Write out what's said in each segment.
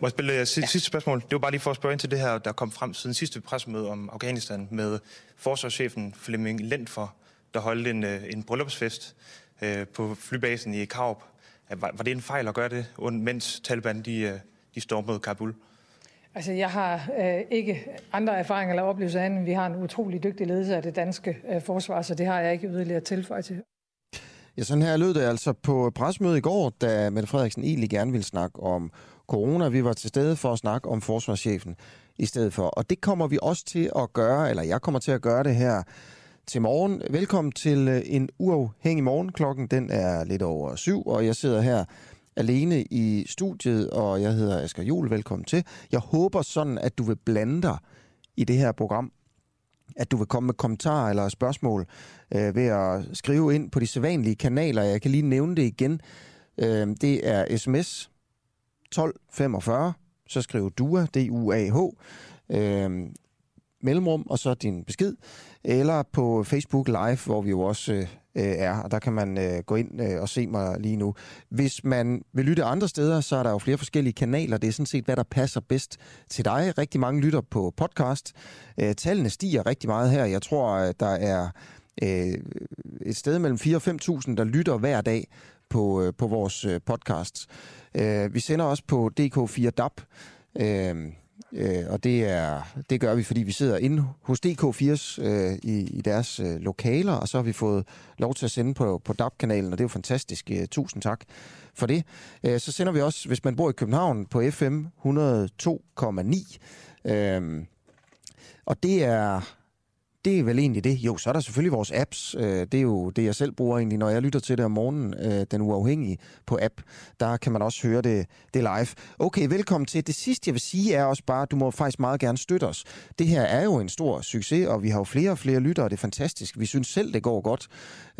Må jeg spille uh, sidste spørgsmål? Det var bare lige for at spørge ind til det her, der kom frem siden sidste pressemøde om Afghanistan med forsvarschefen Flemming Lentfor, der holdt en, uh, en bryllupsfest uh, på flybasen i Karup. Var, var det en fejl at gøre det, mens Taliban de, uh, de stormede Kabul? Altså, jeg har øh, ikke andre erfaringer eller oplevelser end vi har en utrolig dygtig ledelse af det danske øh, forsvar, så det har jeg ikke yderligere tilføje til. Ja, sådan her lød det altså på pressemødet i går, da Mette Frederiksen egentlig gerne ville snakke om corona. Vi var til stede for at snakke om forsvarschefen i stedet for. Og det kommer vi også til at gøre, eller jeg kommer til at gøre det her til morgen. Velkommen til øh, en uafhængig morgen. Klokken den er lidt over syv, og jeg sidder her alene i studiet, og jeg hedder Asger Jul. Velkommen til. Jeg håber sådan, at du vil blande dig i det her program at du vil komme med kommentarer eller spørgsmål øh, ved at skrive ind på de sædvanlige kanaler. Jeg kan lige nævne det igen. Øh, det er sms 1245, så skriv DUA, D-U-A-H, øh, mellemrum, og så din besked. Eller på Facebook Live, hvor vi jo også øh, er, og der kan man øh, gå ind øh, og se mig lige nu. Hvis man vil lytte andre steder, så er der jo flere forskellige kanaler. Det er sådan set, hvad der passer bedst til dig. Rigtig mange lytter på podcast. Øh, tallene stiger rigtig meget her. Jeg tror, der er øh, et sted mellem 4 og 5.000, der lytter hver dag på, øh, på vores øh, podcast. Øh, vi sender også på DK4 DAB, øh, øh, og det, er, det gør vi, fordi vi sidder inde hos DK4's øh, i, i deres øh, lokaler, og så har vi fået lov til at sende på, på DAB-kanalen, og det er jo fantastisk. Øh, tusind tak for det. Øh, så sender vi også, hvis man bor i København, på FM 102,9. Øh, og det er det er vel egentlig det. Jo, så er der selvfølgelig vores apps. Øh, det er jo det, jeg selv bruger egentlig, når jeg lytter til det om morgenen, øh, den uafhængige på app. Der kan man også høre det, det live. Okay, velkommen til. Det sidste, jeg vil sige, er også bare, at du må faktisk meget gerne støtte os. Det her er jo en stor succes, og vi har jo flere og flere lyttere. Det er fantastisk. Vi synes selv, det går godt.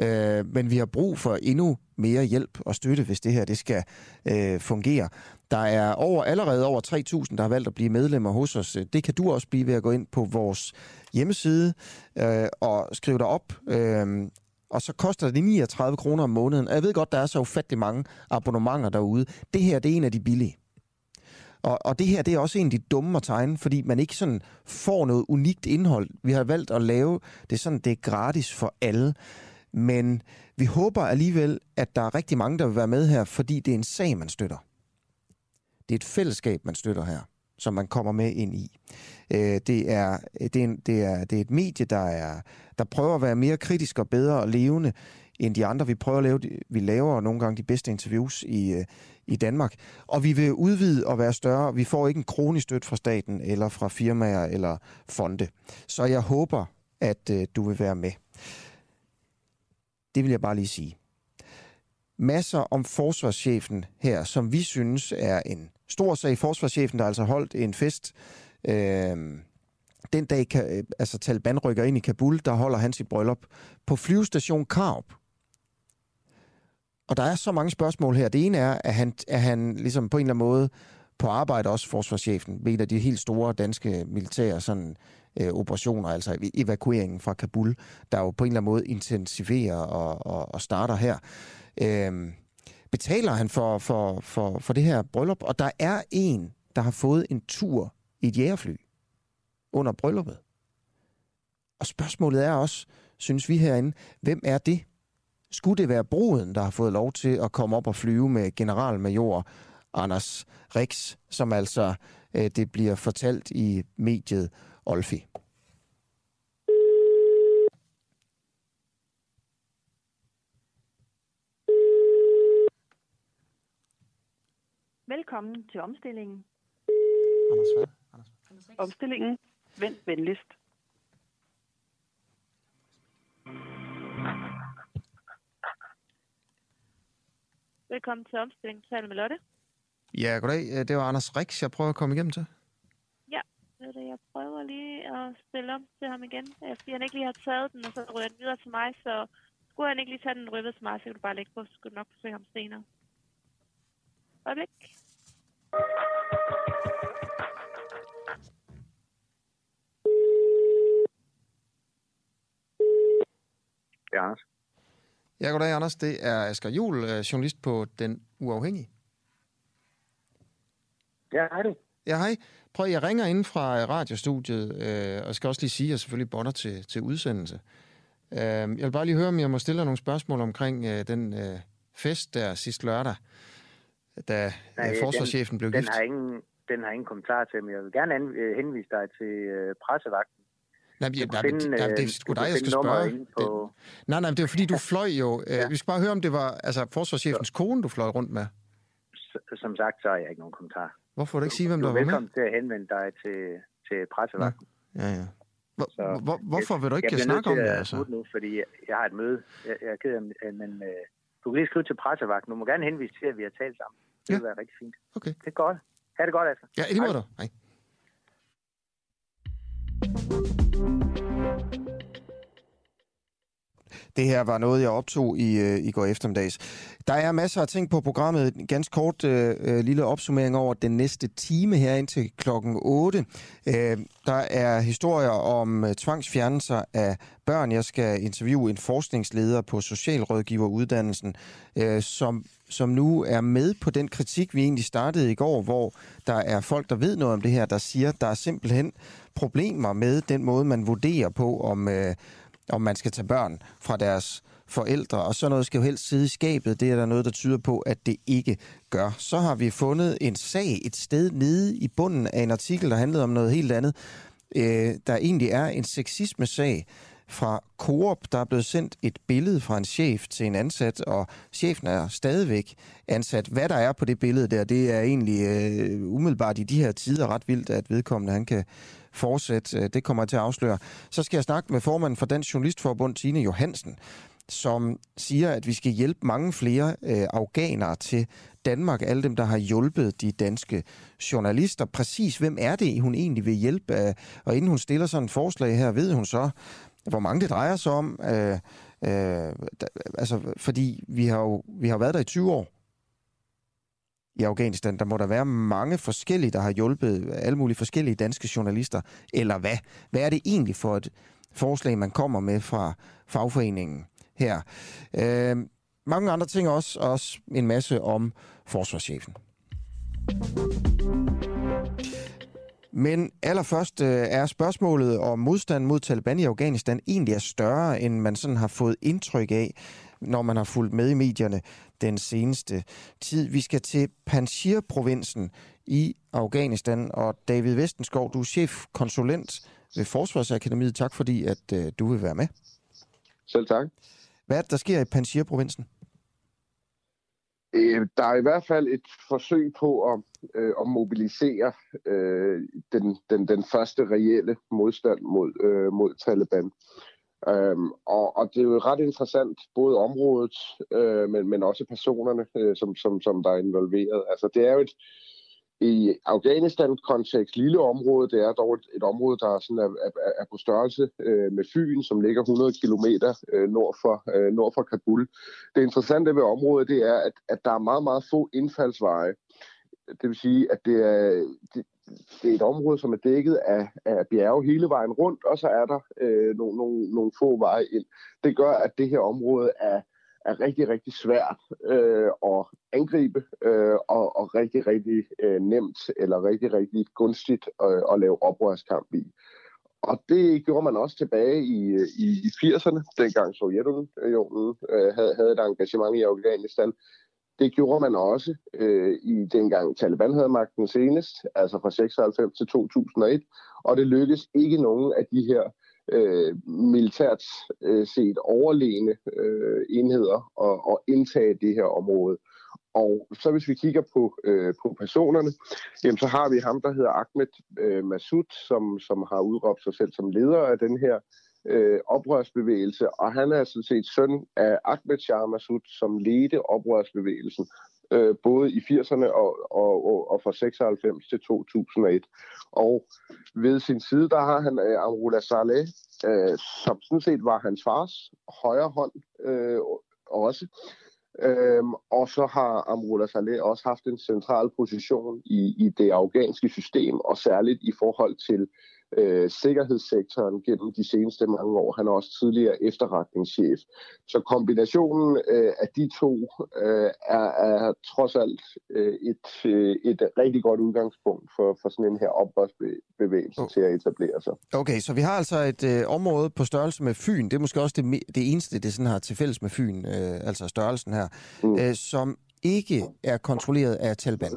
Øh, men vi har brug for endnu mere hjælp og støtte, hvis det her det skal øh, fungere. Der er over, allerede over 3.000, der har valgt at blive medlemmer hos os. Det kan du også blive ved at gå ind på vores hjemmeside øh, og skrive dig op. Øh, og så koster det 39 kroner om måneden. Og jeg ved godt, der er så ufattelig mange abonnementer derude. Det her, det er en af de billige. Og, og det her, det er også en af de dumme at tegne, fordi man ikke sådan får noget unikt indhold. Vi har valgt at lave det sådan, det er gratis for alle. Men vi håber alligevel, at der er rigtig mange, der vil være med her, fordi det er en sag, man støtter. Det er et fællesskab, man støtter her, som man kommer med ind i. Øh, det, er, øh, det, er en, det, er, det er et medie, der, er, der prøver at være mere kritisk og bedre og levende end de andre. Vi prøver at lave, vi laver nogle gange de bedste interviews i, øh, i Danmark. Og vi vil udvide og være større. Vi får ikke en kronisk støtte fra staten eller fra firmaer eller fonde. Så jeg håber, at øh, du vil være med. Det vil jeg bare lige sige. Masser om forsvarschefen her, som vi synes er en stor sag. Forsvarschefen, der altså holdt en fest øh, den dag, øh, altså Taliban rykker ind i Kabul, der holder han sit bryllup på flyvestation Karup. Og der er så mange spørgsmål her. Det ene er, at han, er han ligesom på en eller anden måde på arbejde også forsvarschefen ved en af de helt store danske militære sådan, øh, operationer, altså e- evakueringen fra Kabul, der jo på en eller anden måde intensiverer og, og, og starter her. Øh, betaler han for, for, for, for det her bryllup? Og der er en, der har fået en tur i et jægerfly under brylluppet. Og spørgsmålet er også, synes vi herinde, hvem er det? Skulle det være bruden, der har fået lov til at komme op og flyve med generalmajor Anders Rix, som altså øh, det bliver fortalt i mediet Olfi? Velkommen til omstillingen. Anders hvad? Anders Omstillingen. Vent venligst. Velkommen til omstillingen. Tal med Lotte. Ja, goddag. Det var Anders Rix, jeg prøver at komme igennem til. Ja, det. Jeg prøver lige at stille om til ham igen, fordi han ikke lige har taget den, og så ryger den videre til mig, så skulle han ikke lige tage den røvet til mig, så kan du bare lægge på, så skulle du nok forsøge ham senere. Øjeblik. Ja, Anders. Ja, goddag, Anders. Det er Asger Juhl, øh, journalist på Den Uafhængige. Ja, hej du. Ja, hej. Prøv, jeg ringer ind fra øh, radiostudiet, øh, og skal også lige sige, at jeg selvfølgelig bonder til, til udsendelse. Øh, jeg vil bare lige høre, om jeg må stille dig nogle spørgsmål omkring øh, den øh, fest der sidste lørdag, da Nej, øh, forsvarschefen den, blev den gift. har, ingen, den har ingen kommentar til, men jeg vil gerne an, øh, henvise dig til øh, pressevagten. Nej, men, nej, finde, nej, det øh, er sgu du dig, jeg skal spørge. På, Det, nej, nej, det er fordi, du fløj jo... Øh, Ja. Vi skal bare høre, om det var altså, forsvarschefens kone, du fløj rundt med. som sagt, så har jeg ikke nogen kommentar. Hvorfor du ikke sige, hvem du der er var med? velkommen til at henvende dig til, til pressevagten. Ja, ja. Hvor, Så, hvor, hvorfor vil du ikke jeg snakke om det, altså? smutte nu, fordi jeg, jeg har et møde. Jeg, jeg er ked af, øh, men øh, du kan lige skrive til pressevagten. Du må gerne henvise til, at vi har talt sammen. Det Ja. vil være rigtig fint. Okay. Det er godt. Ha' det godt, altså. Ja, i lige måde. Hej. Det her var noget, jeg optog i, øh, i går eftermiddags. Der er masser af ting på programmet. En ganske kort øh, øh, lille opsummering over den næste time her indtil klokken 8. Øh, der er historier om øh, tvangsfjernelser af børn. Jeg skal interviewe en forskningsleder på socialrådgiveruddannelsen, øh, som, som nu er med på den kritik, vi egentlig startede i går, hvor der er folk, der ved noget om det her, der siger, der er simpelthen problemer med den måde, man vurderer på, om, øh, om man skal tage børn fra deres forældre, og sådan noget skal jo helst sidde i skabet. Det er der noget, der tyder på, at det ikke gør. Så har vi fundet en sag et sted nede i bunden af en artikel, der handlede om noget helt andet. Øh, der egentlig er en sexisme-sag fra Coop, der er blevet sendt et billede fra en chef til en ansat, og chefen er stadigvæk ansat. Hvad der er på det billede der, det er egentlig øh, umiddelbart i de her tider ret vildt, at vedkommende han kan forsæt. Øh, det kommer jeg til at afsløre. Så skal jeg snakke med formanden for Dansk Journalistforbund, Tine Johansen, som siger, at vi skal hjælpe mange flere øh, afghanere til Danmark, alle dem, der har hjulpet de danske journalister. Præcis, hvem er det, hun egentlig vil hjælpe? af? Og inden hun stiller sådan et forslag her, ved hun så, hvor mange det drejer sig om. Øh, øh, da, altså, fordi vi har jo vi har været der i 20 år i Afghanistan. Der må der være mange forskellige, der har hjulpet alle mulige forskellige danske journalister. Eller hvad? Hvad er det egentlig for et forslag, man kommer med fra fagforeningen her? Øh, mange andre ting også, også en masse om forsvarschefen. Men allerførst øh, er spørgsmålet om modstand mod Taliban i Afghanistan egentlig er større, end man sådan har fået indtryk af, når man har fulgt med i medierne den seneste tid. Vi skal til Panjshir-provinsen i Afghanistan, og David Vestenskov, du er chefkonsulent ved Forsvarsakademiet. Tak fordi, at øh, du vil være med. Selv tak. Hvad er det, der sker i Panjshir-provinsen? Øh, Der er i hvert fald et forsøg på at, øh, at mobilisere øh, den, den, den første reelle modstand mod, øh, mod Taliban. Øhm, og, og det er jo ret interessant, både området, øh, men, men også personerne, øh, som, som, som der er involveret. Altså det er jo et, i Afghanistan-kontekst lille område. Det er dog et, et område, der er, sådan, er, er, er på størrelse øh, med Fyn, som ligger 100 km øh, nord, for, øh, nord for Kabul. Det interessante ved området, det er, at, at der er meget, meget få indfaldsveje. Det vil sige, at det er, det, det er et område, som er dækket af, af bjerge hele vejen rundt, og så er der øh, nogle, nogle, nogle få veje ind. Det gør, at det her område er, er rigtig, rigtig svært øh, at angribe, øh, og, og rigtig, rigtig øh, nemt eller rigtig, rigtig gunstigt øh, at lave oprørskamp i. Og det gjorde man også tilbage i, i, i 80'erne, dengang Sovjetunionen øh, havde, havde et engagement i Afghanistan. Det gjorde man også øh, i dengang Taliban havde magten senest, altså fra 96 til 2001, og det lykkedes ikke nogen af de her øh, militært øh, set overlegne øh, enheder at, at indtage det her område. Og så hvis vi kigger på, øh, på personerne, jamen, så har vi ham, der hedder Ahmed øh, Massoud, som, som har udråbt sig selv som leder af den her øh, oprørsbevægelse, og han er sådan set søn af Ahmed Shah Massoud, som ledte oprørsbevægelsen øh, både i 80'erne og, og, og, og fra 96 til 2001. Og ved sin side, der har han øh, Amrullah Saleh, øh, som sådan set var hans fars højre hånd øh, også. Øhm, og så har Amrullah Saleh også haft en central position i, i det afghanske system, og særligt i forhold til øh, sikkerhedssektoren gennem de seneste mange år. Han er også tidligere efterretningschef. Så kombinationen øh, af de to øh, er, er trods alt øh, et, øh, et rigtig godt udgangspunkt for, for sådan en her oprørsbevægelse oh. til at etablere sig. Okay, så vi har altså et øh, område på størrelse med Fyn. Det er måske også det, det eneste, det sådan har til fælles med Fyn, øh, altså størrelsen her, mm. øh, som ikke er kontrolleret af Taliban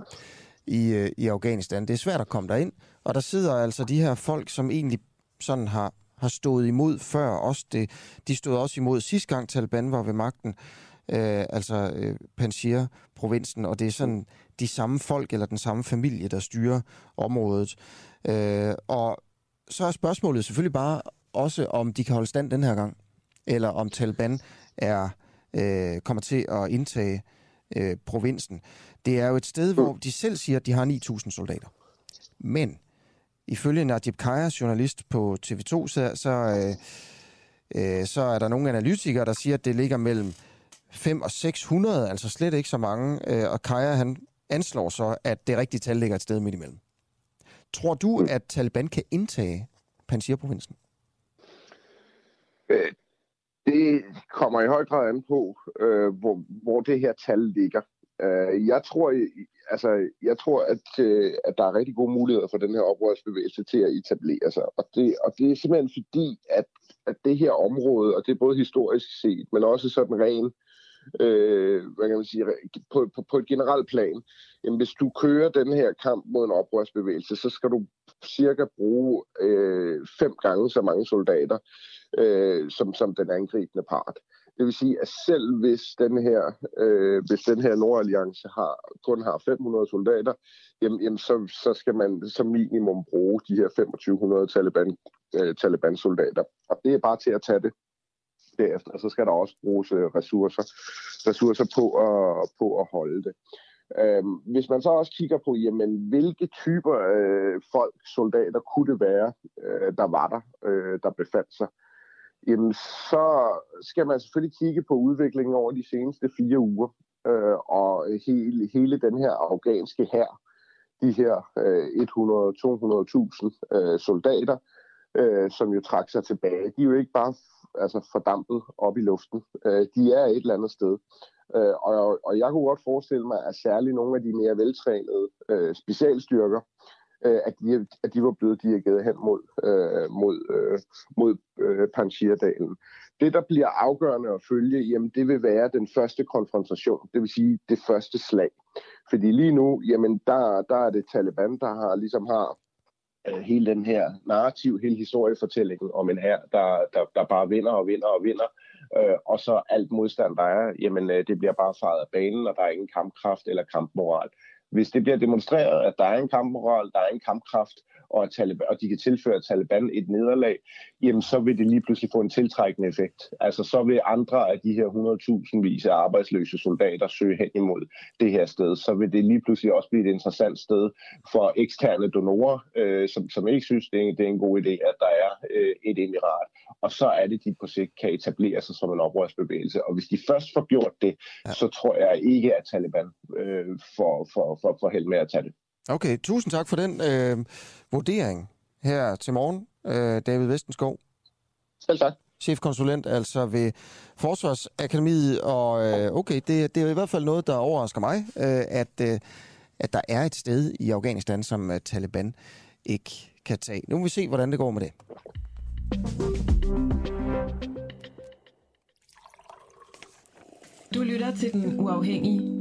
i, øh, i Afghanistan. Det er svært at komme derind, og der sidder altså de her folk, som egentlig sådan har, har stået imod før. Også det, de stod også imod sidste gang Taliban var ved magten, øh, altså øh, Panjshir-provinsen, og det er sådan de samme folk eller den samme familie, der styrer området. Øh, og så er spørgsmålet selvfølgelig bare også, om de kan holde stand den her gang, eller om Taliban er øh, kommer til at indtage øh, provinsen. Det er jo et sted, hvor de selv siger, at de har 9.000 soldater. Men ifølge Najib Kaya, journalist på TV2, så, så, øh, øh, så er der nogle analytikere, der siger, at det ligger mellem 5 og 600, altså slet ikke så mange. Øh, og Kaya, han anslår så, at det rigtige tal ligger et sted midt imellem. Tror du, at Taliban kan indtage Panjshir-provinsen? Øh, det kommer i høj grad an på, øh, hvor, hvor det her tal ligger. Øh, jeg tror, altså, jeg tror at, øh, at der er rigtig gode muligheder for den her oprørsbevægelse til at etablere sig. Og det, og det er simpelthen fordi, at, at det her område, og det er både historisk set, men også sådan ren, øh, hvad kan man sige, på, på, på et generelt plan, jamen hvis du kører den her kamp mod en oprørsbevægelse, så skal du cirka bruge øh, fem gange så mange soldater, øh, som, som den angribende part. Det vil sige, at selv hvis den her, øh, hvis den her Nordalliance har, kun har 500 soldater, jamen, jamen så, så skal man som minimum bruge de her 2500 Taliban, øh, Taliban-soldater. Og det er bare til at tage det derefter. Og så skal der også bruges øh, ressourcer, ressourcer på, at, på at holde det. Øhm, hvis man så også kigger på, jamen, hvilke typer øh, folk, soldater kunne det være, øh, der var der, øh, der befandt sig, jamen så skal man selvfølgelig kigge på udviklingen over de seneste fire uger. Øh, og hele, hele den her afghanske hær, de her øh, 100-200.000 øh, soldater, øh, som jo trak sig tilbage, de er jo ikke bare altså, fordampet op i luften. Øh, de er et eller andet sted. Øh, og, og jeg kunne godt forestille mig, at særligt nogle af de mere veltrænede øh, specialstyrker, øh, Øh, at, de, at de var blevet dirigeret hen mod, øh, mod, øh, mod øh, Panjshirdalen. Det, der bliver afgørende at følge, jamen, det vil være den første konfrontation, det vil sige det første slag. Fordi lige nu, jamen, der, der er det Taliban, der har, ligesom har øh, hele den her narrativ, hele historiefortællingen om en her, der, der, der bare vinder og vinder og vinder, øh, og så alt modstand, der er, jamen øh, det bliver bare fejret af banen, og der er ingen kampkraft eller kampmoral. Hvis det bliver demonstreret, at der er en kampmoral, der er en kampkraft, og, at Taliban, og de kan tilføre Taliban et nederlag, jamen så vil det lige pludselig få en tiltrækkende effekt. Altså så vil andre af de her 100.000 vis af arbejdsløse soldater søge hen imod det her sted. Så vil det lige pludselig også blive et interessant sted for eksterne donorer, øh, som, som ikke synes, det er, det er en god idé, at der er øh, et emirat. Og så er det, de på sigt kan etablere sig som en oprørsbevægelse. Og hvis de først får gjort det, ja. så tror jeg ikke, at Taliban øh, får, får, får, får held med at tage det. Okay, tusind tak for den øh, vurdering her til morgen, øh, David Vestenskov. Selv tak. Chefkonsulent altså ved Forsvarsakademiet, og øh, okay, det, det er i hvert fald noget, der overrasker mig, øh, at, øh, at der er et sted i Afghanistan, som øh, Taliban ikke kan tage. Nu må vi se, hvordan det går med det. Du lytter til Den Uafhængige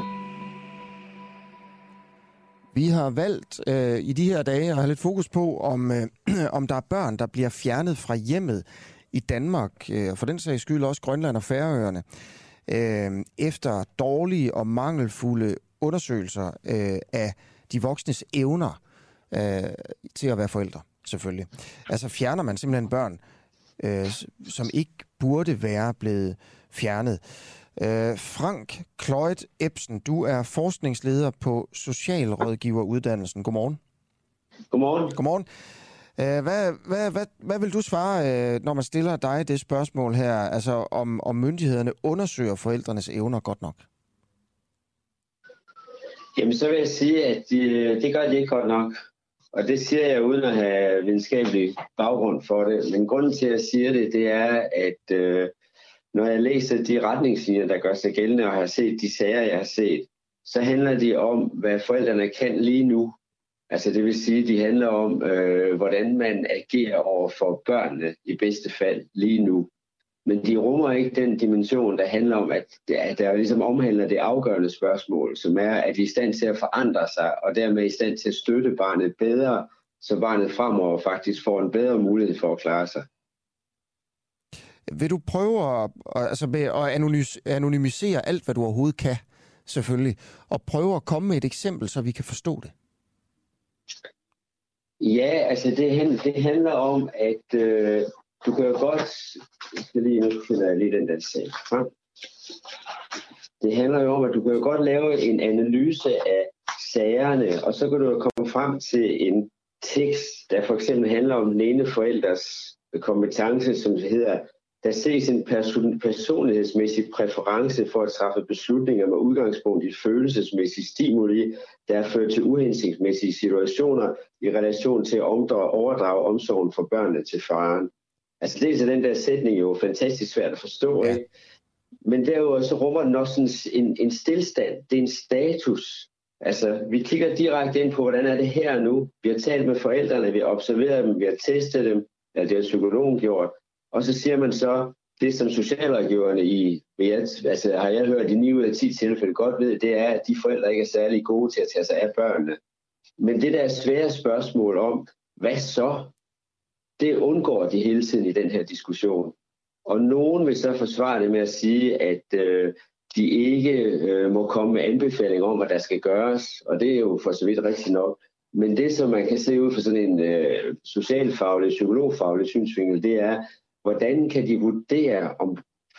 Vi har valgt øh, i de her dage at have lidt fokus på, om, øh, om der er børn, der bliver fjernet fra hjemmet i Danmark, øh, og for den sags skyld også Grønland og Færøerne, øh, efter dårlige og mangelfulde undersøgelser øh, af de voksnes evner øh, til at være forældre, selvfølgelig. Altså fjerner man simpelthen børn, øh, som ikke burde være blevet fjernet. Øh, Frank Kloit Ebsen, du er forskningsleder på Socialrådgiveruddannelsen. Godmorgen. Godmorgen. Godmorgen. Øh, hvad, hvad, hvad, hvad vil du svare, øh, når man stiller dig det spørgsmål her, altså om, om myndighederne undersøger forældrenes evner godt nok? Jamen, så vil jeg sige, at de, det gør de ikke godt nok. Og det siger jeg uden at have videnskabelig baggrund for det. Men grunden til, at jeg siger det, det er, at øh, når jeg læser de retningslinjer, der gør sig gældende, og har set de sager, jeg har set, så handler de om, hvad forældrene kan lige nu. Altså det vil sige, de handler om, øh, hvordan man agerer over for børnene i bedste fald lige nu. Men de rummer ikke den dimension, der handler om, at der, der ligesom omhandler det afgørende spørgsmål, som er, at de er i stand til at forandre sig, og dermed i stand til at støtte barnet bedre, så barnet fremover faktisk får en bedre mulighed for at klare sig. Vil du prøve at, altså med at anonymisere alt, hvad du overhovedet kan, selvfølgelig, og prøve at komme med et eksempel, så vi kan forstå det? Ja, altså det, det handler om, at øh, du kan jo godt... Jeg skal lige, nu finder jeg lige den der sag frem. Det handler jo om, at du kan jo godt lave en analyse af sagerne, og så kan du komme frem til en tekst, der for eksempel handler om den ene forældres kompetence, som hedder, der ses en person, personlighedsmæssig præference for at træffe beslutninger med udgangspunkt i følelsesmæssige stimuli, der fører til uhensigtsmæssige situationer i relation til at overdrage omsorgen for børnene til faren. Altså dels er den der sætning jo fantastisk svært at forstå, ja. ikke? men derudover så rummer den også en, en, en stillstand. Det er en status. Altså, vi kigger direkte ind på, hvordan er det her nu. Vi har talt med forældrene, vi har observeret dem, vi har testet dem, ja, det har psykologen gjort. Og så siger man så, det som socialrådgiverne i, altså har jeg hørt i 9 ud af 10 tilfælde godt ved, det er, at de forældre ikke er særlig gode til at tage sig af børnene. Men det der svære spørgsmål om, hvad så? det undgår de hele tiden i den her diskussion. Og nogen vil så forsvare det med at sige, at øh, de ikke øh, må komme med anbefalinger om, hvad der skal gøres, og det er jo for så vidt rigtigt nok. Men det, som man kan se ud fra sådan en øh, socialfaglig, psykologfaglig synsvinkel, det er, hvordan kan de vurdere, om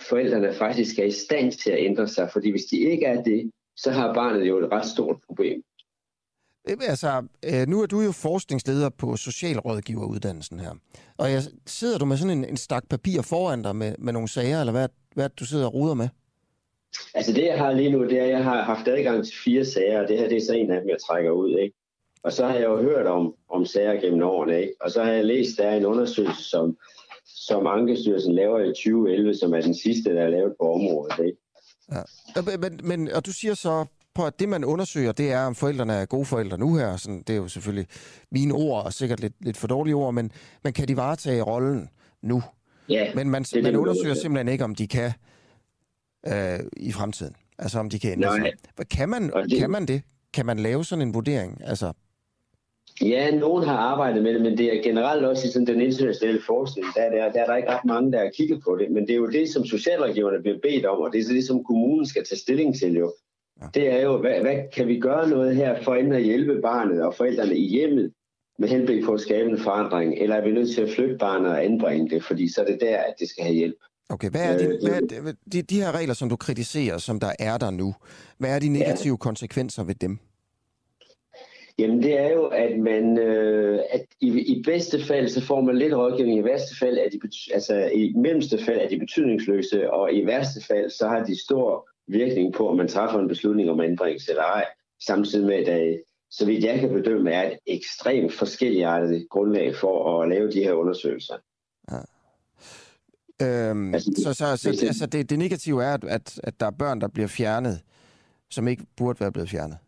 forældrene faktisk er i stand til at ændre sig? Fordi hvis de ikke er det, så har barnet jo et ret stort problem. Altså, øh, nu er du jo forskningsleder på socialrådgiveruddannelsen her. Og jeg, sidder du med sådan en, en stak papir foran dig med, med nogle sager, eller hvad, hvad du sidder og ruder med? Altså det, jeg har lige nu, det er, at jeg har haft adgang til fire sager, og det her det er så en af dem, jeg trækker ud. Ikke? Og så har jeg jo hørt om, om sager gennem årene, ikke? og så har jeg læst, der er en undersøgelse, som, som Ankestyrelsen laver i 2011, som er den sidste, der er lavet på området. Ikke? Ja. Men, men, og du siger så, på, at det, man undersøger, det er, om forældrene er gode forældre nu her. Sådan, det er jo selvfølgelig mine ord, og sikkert lidt, lidt for dårlige ord, men, men kan de varetage rollen nu? Ja, men man, det, man undersøger simpelthen ikke, om de kan øh, i fremtiden. Altså, om de kan ændre sig. Kan man, det... kan man det? Kan man lave sådan en vurdering? Altså... Ja, nogen har arbejdet med det, men det er generelt også i sådan den internationale forskning, der er, der, der er der ikke ret mange, der har kigget på det. Men det er jo det, som socialrådgiverne bliver bedt om, og det er så det, som kommunen skal tage stilling til jo det er jo, hvad, hvad kan vi gøre noget her for at hjælpe barnet og forældrene i hjemmet med henblik på at skabe en forandring, eller er vi nødt til at flytte barnet og anbringe det, fordi så er det der, at det skal have hjælp. Okay, hvad er, de, øh, hvad er de, de her regler, som du kritiserer, som der er der nu, hvad er de negative ja. konsekvenser ved dem? Jamen det er jo, at man øh, at i, i bedste fald, så får man lidt rådgivning. I værste fald er de, altså i mellemste fald er de betydningsløse, og i værste fald, så har de stor virkning på, om man træffer en beslutning om anbringelse eller ej, samtidig med, at der, så vidt jeg kan bedømme, er et ekstremt forskelligartet grundlag for at lave de her undersøgelser. Ja. Øhm, altså, så så, så det, altså det, det negative er, at, at der er børn, der bliver fjernet, som ikke burde være blevet fjernet.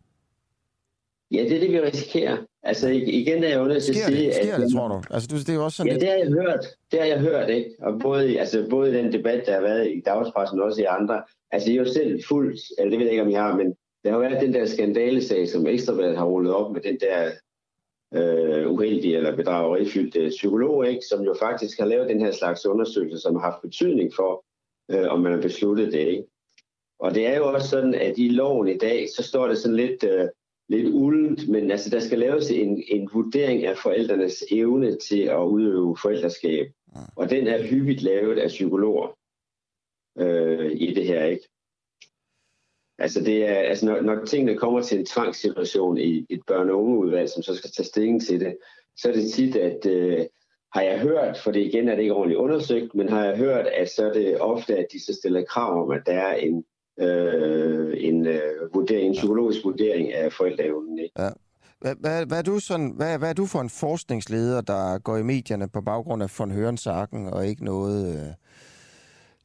Ja, det er det, vi risikerer. Altså igen er jeg nødt til at sige... Det, sker at, det, tror du? Altså, det er jo også sådan ja, lidt... det har jeg hørt. Det har jeg hørt, ikke? Og både, altså, både i den debat, der har været i dagspressen, og også i andre. Altså, jeg er jo selv fuldt, eller det ved jeg ikke, om jeg har, men der har været den der skandalesag, som Ekstrabladet har rullet op med den der øh, uheldige eller bedragerifyldte psykolog, ikke? som jo faktisk har lavet den her slags undersøgelse, som har haft betydning for, øh, om man har besluttet det. Ikke? Og det er jo også sådan, at i loven i dag, så står det sådan lidt, øh, lidt uldent, men altså, der skal laves en, en vurdering af forældrenes evne til at udøve forældreskab. Og den er hyppigt lavet af psykologer øh, i det her, ikke? Altså, det er, altså når, når tingene kommer til en tvangssituation i et børne- og ungeudvalg, som så skal tage stilling til det, så er det tit, at øh, har jeg hørt, for det igen er det ikke ordentligt undersøgt, men har jeg hørt, at så er det ofte, at de så stiller krav om, at der er en, øh, en, øh, vurdering, en psykologisk vurdering af forældreevnen. Ikke? Ja. Hvad, hvad, hvad, er du sådan, hvad, hvad er du for en forskningsleder, der går i medierne på baggrund af von Hørensagen og ikke noget, øh,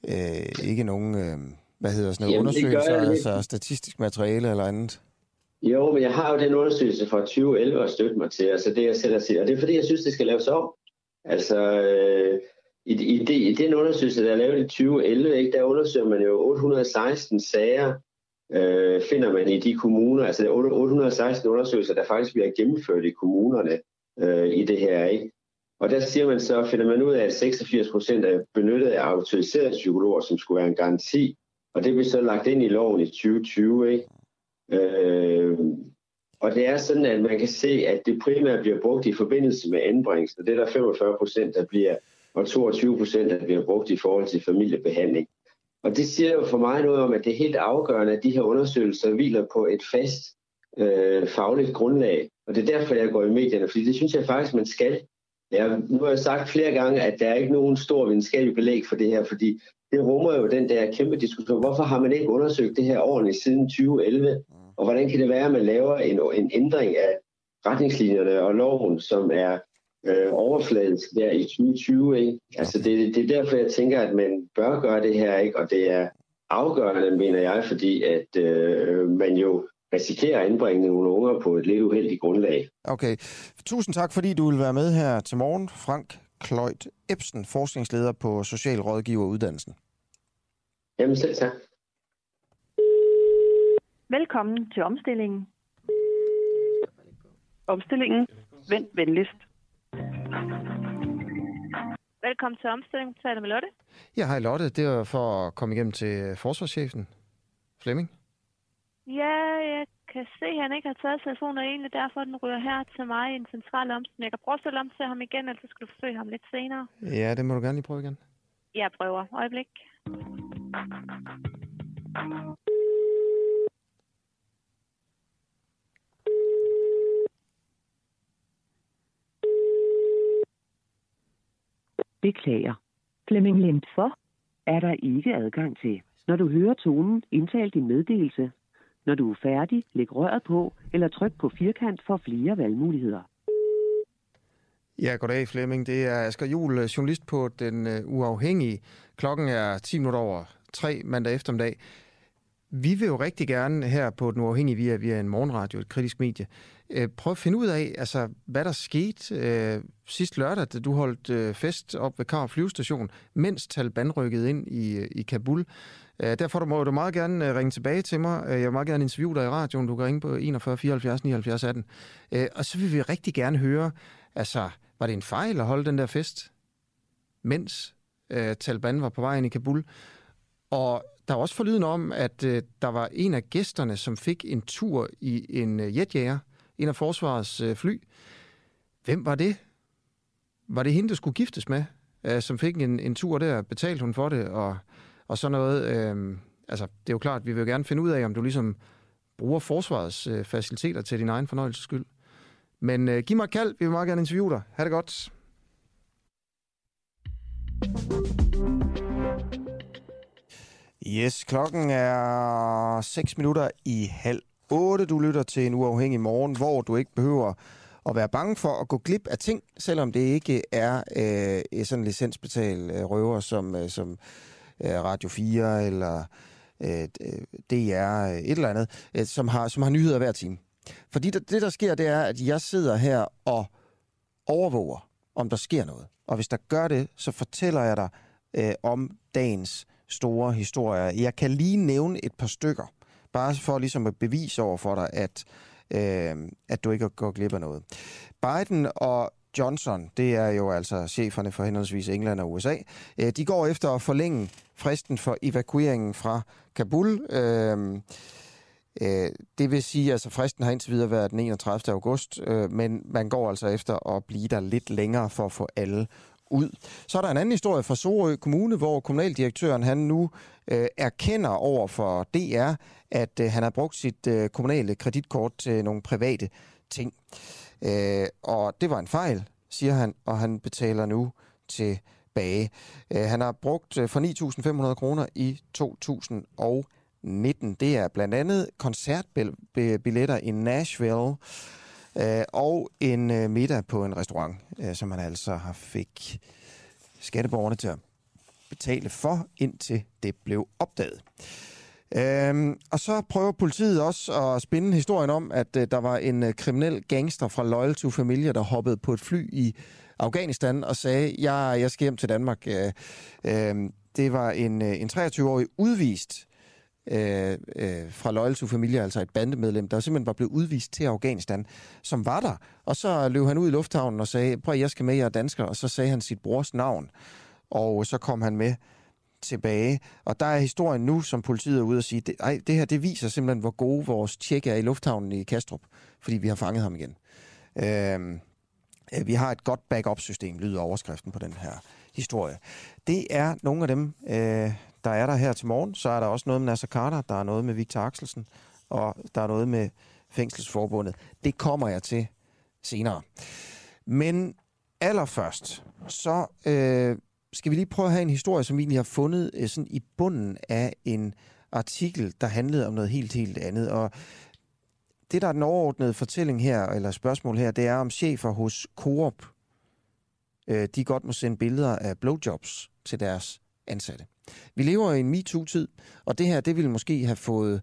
øh, ikke nogen, øh, hvad hedder sådan noget, Jamen, undersøgelser, jeg altså statistisk materiale eller andet? Jo, men jeg har jo den undersøgelse fra 2011 at støtte mig til, altså det jeg selv har set, og det er fordi, jeg synes, det skal laves om. Altså, øh, i, i, det, i den undersøgelse, der er lavet i 2011, ikke, der undersøger man jo 816 sager, øh, finder man i de kommuner, altså det er 816 undersøgelser, der faktisk bliver gennemført i kommunerne øh, i det her, ikke? Og der siger man så, finder man ud af, at 86 procent er benyttet af autoriserede psykologer, som skulle være en garanti, og det blev så lagt ind i loven i 2020, ikke? Øh, og det er sådan, at man kan se, at det primært bliver brugt i forbindelse med anbringelsen, og det er der 45 procent, der bliver, og 22 procent, er blevet brugt i forhold til familiebehandling. Og det siger jo for mig noget om, at det er helt afgørende, at de her undersøgelser hviler på et fast øh, fagligt grundlag. Og det er derfor, jeg går i medierne, fordi det synes jeg faktisk, man skal. Jeg, nu har jeg sagt flere gange, at der er ikke nogen stor videnskabelig belæg for det her, fordi det rummer jo den der kæmpe diskussion. Hvorfor har man ikke undersøgt det her ordentligt siden 2011? Og hvordan kan det være, at man laver en, en ændring af retningslinjerne og loven, som er øh, overfladisk der i 2020? Ikke? Altså det, det er derfor, jeg tænker, at man bør gøre det her, ikke? og det er afgørende, mener jeg, fordi at øh, man jo risikerer at indbringe nogle unger på et lidt uheldigt grundlag. Okay. Tusind tak, fordi du vil være med her til morgen. Frank Kløjt Ebsen, forskningsleder på Socialrådgiveruddannelsen. Jamen selv tak. Velkommen til omstillingen. Omstillingen. Vent venligst. Velkommen til omstilling. Taler med Lotte. Ja, hej Lotte. Det var for at komme igennem til forsvarschefen. Flemming. Ja, jeg kan se, at han ikke har taget telefonen, og egentlig derfor, den ryger her til mig i en central omstilling. Jeg kan prøve at stille om til ham igen, eller så skal du forsøge ham lidt senere. Ja, det må du gerne lige prøve igen. Jeg prøver. Øjeblik. Beklager. Flemming Lind for er der ikke adgang til. Når du hører tonen, indtal din meddelelse. Når du er færdig, læg røret på, eller tryk på firkant for flere valgmuligheder. Ja, goddag Flemming. Det er Asger Juhl, journalist på Den øh, Uafhængige. Klokken er 10 minutter over 3 mandag eftermiddag. Vi vil jo rigtig gerne her på Den Uafhængige via, via en morgenradio, et kritisk medie, uh, prøve at finde ud af, altså, hvad der skete øh, sidst lørdag, da du holdt øh, fest op ved Kar flyvestation, mens Taliban rykkede ind i, øh, i Kabul. Uh, derfor må du meget gerne ringe tilbage til mig. Jeg vil meget gerne interviewe dig i radioen. Du kan ringe på 41 74 79 18. Uh, og så vil vi rigtig gerne høre, altså, var det en fejl at holde den der fest, mens øh, Taliban var på vej ind i Kabul? Og der er også forlyden om, at øh, der var en af gæsterne, som fik en tur i en øh, jetjager, en af forsvarets øh, fly. Hvem var det? Var det hende, der skulle giftes med, øh, som fik en, en tur der? Betalte hun for det? Og, og sådan noget. Øh, altså, det er jo klart, vi vil jo gerne finde ud af, om du ligesom bruger forsvarets øh, faciliteter til din egen fornøjelses skyld. Men øh, giv mig et kald, vi vil meget gerne interviewe dig. Ha' det godt. Yes, klokken er 6 minutter i halv 8. Du lytter til en uafhængig morgen, hvor du ikke behøver at være bange for at gå glip af ting, selvom det ikke er øh, sådan en licensbetal øh, røver som, øh, som øh, Radio 4 eller øh, DR, øh, øh, et eller andet, øh, som, har, som har nyheder hver time. Fordi det, det, der sker, det er, at jeg sidder her og overvåger, om der sker noget. Og hvis der gør det, så fortæller jeg dig øh, om dagens store historier. Jeg kan lige nævne et par stykker. Bare for ligesom at bevise over for dig, at, øh, at du ikke går glip af noget. Biden og Johnson, det er jo altså cheferne for henholdsvis England og USA, øh, de går efter at forlænge fristen for evakueringen fra Kabul. Øh, øh det vil sige, at altså, fristen har indtil videre været den 31. august, øh, men man går altså efter at blive der lidt længere for at få alle ud. Så er der en anden historie fra Sorø Kommune, hvor kommunaldirektøren han nu øh, erkender over for DR, at øh, han har brugt sit øh, kommunale kreditkort til nogle private ting. Øh, og det var en fejl, siger han, og han betaler nu tilbage. Øh, han har brugt øh, for 9.500 kroner i 2019. Det er blandt andet koncertbilletter i Nashville, øh, og en øh, middag på en restaurant, øh, som han altså har fik skatteborgerne til at betale for, indtil det blev opdaget. Øhm, og så prøver politiet også at spinde historien om, at øh, der var en øh, kriminel gangster fra Loyal to Familia, der hoppede på et fly i Afghanistan og sagde, jeg, jeg skal hjem til Danmark. Øh, øh, det var en, øh, en 23-årig udvist øh, øh, fra Loyal to Familia, altså et bandemedlem, der simpelthen var blevet udvist til Afghanistan, som var der. Og så løb han ud i lufthavnen og sagde, prøv jeg skal med, jeg er dansker. Og så sagde han sit brors navn. Og så kom han med tilbage. Og der er historien nu, som politiet er ude og sige, det, ej, det her det viser simpelthen, hvor gode vores tjek er i lufthavnen i Kastrup, fordi vi har fanget ham igen. Øhm, øh, vi har et godt backup-system, lyder overskriften på den her historie. Det er nogle af dem, øh, der er der her til morgen. Så er der også noget med Nasser Carter, der er noget med Victor Axelsen, og der er noget med Fængselsforbundet. Det kommer jeg til senere. Men allerførst, så øh, skal vi lige prøve at have en historie, som vi egentlig har fundet øh, sådan i bunden af en artikel, der handlede om noget helt, helt andet. Og det, der er den overordnede fortælling her, eller spørgsmål her, det er om chefer hos Coop, øh, de godt må sende billeder af blowjobs til deres ansatte. Vi lever i en MeToo-tid, og det her, det ville måske have fået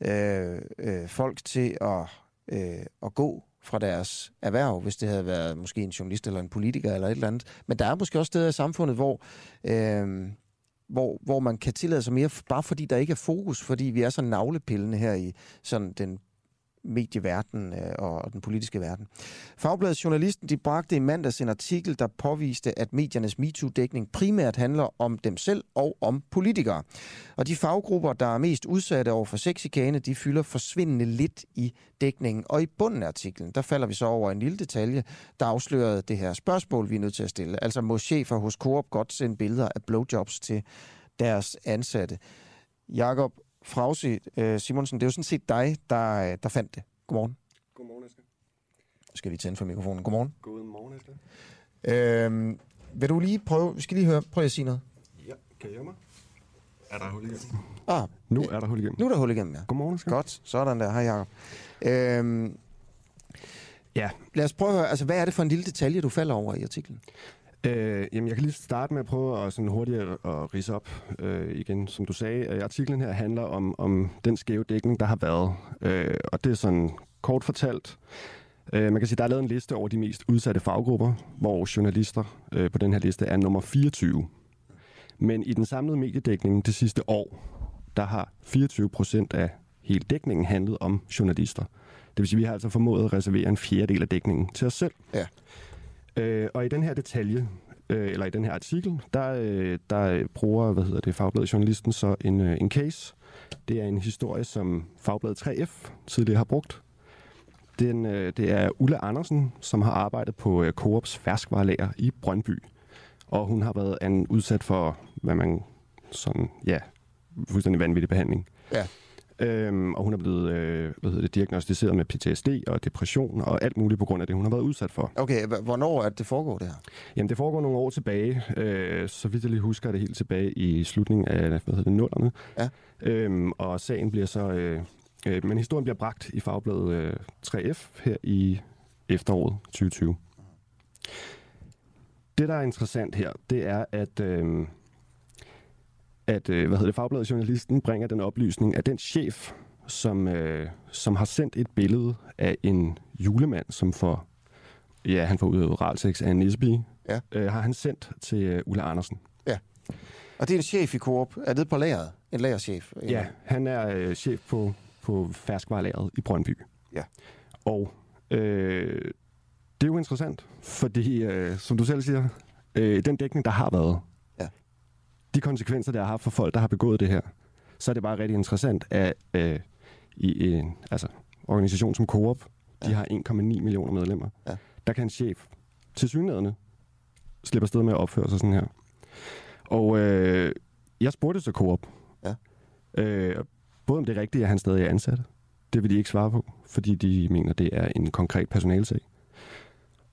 øh, øh, folk til at, øh, at gå fra deres erhverv, hvis det havde været måske en journalist eller en politiker eller et eller andet. Men der er måske også steder i samfundet, hvor, øh, hvor, hvor man kan tillade sig mere, bare fordi der ikke er fokus, fordi vi er så navlepillende her i sådan den medieverden øh, og den politiske verden. Fagbladet Journalisten de bragte i mandags en artikel, der påviste, at mediernes MeToo-dækning primært handler om dem selv og om politikere. Og de faggrupper, der er mest udsatte over for sexikane, de fylder forsvindende lidt i dækningen. Og i bunden af artiklen, der falder vi så over en lille detalje, der afslørede det her spørgsmål, vi er nødt til at stille. Altså må chefer hos Coop godt sende billeder af blowjobs til deres ansatte. Jakob, Frausi øh, Simonsen, det er jo sådan set dig, der, øh, der fandt det. Godmorgen. Godmorgen, Eske. Skal vi tænde for mikrofonen. Godmorgen. Godmorgen, Eske. Øhm, vil du lige prøve, vi skal lige høre, prøv at sige noget. Ja, kan jeg høre mig? Er der hul igennem? Ah, nu er der hul igennem. Nu er der hul igennem, ja. Godmorgen, Eske. Godt, sådan der. Hej, Jacob. Øhm, ja. Lad os prøve at høre, altså hvad er det for en lille detalje, du falder over i artiklen? Øh, jamen, jeg kan lige starte med at prøve at sådan hurtigt at rise op øh, igen. Som du sagde, øh, artiklen her handler om, om den skæve dækning, der har været. Øh, og det er sådan kort fortalt. Øh, man kan sige, der er lavet en liste over de mest udsatte faggrupper, hvor journalister øh, på den her liste er nummer 24. Men i den samlede mediedækning det sidste år, der har 24 procent af hele dækningen handlet om journalister. Det vil sige, at vi har altså formået at reservere en fjerdedel af dækningen til os selv. Ja. Øh, og i den her detalje, øh, eller i den her artikel, der, øh, der bruger hvad hedder det, Fagbladet Journalisten så en, øh, en case. Det er en historie, som Fagbladet 3F tidligere har brugt. Den, øh, det er Ulla Andersen, som har arbejdet på øh, Coops ferskvarelager i Brøndby. Og hun har været en udsat for, hvad man sådan, ja, fuldstændig vanvittig behandling. Ja. Øhm, og hun er blevet øh, hvad hedder det, diagnostiseret med PTSD og depression og alt muligt på grund af det, hun har været udsat for. Okay, hvornår er det, det foregår det her? Jamen, det foregår nogle år tilbage. Øh, så vidt jeg lige husker, er det helt tilbage i slutningen af hvad hedder det, nullerne. Ja. Øhm, og sagen bliver så... Øh, øh, men historien bliver bragt i fagbladet øh, 3F her i efteråret 2020. Det, der er interessant her, det er, at... Øh, at øh, hvad hedder det, Fagbladet Journalisten bringer den oplysning, at den chef, som, øh, som har sendt et billede af en julemand, som får, ja, han får udøvet ralsex af en nisby, ja. øh, har han sendt til øh, Ulla Andersen. Ja. Og det er en chef i Coop. Er det på lageret? En lagerchef? Ja, han er øh, chef på, på færskvarelageret i Brøndby. Ja. Og øh, det er jo interessant, fordi, øh, som du selv siger, øh, den dækning, der har været, ja. De konsekvenser, der har haft for folk, der har begået det her, så er det bare rigtig interessant, at øh, i en altså, organisation som Coop, ja. de har 1,9 millioner medlemmer, ja. der kan en chef til synligheden slippe afsted med at opføre sig sådan her. Og øh, jeg spurgte så Coop, ja. øh, både om det er rigtigt, at han stadig er ansat. Det vil de ikke svare på, fordi de mener, det er en konkret personalsag.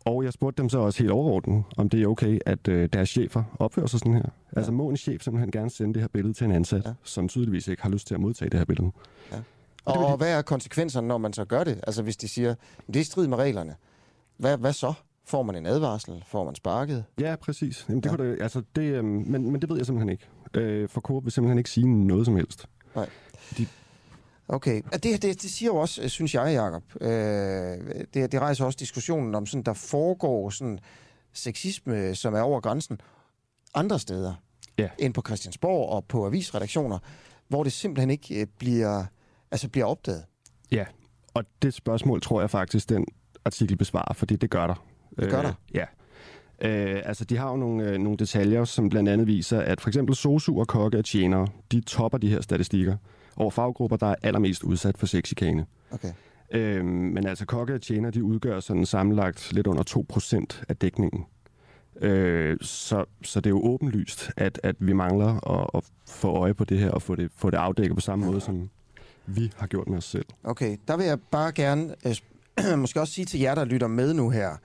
Og jeg spurgte dem så også helt overordnet, om det er okay, at øh, deres chefer opfører sig sådan her. Ja. Altså må en chef simpelthen gerne sende det her billede til en ansat, ja. som tydeligvis ikke har lyst til at modtage det her billede. Ja. Og, og, og hvad er konsekvenserne, når man så gør det? Altså hvis de siger, det er strid med reglerne. Hvad, hvad så? Får man en advarsel? Får man sparket? Ja, præcis. Jamen, det ja. kunne det, altså, det, øh, men, men det ved jeg simpelthen ikke. Øh, for Coop vil simpelthen ikke sige noget som helst. Nej. De... Okay. Det, det, det siger jo også, synes jeg, Jacob. Øh, det, det rejser også diskussionen om, sådan, der foregår sådan sexisme, som er over grænsen andre steder ja. end på Christiansborg og på avisredaktioner, hvor det simpelthen ikke bliver, altså bliver opdaget. Ja, og det spørgsmål tror jeg faktisk, den artikel besvarer, fordi det gør der. Det gør der? Øh, ja. Øh, altså, de har jo nogle, øh, nogle detaljer, som blandt andet viser, at for eksempel sosu og kokke og tjenere, de topper de her statistikker over faggrupper, der er allermest udsat for sexikane. Okay. Øh, men altså, kokke og tjenere, de udgør sådan sammenlagt lidt under 2% af dækningen. Øh, så, så det er jo åbenlyst, at, at vi mangler at, at få øje på det her og få det, få det afdækket på samme måde, som vi har gjort med os selv. Okay, der vil jeg bare gerne øh, måske også sige til jer, der lytter med nu her,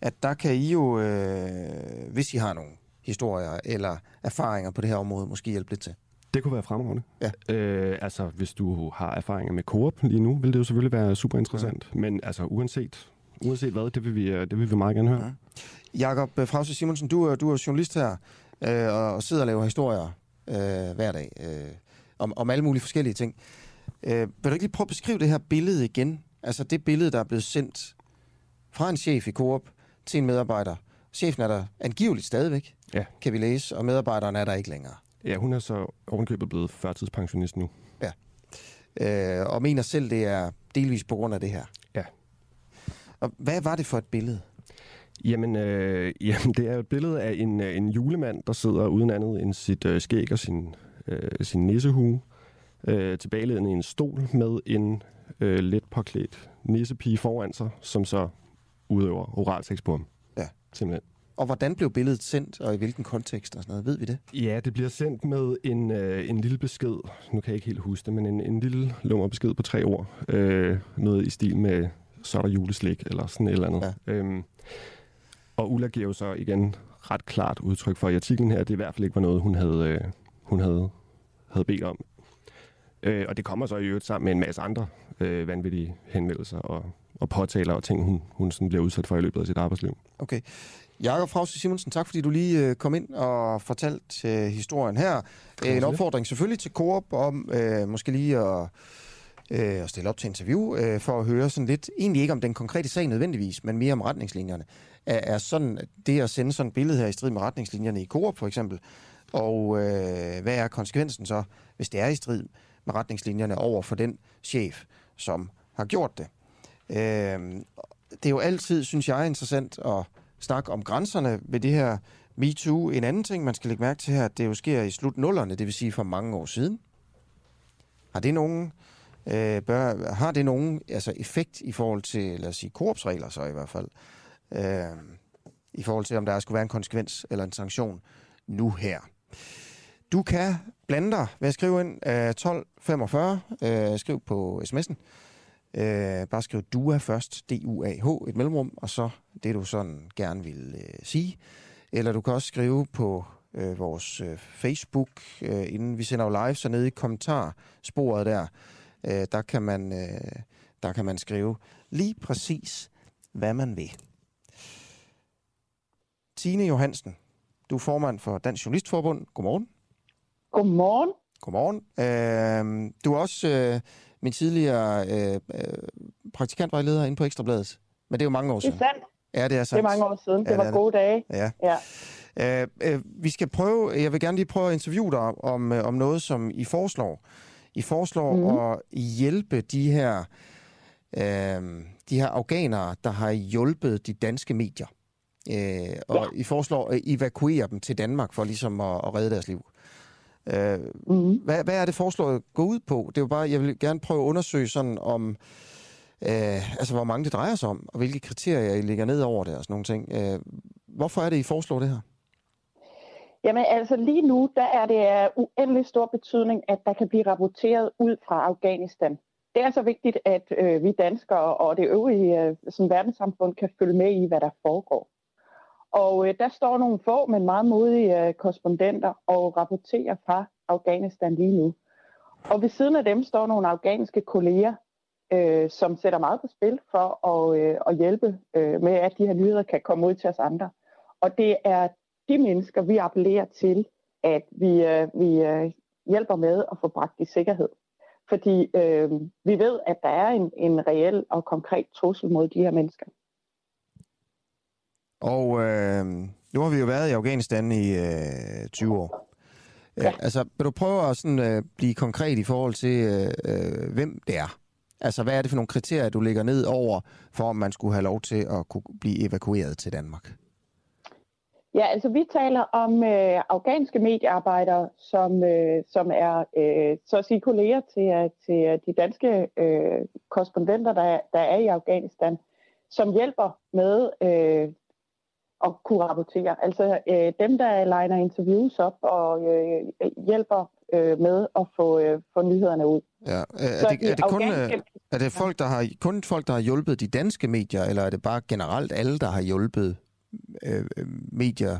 at der kan I jo, øh, hvis I har nogle historier eller erfaringer på det her område, måske hjælpe lidt til. Det kunne være fremragende. Ja. Øh, altså, hvis du har erfaringer med Coop lige nu, vil det jo selvfølgelig være super interessant. Ja. Men altså, uanset, uanset hvad, det vil, vi, det vil vi meget gerne høre. Ja. Jakob øh, Frause Simonsen, du, er, du er journalist her, øh, og sidder og laver historier øh, hver dag øh, om, om alle mulige forskellige ting. Øh, vil du ikke lige prøve at beskrive det her billede igen? Altså det billede, der er blevet sendt fra en chef i Coop til en medarbejder. Chefen er der angiveligt stadigvæk, ja. kan vi læse, og medarbejderen er der ikke længere. Ja, hun er så ovenkøbet blevet førtidspensionist nu. Ja. Øh, og mener selv, det er delvis på grund af det her. Ja. Og hvad var det for et billede? Jamen, øh, jamen det er et billede af en, øh, en julemand, der sidder uden andet end sit øh, skæg og sin, øh, sin nissehue, øh, tilbagelænet i en stol med en øh, let påklædt nissepige foran sig, som så udøver oralsex på ham. Ja. Simpelthen. Og hvordan blev billedet sendt, og i hvilken kontekst og sådan noget? Ved vi det? Ja, det bliver sendt med en, øh, en lille besked. Nu kan jeg ikke helt huske det, men en, en lille lummer besked på tre ord. Øh, noget i stil med, så er der juleslik, eller sådan et eller andet. Ja. Øhm, og Ulla giver jo så igen ret klart udtryk for i artiklen her, at det i hvert fald ikke var noget, hun havde, øh, hun havde, havde bedt om. Øh, og det kommer så i øvrigt sammen med en masse andre øh, vanvittige henvendelser og, og påtaler og ting, hun, hun sådan bliver udsat for i løbet af sit arbejdsliv. Okay. Jakob Frause Simonsen, tak fordi du lige øh, kom ind og fortalte øh, historien her. En opfordring selvfølgelig til Coop om øh, måske lige at, øh, at stille op til interview øh, for at høre sådan lidt, egentlig ikke om den konkrete sag nødvendigvis, men mere om retningslinjerne. Er, er sådan det at sende sådan et billede her i strid med retningslinjerne i Coop for eksempel, og øh, hvad er konsekvensen så, hvis det er i strid med retningslinjerne over for den chef, som har gjort det? Øh, det er jo altid, synes jeg, interessant at snak om grænserne ved det her MeToo. En anden ting, man skal lægge mærke til her, at det jo sker i slutnullerne, det vil sige for mange år siden. Har det nogen, øh, bør, har det nogen altså effekt i forhold til, lad os sige, korpsregler så i hvert fald, øh, i forhold til, om der skulle være en konsekvens eller en sanktion nu her. Du kan blande dig ved at skrive ind øh, 1245, øh, skriv på sms'en, Øh, bare skriv DUA først, D-U-A-H, et mellemrum, og så det, du sådan gerne vil øh, sige. Eller du kan også skrive på øh, vores øh, Facebook, øh, inden vi sender jo live, så nede i kommentarsporet der, øh, der, kan man, øh, der kan man skrive lige præcis, hvad man vil. Tine Johansen, du er formand for Dansk Journalistforbund. Godmorgen. Godmorgen. Godmorgen. Øh, du er også øh, min tidligere øh, øh, praktikantvejleder inde på Ekstrabladet. Men det er jo mange år siden. Det er sandt. Ja, det er sandt. Det er mange år siden. Det Ja, var det er gode dage. Ja. ja. Øh, øh, vi skal prøve, jeg vil gerne lige prøve at interviewe dig om, øh, om noget, som I foreslår. I foreslår mm. at hjælpe de her, øh, de her afghanere, der har hjulpet de danske medier. Øh, og ja. I foreslår at evakuere dem til Danmark for ligesom at, at redde deres liv. Øh, mm. hvad, hvad er det foreslået gå ud på? Det er jo bare, jeg vil gerne prøve at undersøge sådan om, øh, altså hvor mange det drejer sig om, og hvilke kriterier I ligger ned over det og sådan nogle ting. Øh, hvorfor er det, I foreslår det her? Jamen altså lige nu, der er det af uendelig stor betydning, at der kan blive rapporteret ud fra Afghanistan. Det er så vigtigt, at øh, vi danskere og det øvrige øh, som verdenssamfund kan følge med i, hvad der foregår. Og øh, der står nogle få, men meget modige øh, korrespondenter og rapporterer fra Afghanistan lige nu. Og ved siden af dem står nogle afghanske kolleger, øh, som sætter meget på spil for at, øh, at hjælpe øh, med, at de her nyheder kan komme ud til os andre. Og det er de mennesker, vi appellerer til, at vi, øh, vi øh, hjælper med at få bragt i sikkerhed. Fordi øh, vi ved, at der er en, en reel og konkret trussel mod de her mennesker. Og øh, nu har vi jo været i Afghanistan i øh, 20 år. Ja. Altså, vil du prøve at sådan, øh, blive konkret i forhold til, øh, øh, hvem det er? Altså, hvad er det for nogle kriterier, du lægger ned over, for om man skulle have lov til at kunne blive evakueret til Danmark? Ja, altså vi taler om øh, afghanske mediearbejdere, som, øh, som er øh, så at sige kolleger til, øh, til de danske øh, korrespondenter, der, der er i Afghanistan, som hjælper med øh, at kunne rapportere. Altså øh, dem, der liner interviews op og øh, hjælper øh, med at få, øh, få nyhederne ud. Ja. Er, er, det, er, det kun, afghanske... er det folk, der har, kun folk, der har hjulpet de danske medier, eller er det bare generelt alle, der har hjulpet øh, medier?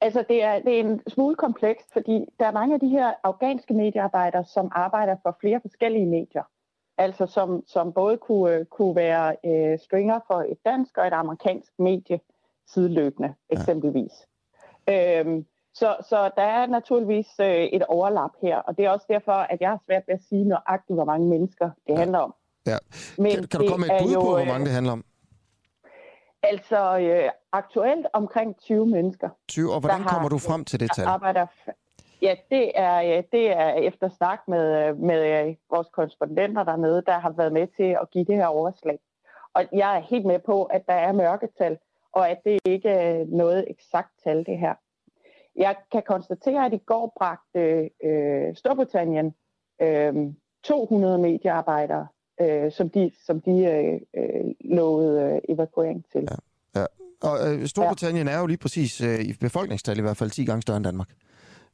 Altså, det er, det er en smule komplekst, fordi der er mange af de her afghanske mediearbejdere, som arbejder for flere forskellige medier. Altså, som, som både kunne, kunne være øh, stringer for et dansk og et amerikansk medie sideløbende, eksempelvis. Ja. Øhm, så, så der er naturligvis øh, et overlap her, og det er også derfor, at jeg har svært ved at sige nøjagtigt, hvor mange mennesker det ja. handler om. Ja. Men kan, kan du komme med et bud jo, på, hvor mange det handler om? Altså øh, aktuelt omkring 20 mennesker. 20, og hvordan kommer du frem til det tal? Arbejder, ja, det er, det er efter snak med, øh, med øh, vores korrespondenter dernede, der har været med til at give det her overslag. Og jeg er helt med på, at der er mørketal, og at det ikke er noget eksakt tal, det her. Jeg kan konstatere, at i går bragte øh, Storbritannien øh, 200 mediearbejdere øh, som de, som de øh, øh, lovede øh, evakuering til. Ja. ja. Og øh, Storbritannien ja. er jo lige præcis øh, i befolkningstal i hvert fald 10 gange større end Danmark.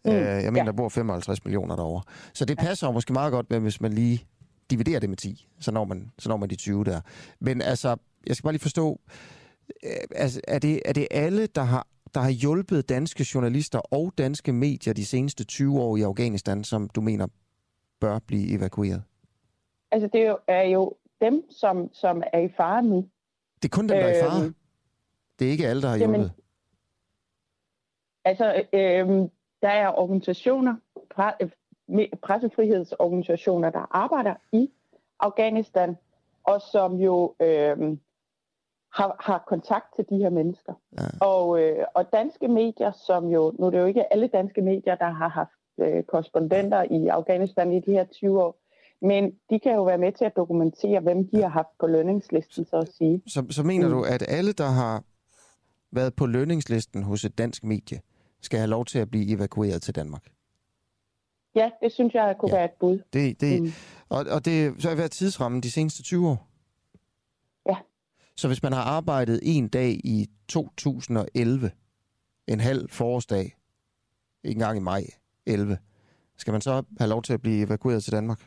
Mm. Øh, jeg mener, ja. der bor 55 millioner derovre. Så det passer ja. måske meget godt med, hvis man lige dividerer det med 10, så når man, så når man de 20 der. Men altså, jeg skal bare lige forstå, øh, altså, er, det, er det alle, der har der har hjulpet danske journalister og danske medier de seneste 20 år i Afghanistan, som du mener bør blive evakueret? Altså, det er jo, dem, som, som er i fare nu. Det er kun dem, der er i fare? Øhm, det er ikke alle, der har jamen, hjulpet? Altså, øhm, der er organisationer, pressefrihedsorganisationer, der arbejder i Afghanistan, og som jo øhm, har, har kontakt til de her mennesker. Ja. Og, øh, og danske medier, som jo, nu er det jo ikke alle danske medier, der har haft øh, korrespondenter i Afghanistan i de her 20 år, men de kan jo være med til at dokumentere, hvem de har haft på lønningslisten, så at sige. Så, så mener mm. du, at alle, der har været på lønningslisten hos et dansk medie, skal have lov til at blive evakueret til Danmark? Ja, det synes jeg kunne ja. være et bud. Det, det, mm. og, og det så har været tidsrammen de seneste 20 år? Ja. Så hvis man har arbejdet en dag i 2011, en halv forårsdag, en gang i maj 11, skal man så have lov til at blive evakueret til Danmark?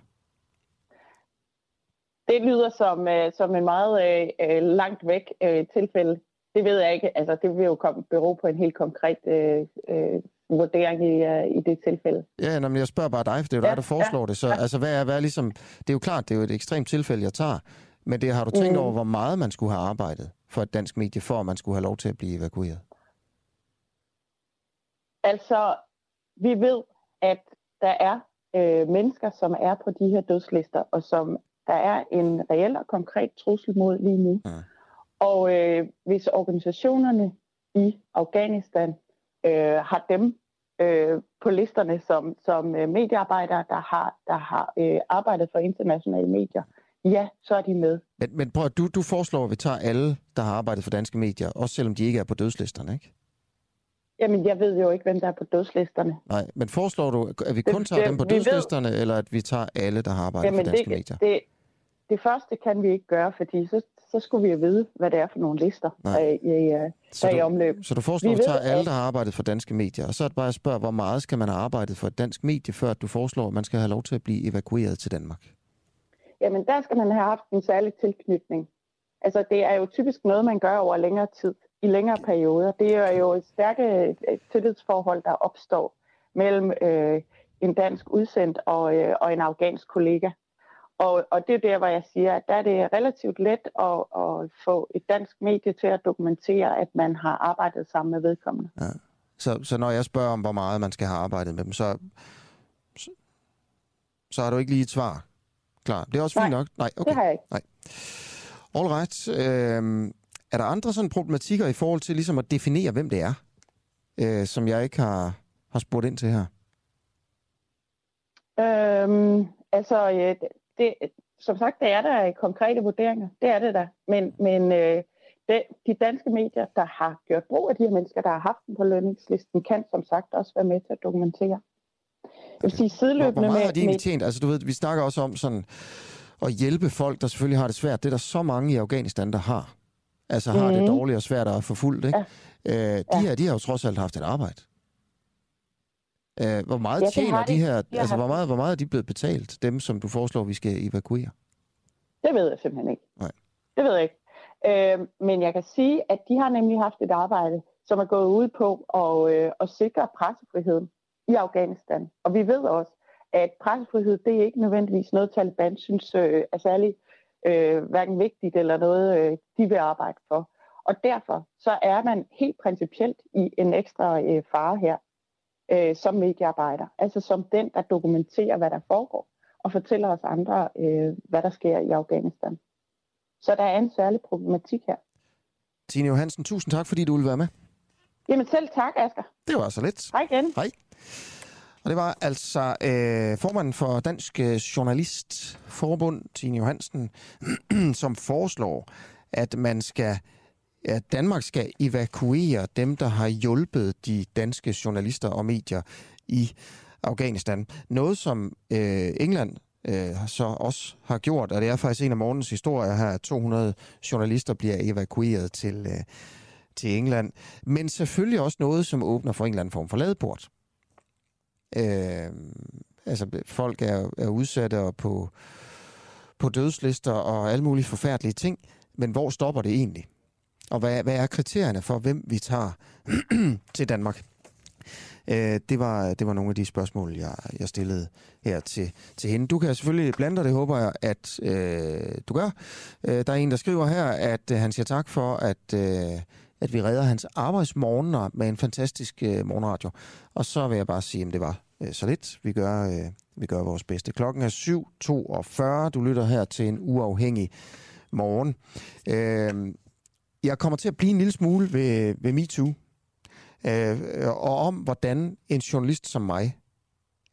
Det lyder som, øh, som en meget øh, øh, langt væk øh, tilfælde. Det ved jeg ikke. Altså, det vil jo komme, bero på en helt konkret øh, øh, vurdering i, uh, i det tilfælde. Ja, men jeg spørger bare dig, for det er jo ja, dig, der foreslår ja, det. Så ja. altså, hvad er, hvad er ligesom, det er jo klart, det er jo et ekstremt tilfælde, jeg tager. Men det har du tænkt mm. over, hvor meget man skulle have arbejdet for et dansk medie, for at man skulle have lov til at blive evakueret? Altså, vi ved, at der er øh, mennesker, som er på de her dødslister, og som der er en reel og konkret trussel mod lige nu. Ja. Og øh, hvis organisationerne i Afghanistan øh, har dem øh, på listerne som, som øh, mediearbejdere, der har, der har øh, arbejdet for internationale medier. Ja, så er de med. Men, men prøv, du, du foreslår, at vi tager alle, der har arbejdet for danske medier, også selvom de ikke er på dødslisterne, ikke? Jamen, jeg ved jo ikke, hvem der er på dødslisterne. Nej, men foreslår du, at vi kun tager det- dem på vi ved- dødslisterne, eller at vi tager alle, der har arbejdet Jamen, for danske det, medier? det, det første kan vi ikke gøre, fordi så, så skulle vi jo vide, hvad det er for nogle lister, der er, i, Så der er i du- omløb. Så du foreslår, at ved, tager alle, der har arbejdet for danske medier, og så er det bare at spørge, hvor meget skal man have arbejdet for et dansk medie, før du foreslår, at man skal have lov til at blive evakueret til Danmark? Jamen, der skal man have haft en særlig tilknytning. Altså, det er jo typisk noget, man gør over længere tid, i længere perioder. Det er jo et stærke tillidsforhold, der opstår mellem øh, en dansk udsendt og, øh, og en afghansk kollega. Og, og det er der, hvor jeg siger, at der er det relativt let at, at få et dansk medie til at dokumentere, at man har arbejdet sammen med vedkommende. Ja. Så, så når jeg spørger om, hvor meget man skal have arbejdet med dem, så, så, så har du ikke lige et svar klar. Det er også fint Nej, nok. Nej, okay. det har jeg ikke. Nej. All right. Øhm, er der andre sådan problematikker i forhold til ligesom at definere, hvem det er, øh, som jeg ikke har, har spurgt ind til her? Øhm, altså, øh, det, som sagt, det er der konkrete vurderinger. Det er det der. Men, men øh, det, de danske medier, der har gjort brug af de her mennesker, der har haft dem på lønningslisten, kan som sagt også være med til at dokumentere. Jeg vil sige sideløbende hvor meget har de med, egentlig tjent? Altså, du ved, vi snakker også om sådan at hjælpe folk, der selvfølgelig har det svært. Det er der så mange i Afghanistan, der har. Altså har det Mhm. dårligt og svært at få fuldt, ikke? Ja. Øh, de, her, de har jo trods alt haft et arbejde. Øh, hvor meget Ja, tjener de de. her, De altså hvor meget, hvor meget er de blevet betalt, dem som du foreslår, vi skal evakuere? Det ved jeg simpelthen ikke. Nej. Det ved jeg ikke. Øh, men jeg kan sige, at de har nemlig haft et arbejde, som er gået ud på at, øh, at sikre pressefriheden i Afghanistan. Og vi ved også, at pressefrihed, det er ikke nødvendigvis noget, Taliban synes øh, er særlig øh, hverken vigtigt eller noget, øh, de vil arbejde for. Og derfor så er man helt principielt i en ekstra øh, fare her øh, som mediearbejder. Altså som den, der dokumenterer, hvad der foregår, og fortæller os andre, øh, hvad der sker i Afghanistan. Så der er en særlig problematik her. Tine Johansen, tusind tak, fordi du ville være med. Jamen selv tak, Asger. Det var så lidt. Hej igen. Hej. Og det var altså øh, formanden for Dansk øh, Journalistforbund, Tine Johansen, som foreslår, at man skal at Danmark skal evakuere dem, der har hjulpet de danske journalister og medier i Afghanistan. Noget, som øh, England øh, så også har gjort, og det er faktisk en af morgens historier her, at 200 journalister bliver evakueret til, øh, til England. Men selvfølgelig også noget, som åbner for en eller anden form for ladeport. Øh, altså, folk er, er udsatte og på, på dødslister og alle mulige forfærdelige ting, men hvor stopper det egentlig? Og hvad, hvad er kriterierne for, hvem vi tager til Danmark? Øh, det, var, det var nogle af de spørgsmål, jeg, jeg stillede her til, til hende. Du kan selvfølgelig blande dig, det håber jeg, at øh, du gør. Øh, der er en, der skriver her, at øh, han siger tak for, at, øh, at vi redder hans arbejdsmorgener med en fantastisk øh, morgenradio. Og så vil jeg bare sige, at det var øh, så lidt. Vi gør, øh, vi gør vores bedste. Klokken er 7.42. Du lytter her til en uafhængig morgen. Øh, jeg kommer til at blive en lille smule ved, ved MeToo. Øh, og om, hvordan en journalist som mig,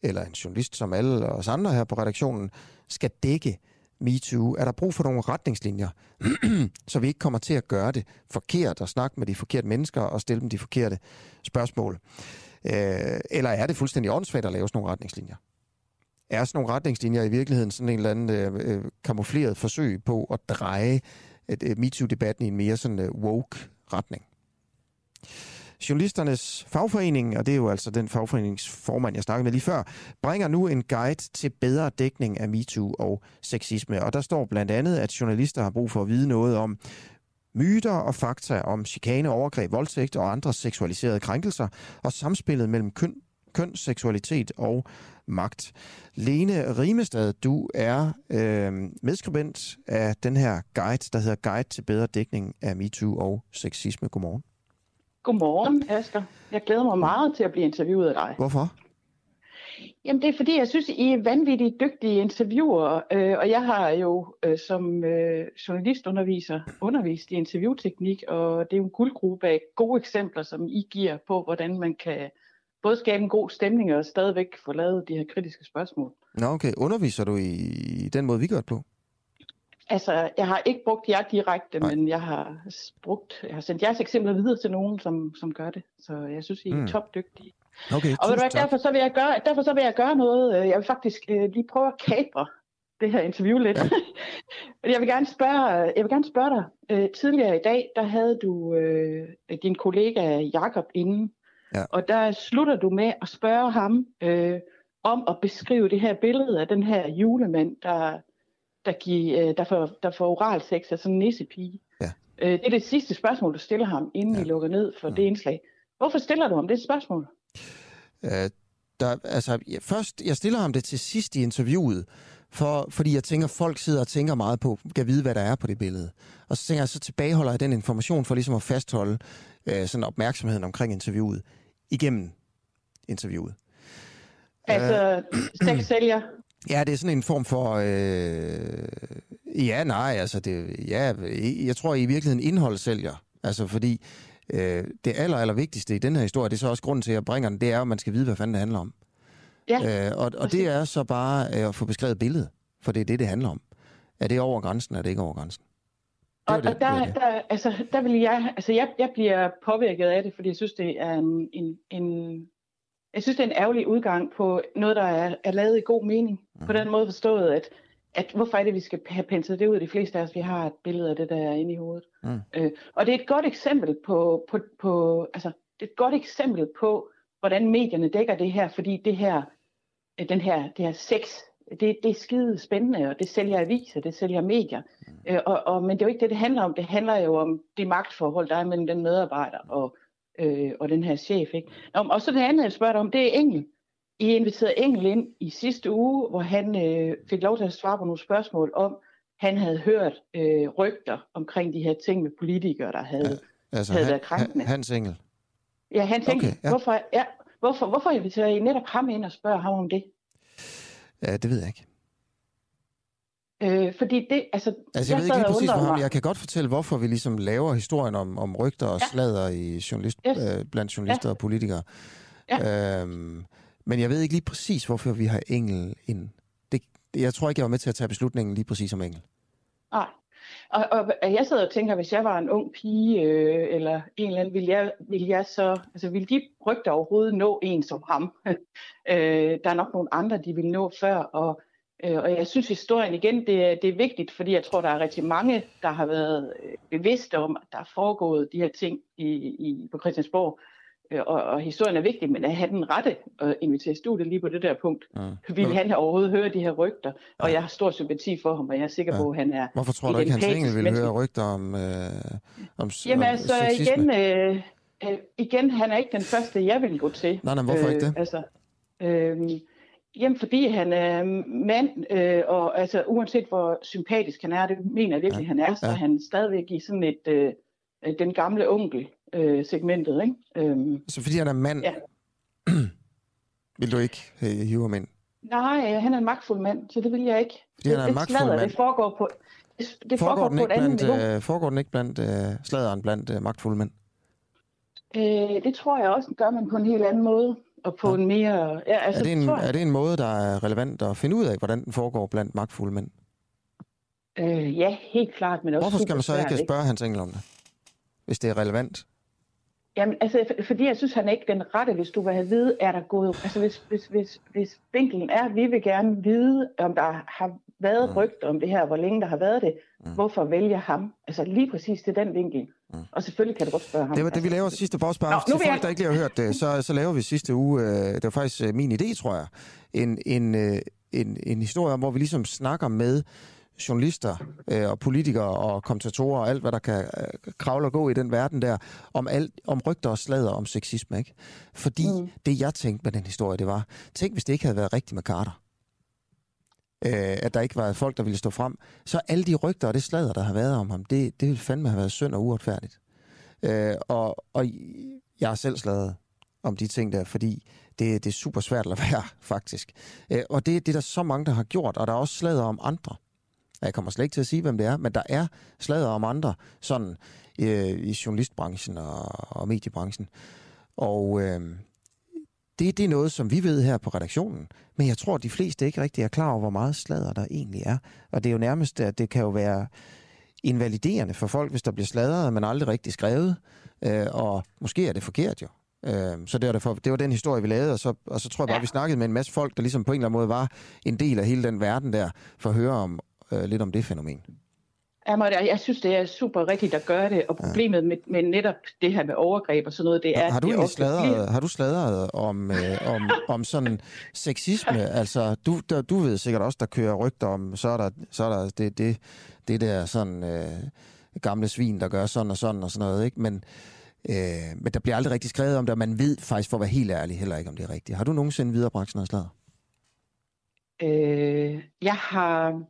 eller en journalist som alle os andre her på redaktionen, skal dække MeToo. Er der brug for nogle retningslinjer, så vi ikke kommer til at gøre det forkert og snakke med de forkerte mennesker og stille dem de forkerte spørgsmål? Øh, eller er det fuldstændig åndssvagt at lave sådan nogle retningslinjer? Er sådan nogle retningslinjer i virkeligheden sådan en eller anden øh, øh, kamufleret forsøg på at dreje øh, MeToo-debatten i en mere sådan øh, woke retning? Journalisternes fagforening, og det er jo altså den fagforeningsformand, jeg snakkede med lige før, bringer nu en guide til bedre dækning af MeToo og sexisme. Og der står blandt andet, at journalister har brug for at vide noget om myter og fakta om chikane, overgreb, voldtægt og andre seksualiserede krænkelser, og samspillet mellem køn, køn, seksualitet og magt. Lene Rimestad, du er øh, medskribent af den her guide, der hedder Guide til bedre dækning af MeToo og sexisme. Godmorgen. Godmorgen, Asger. Jeg glæder mig meget til at blive interviewet af dig. Hvorfor? Jamen det er fordi, jeg synes, I er vanvittigt dygtige interviewer, øh, og jeg har jo øh, som øh, journalistunderviser undervist i interviewteknik, og det er jo en guldgruppe af gode eksempler, som I giver på, hvordan man kan både skabe en god stemning og stadigvæk få lavet de her kritiske spørgsmål. Nå, okay. Underviser du i, den måde, vi gør det på? Altså, jeg har ikke brugt jer direkte, Nej. men jeg har brugt, jeg har sendt jeres eksempler videre til nogen, som, som gør det. Så jeg synes, I er mm. topdygtige. Okay, og ved du hvad, derfor, så vil jeg gøre, derfor så vil jeg gøre noget. øh, Jeg vil faktisk øh, lige prøve at kapre det her interview lidt. Ja. jeg vil gerne spørge, jeg vil gerne spørge dig. Øh, tidligere i dag, der havde du øh, din kollega Jakob inde, ja. og der slutter du med at spørge ham øh, om at beskrive det her billede af den her julemand, der, der, giver, øh, der, får, der får oral sex af sådan en nissepige. Ja. Øh, det er det sidste spørgsmål, du stiller ham, inden ja. I lukker ned for ja. det indslag. Hvorfor stiller du ham det spørgsmål? Øh, der, altså, ja, først, jeg stiller ham det til sidst i interviewet, for, fordi jeg tænker, folk sidder og tænker meget på, kan vide, hvad der er på det billede. Og så tænker jeg, så tilbageholder jeg den information for ligesom at fastholde øh, sådan opmærksomheden omkring interviewet igennem interviewet. Altså, sexsælger? Ja, det er sådan en form for... Øh, ja, nej, altså det... Ja, jeg tror i virkeligheden indhold sælger. Altså fordi øh, det aller, aller vigtigste i den her historie, det er så også grunden til, at jeg bringer den, det er, at man skal vide, hvad fanden det handler om. Ja, øh, og, og det er så bare øh, at få beskrevet billedet, for det er det, det handler om. Er det over grænsen, er det ikke over grænsen? Og, det, og der, det. der, altså, der vil jeg, altså jeg, jeg bliver påvirket af det, fordi jeg synes, det er en, en, en jeg synes, det er en ærgerlig udgang på noget, der er, er lavet i god mening. Mm. På den måde forstået, at, at hvorfor er det, vi skal have penslet det ud? De fleste af os, vi har et billede af det, der er inde i hovedet. Mm. Øh, og det er et godt eksempel på, på, på, altså, det er et godt eksempel på, hvordan medierne dækker det her, fordi det her, den her, det her sex, det, det er skide spændende, og det sælger aviser, det sælger medier. Mm. Øh, og, og, men det er jo ikke det, det handler om. Det handler jo om det magtforhold, der er mellem den medarbejder og, øh, og den her chef. Ikke? Nå, og så det andet, jeg spørger dig om, det er Engel. I inviterede Engel ind i sidste uge, hvor han øh, fik lov til at svare på nogle spørgsmål om, han havde hørt øh, rygter omkring de her ting med politikere, der havde, ja, altså havde han, været krænkende. Hans Engel? Ja, Hans Engel. Okay, ja. Hvorfor, ja, hvorfor, hvorfor inviterer I netop ham ind og spørger ham om det? Ja, det ved jeg ikke. Øh, fordi det, altså... Altså, jeg, jeg ved ikke lige præcis, undrede hvor ham, mig. jeg kan godt fortælle, hvorfor vi ligesom laver historien om, om rygter og Ja. sladder i journalist, Yes. øh, blandt journalister Ja. og politikere. Øhm, men jeg ved ikke lige præcis, hvorfor vi har Engel ind. Det, jeg tror ikke, jeg var med til at tage beslutningen lige præcis om Engel. Nej. Og, og jeg sidder og tænker, hvis jeg var en ung pige, øh, eller en eller anden, ville jeg, ville jeg så, altså ville de rygter overhovedet nå en som ham? øh, der er nok nogle andre, de vil nå før, og, øh, og jeg synes historien igen, det, er- det er vigtigt, fordi jeg tror, der er rigtig mange, der har været øh, bevidste om, at der er foregået de her ting i, i, på Christiansborg, Øh, og, og historien er vigtig, men at have den rette og invitere i studiet lige på det der punkt, Mm. vil han overhovedet høre de her rygter, og jeg har stor sympati for ham, og jeg er sikker på, at han er Hvorfor tror du ikke, Hans Engel høre rygter om, øh, om, Jamen om altså, sexisme? igen, øh, øh, igen, han er ikke den første, jeg vil gå til. Nej, nej, hvorfor ikke det? Altså, øh, jamen, fordi han er mand, øh, og altså, uanset hvor sympatisk han er, det mener jeg virkelig, ja. han er, så Ja. han stadigvæk i sådan et, øh, øh, den gamle onkel øh, segmentet, ikke? Øh, Så fordi han er mand, ja. vil du ikke øh, hive ham ind? Nej, øh, han er en magtfuld mand, så det vil jeg ikke. Fordi han er en det, magtfuld mand. Det foregår på, det, det foregår, foregår på et andet blandt, niveau. øh, foregår den ikke blandt øh, sladeren blandt øh, magtfulde mænd? Øh, det tror jeg også, gør man på en helt anden måde, og på ja. en mere... Ja, altså, er, det en, jeg. er det en måde, der er relevant at finde ud af, hvordan den foregår blandt magtfulde mænd? Øh, ja, helt klart, men også Hvorfor skal man så ikke spørge Hans Engel om det? Hvis det er relevant? Jamen, altså, for- fordi jeg synes, han er ikke den rette, hvis du vil have vide, er der gået... Altså, hvis, hvis, hvis, hvis vinkelen er, at vi vil gerne vide, om der har været mm. rygter om det her, hvor længe der har været det, mm. hvorfor vælger ham? Altså, lige præcis til den vinkel. Mm. Og selvfølgelig kan du godt spørge ham. Det var det, vi laver sidste boss bare Nå, til folk, jeg- der ikke lige har hørt det. Så, så laver vi sidste uge, øh, det var faktisk øh, min idé, tror jeg, en, en, øh, en, en historie om, hvor vi ligesom snakker med journalister øh, og politikere og kommentatorer og alt, hvad der kan øh, kravle og gå i den verden der, om, alt, om rygter og sladder om sexisme. Ikke? Fordi mm. det, jeg tænkte med den historie, det var, tænk hvis det ikke havde været rigtigt med Carter. Øh, at der ikke var folk, der ville stå frem. Så alle de rygter og det sladder, der har været om ham, det, det ville fandme have været synd og uretfærdigt. Øh, og, og jeg er selv slaget. om de ting der, fordi det, det er super svært at være, faktisk. Øh, og det, det er der så mange, der har gjort, og der er også slader om andre. Jeg kommer slet ikke til at sige, hvem det er, men der er slader om andre, sådan øh, i journalistbranchen og, og mediebranchen. Og øh, det, det er noget, som vi ved her på redaktionen, men jeg tror, de fleste ikke rigtig er klar over, hvor meget slader der egentlig er. Og det er jo nærmest, at det kan jo være invaliderende for folk, hvis der bliver sladret, men aldrig rigtig skrevet. Øh, og måske er det forkert jo. Øh, så det var, derfor, det var den historie, vi lavede, og så, og så tror jeg bare, ja. vi snakkede med en masse folk, der ligesom på en eller anden måde var en del af hele den verden der, for at høre om, øh, lidt om det fænomen. Jamen, jeg, synes, det er super rigtigt at gøre det, og problemet ja. med, med netop det her med overgreb og sådan noget, det er... Har du, det sladret, har du sladret om, øh, om, om sådan sexisme? Altså, du, der, du ved sikkert også, der kører rygter om, så er der, så er der det, det, det der sådan øh, gamle svin, der gør sådan og sådan og sådan noget, ikke? Men, øh, men der bliver aldrig rigtig skrevet om det, og man ved faktisk, for at være helt ærlig, heller ikke, om det er rigtigt. Har du nogensinde viderebragt sådan noget sladder? Øh, jeg har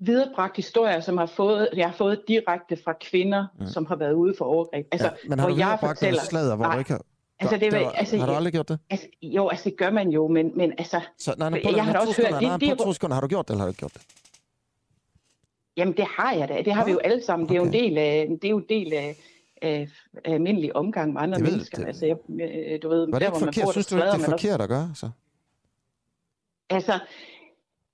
viderebragt historier, som har fået, jeg har fået direkte fra kvinder, mm. som har været ude for overgreb. Altså, ja, men har du viderebragt fortæller, noget sladder, hvor nej, du ikke har... Altså, det, var, altså, har du aldrig gjort det? Altså, jo, altså det gør man jo, men, men altså... Så, nej, nej, på, jeg har også hørt... Nej, de, på to sekunder, har du gjort det, eller har du ikke gjort det? Jamen, det har jeg da. Det har ja. vi jo alle sammen. Det er jo en del af, det er jo en del af, af, af almindelig omgang med andre det mennesker. Det. Altså, jeg, du ved, Var det der, ikke forkert? Synes du ikke, det er forkert at gøre, så? Altså,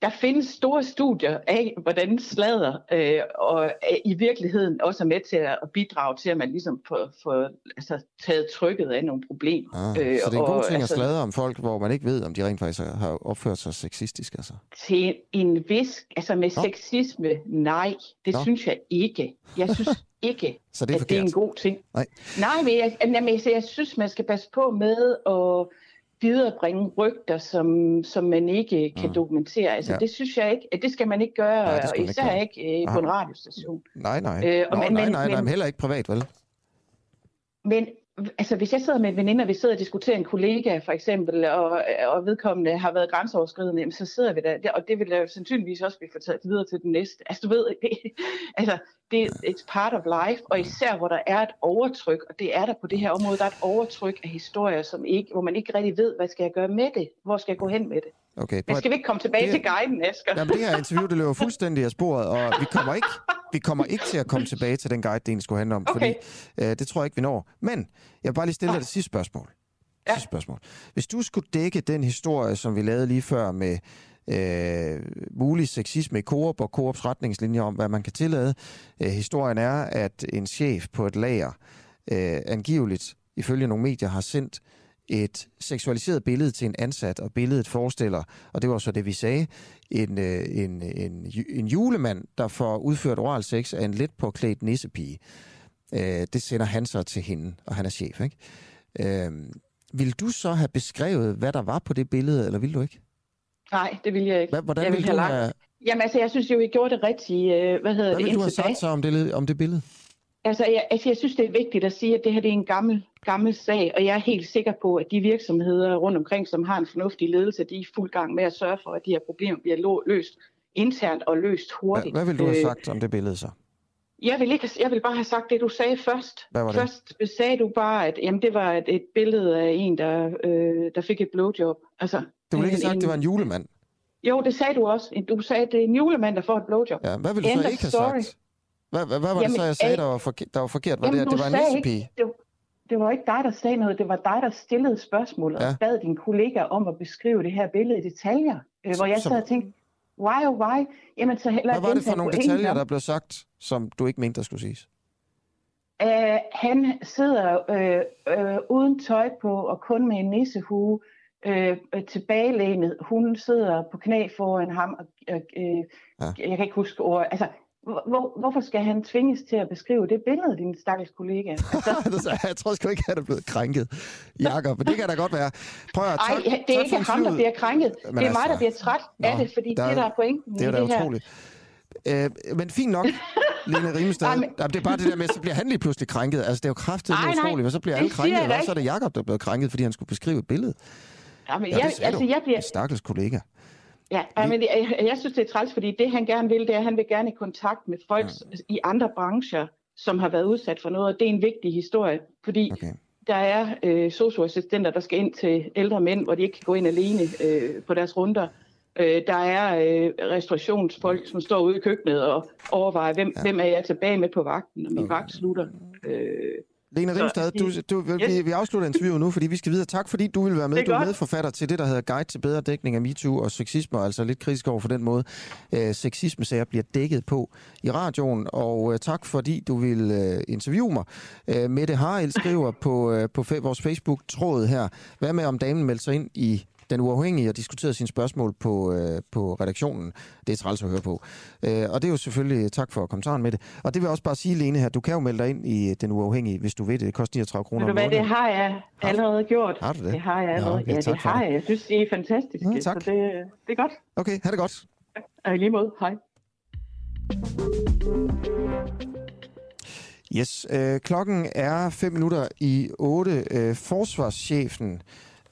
der findes store studier af, hvordan slader øh, og øh, i virkeligheden også er med til at bidrage til, at man ligesom får, får altså, taget trykket af nogle problemer. Ah, øh, så det er en god ting altså, at sladre om folk, hvor man ikke ved, om de rent faktisk har opført sig sexistisk? Altså. Til en vis, altså med Nå. sexisme, nej, det Nå. synes jeg ikke. Jeg synes ikke, så det er at det er en god ting. Nej, nej men jeg, jeg, jeg, jeg synes, man skal passe på med at viderebringe rygter, som, som man ikke kan mm. dokumentere. Altså, ja. det synes jeg ikke, det skal man ikke gøre, nej, og især ikke, ikke øh, på en radiostation. Nej, nej. Øh, og Nå, men, nej, nej, men, nej, men heller ikke privat, vel? Men altså, hvis jeg sidder med en veninde, og vi sidder og diskuterer en kollega, for eksempel, og, og vedkommende har været grænseoverskridende, så sidder vi der, og det vil jo sandsynligvis også blive fortalt videre til den næste. Altså, du ved, det, altså, det er et part of life, og især hvor der er et overtryk, og det er der på det her område, der er et overtryk af historier, som ikke, hvor man ikke rigtig ved, hvad skal jeg gøre med det? Hvor skal jeg gå hen med det? Okay, Men skal vi ikke komme tilbage det, til guiden, Asger? Jamen, det her interview, det løber fuldstændig af sporet, og vi kommer ikke, vi kommer ikke til at komme tilbage til den guide, det egentlig skulle handle om, okay. fordi øh, det tror jeg ikke, vi når. Men jeg vil bare lige stille dig det sidste spørgsmål. Ja. Sidste spørgsmål. Hvis du skulle dække den historie, som vi lavede lige før med øh, mulig sexisme i Coop og Coops retningslinjer om, hvad man kan tillade. Øh, historien er, at en chef på et lager øh, angiveligt, ifølge nogle medier, har sendt et seksualiseret billede til en ansat, og billedet forestiller, og det var så det, vi sagde, en, øh, en, en, en julemand, der får udført oral sex af en let påklædt nissepige. Øh, det sender han så til hende, og han er chef, ikke? Øh, vil du så have beskrevet, hvad der var på det billede, eller vil du ikke? Nej, det vil jeg ikke. Hvordan jeg vil du have... have... Jamen altså, jeg synes jo, I gjorde det rigtigt. Øh, hvad hedder hvad det? Hvad du have sagt så om det, om det billede? Altså jeg, altså, jeg synes, det er vigtigt at sige, at det her det er en gammel, gammel sag, og jeg er helt sikker på, at de virksomheder rundt omkring, som har en fornuftig ledelse, de er fuld gang med at sørge for, at de her problemer bliver løst internt og løst hurtigt. Hvad, hvad vil du have øh, sagt om det billede så? Jeg vil, ikke, jeg vil bare have sagt det, du sagde først. Hvad var det? Først sagde du bare, at jamen, det var et, et billede af en, der, øh, der fik et blowjob. Altså, du ville ikke have sagt, at det var en julemand? Jo, det sagde du også. Du sagde, at det er en julemand, der får et blowjob. Ja, hvad ville du End så ikke have story. sagt? Hvad, hvad, hvad var Jamen, det så, jeg sagde, der var, forkert? Der var forkert? Var Jamen, det, at det var en nissepige? Det var ikke dig, der sagde noget. Det var dig, der stillede spørgsmål og ja. bad din kollega om at beskrive det her billede i detaljer. Øh, hvor jeg sad og tænkte, why oh why? Jamen, så heller Hvad var det for nogle detaljer, der blev sagt, som du ikke mente, der skulle siges? Uh, han sidder uh, uh, uden tøj på og kun med en nissehue øh, tilbagelænet. Hun sidder på knæ foran ham. Og, øh, ja. Jeg kan ikke huske ord. Altså, hvor, hvorfor skal han tvinges til at beskrive det billede, din stakkels kollega? Altså... jeg tror sgu ikke, at han er blevet krænket, Jakob, men det kan da godt være. Prøv at, tak, Ej, det er ikke ham, der bliver krænket. Men det er altså... mig, der bliver træt Nå, af det, fordi der, det der er pointen det er i det her. utroligt. Øh, men fint nok, Lene Rimestad. Ej, men... det er bare det der med, så bliver han lige pludselig krænket. Altså, det er jo kraftigt utroligt, men så bliver alle krænket, og så er det Jakob, der er blevet krænket, fordi han skulle beskrive et billede. Ja, men ja, jeg, altså, jeg bliver... Stakkels kollega. Ja, Vi... men jeg, jeg synes, det er træls, fordi det, han gerne vil, det er, at han vil gerne i kontakt med folk ja. i andre brancher, som har været udsat for noget, og det er en vigtig historie, fordi okay. der er øh, socioassistenter, der skal ind til ældre mænd, hvor de ikke kan gå ind alene øh, på deres runder. Øh, der er øh, restaurationsfolk, som står ude i køkkenet og overvejer, hvem, ja. hvem er jeg tilbage med på vagten, når min okay. vagt slutter. Øh, Lena Rimstad, du, du, yes. vi, vi afslutter interviewet nu, fordi vi skal videre. Tak fordi du vil være med. Du er medforfatter til det, der hedder Guide til bedre dækning af MeToo og sexisme, altså lidt kritisk over for den måde, øh, sexisme-sager bliver dækket på i radioen. Og øh, tak fordi du vil øh, interviewe mig. Øh, Mette Harald skriver på, øh, på vores Facebook-tråd her, hvad med om damen melder sig ind i den uafhængige og diskuterede sine spørgsmål på, øh, på redaktionen. Det er træls at høre på. Øh, og det er jo selvfølgelig tak for kommentaren med det. Og det vil jeg også bare sige, Lene her, du kan jo melde dig ind i den uafhængige, hvis du ved det. Det koster 39 kroner om måneden. det har jeg allerede gjort. Har du det? Det har jeg allerede. okay, ja, tak det har jeg. Jeg synes, det er fantastisk. Ja, tak. Så det, det er godt. Okay, ha' det godt. Og i lige måde. Hej. Yes, øh, klokken er 5 minutter i 8. Øh, forsvarschefen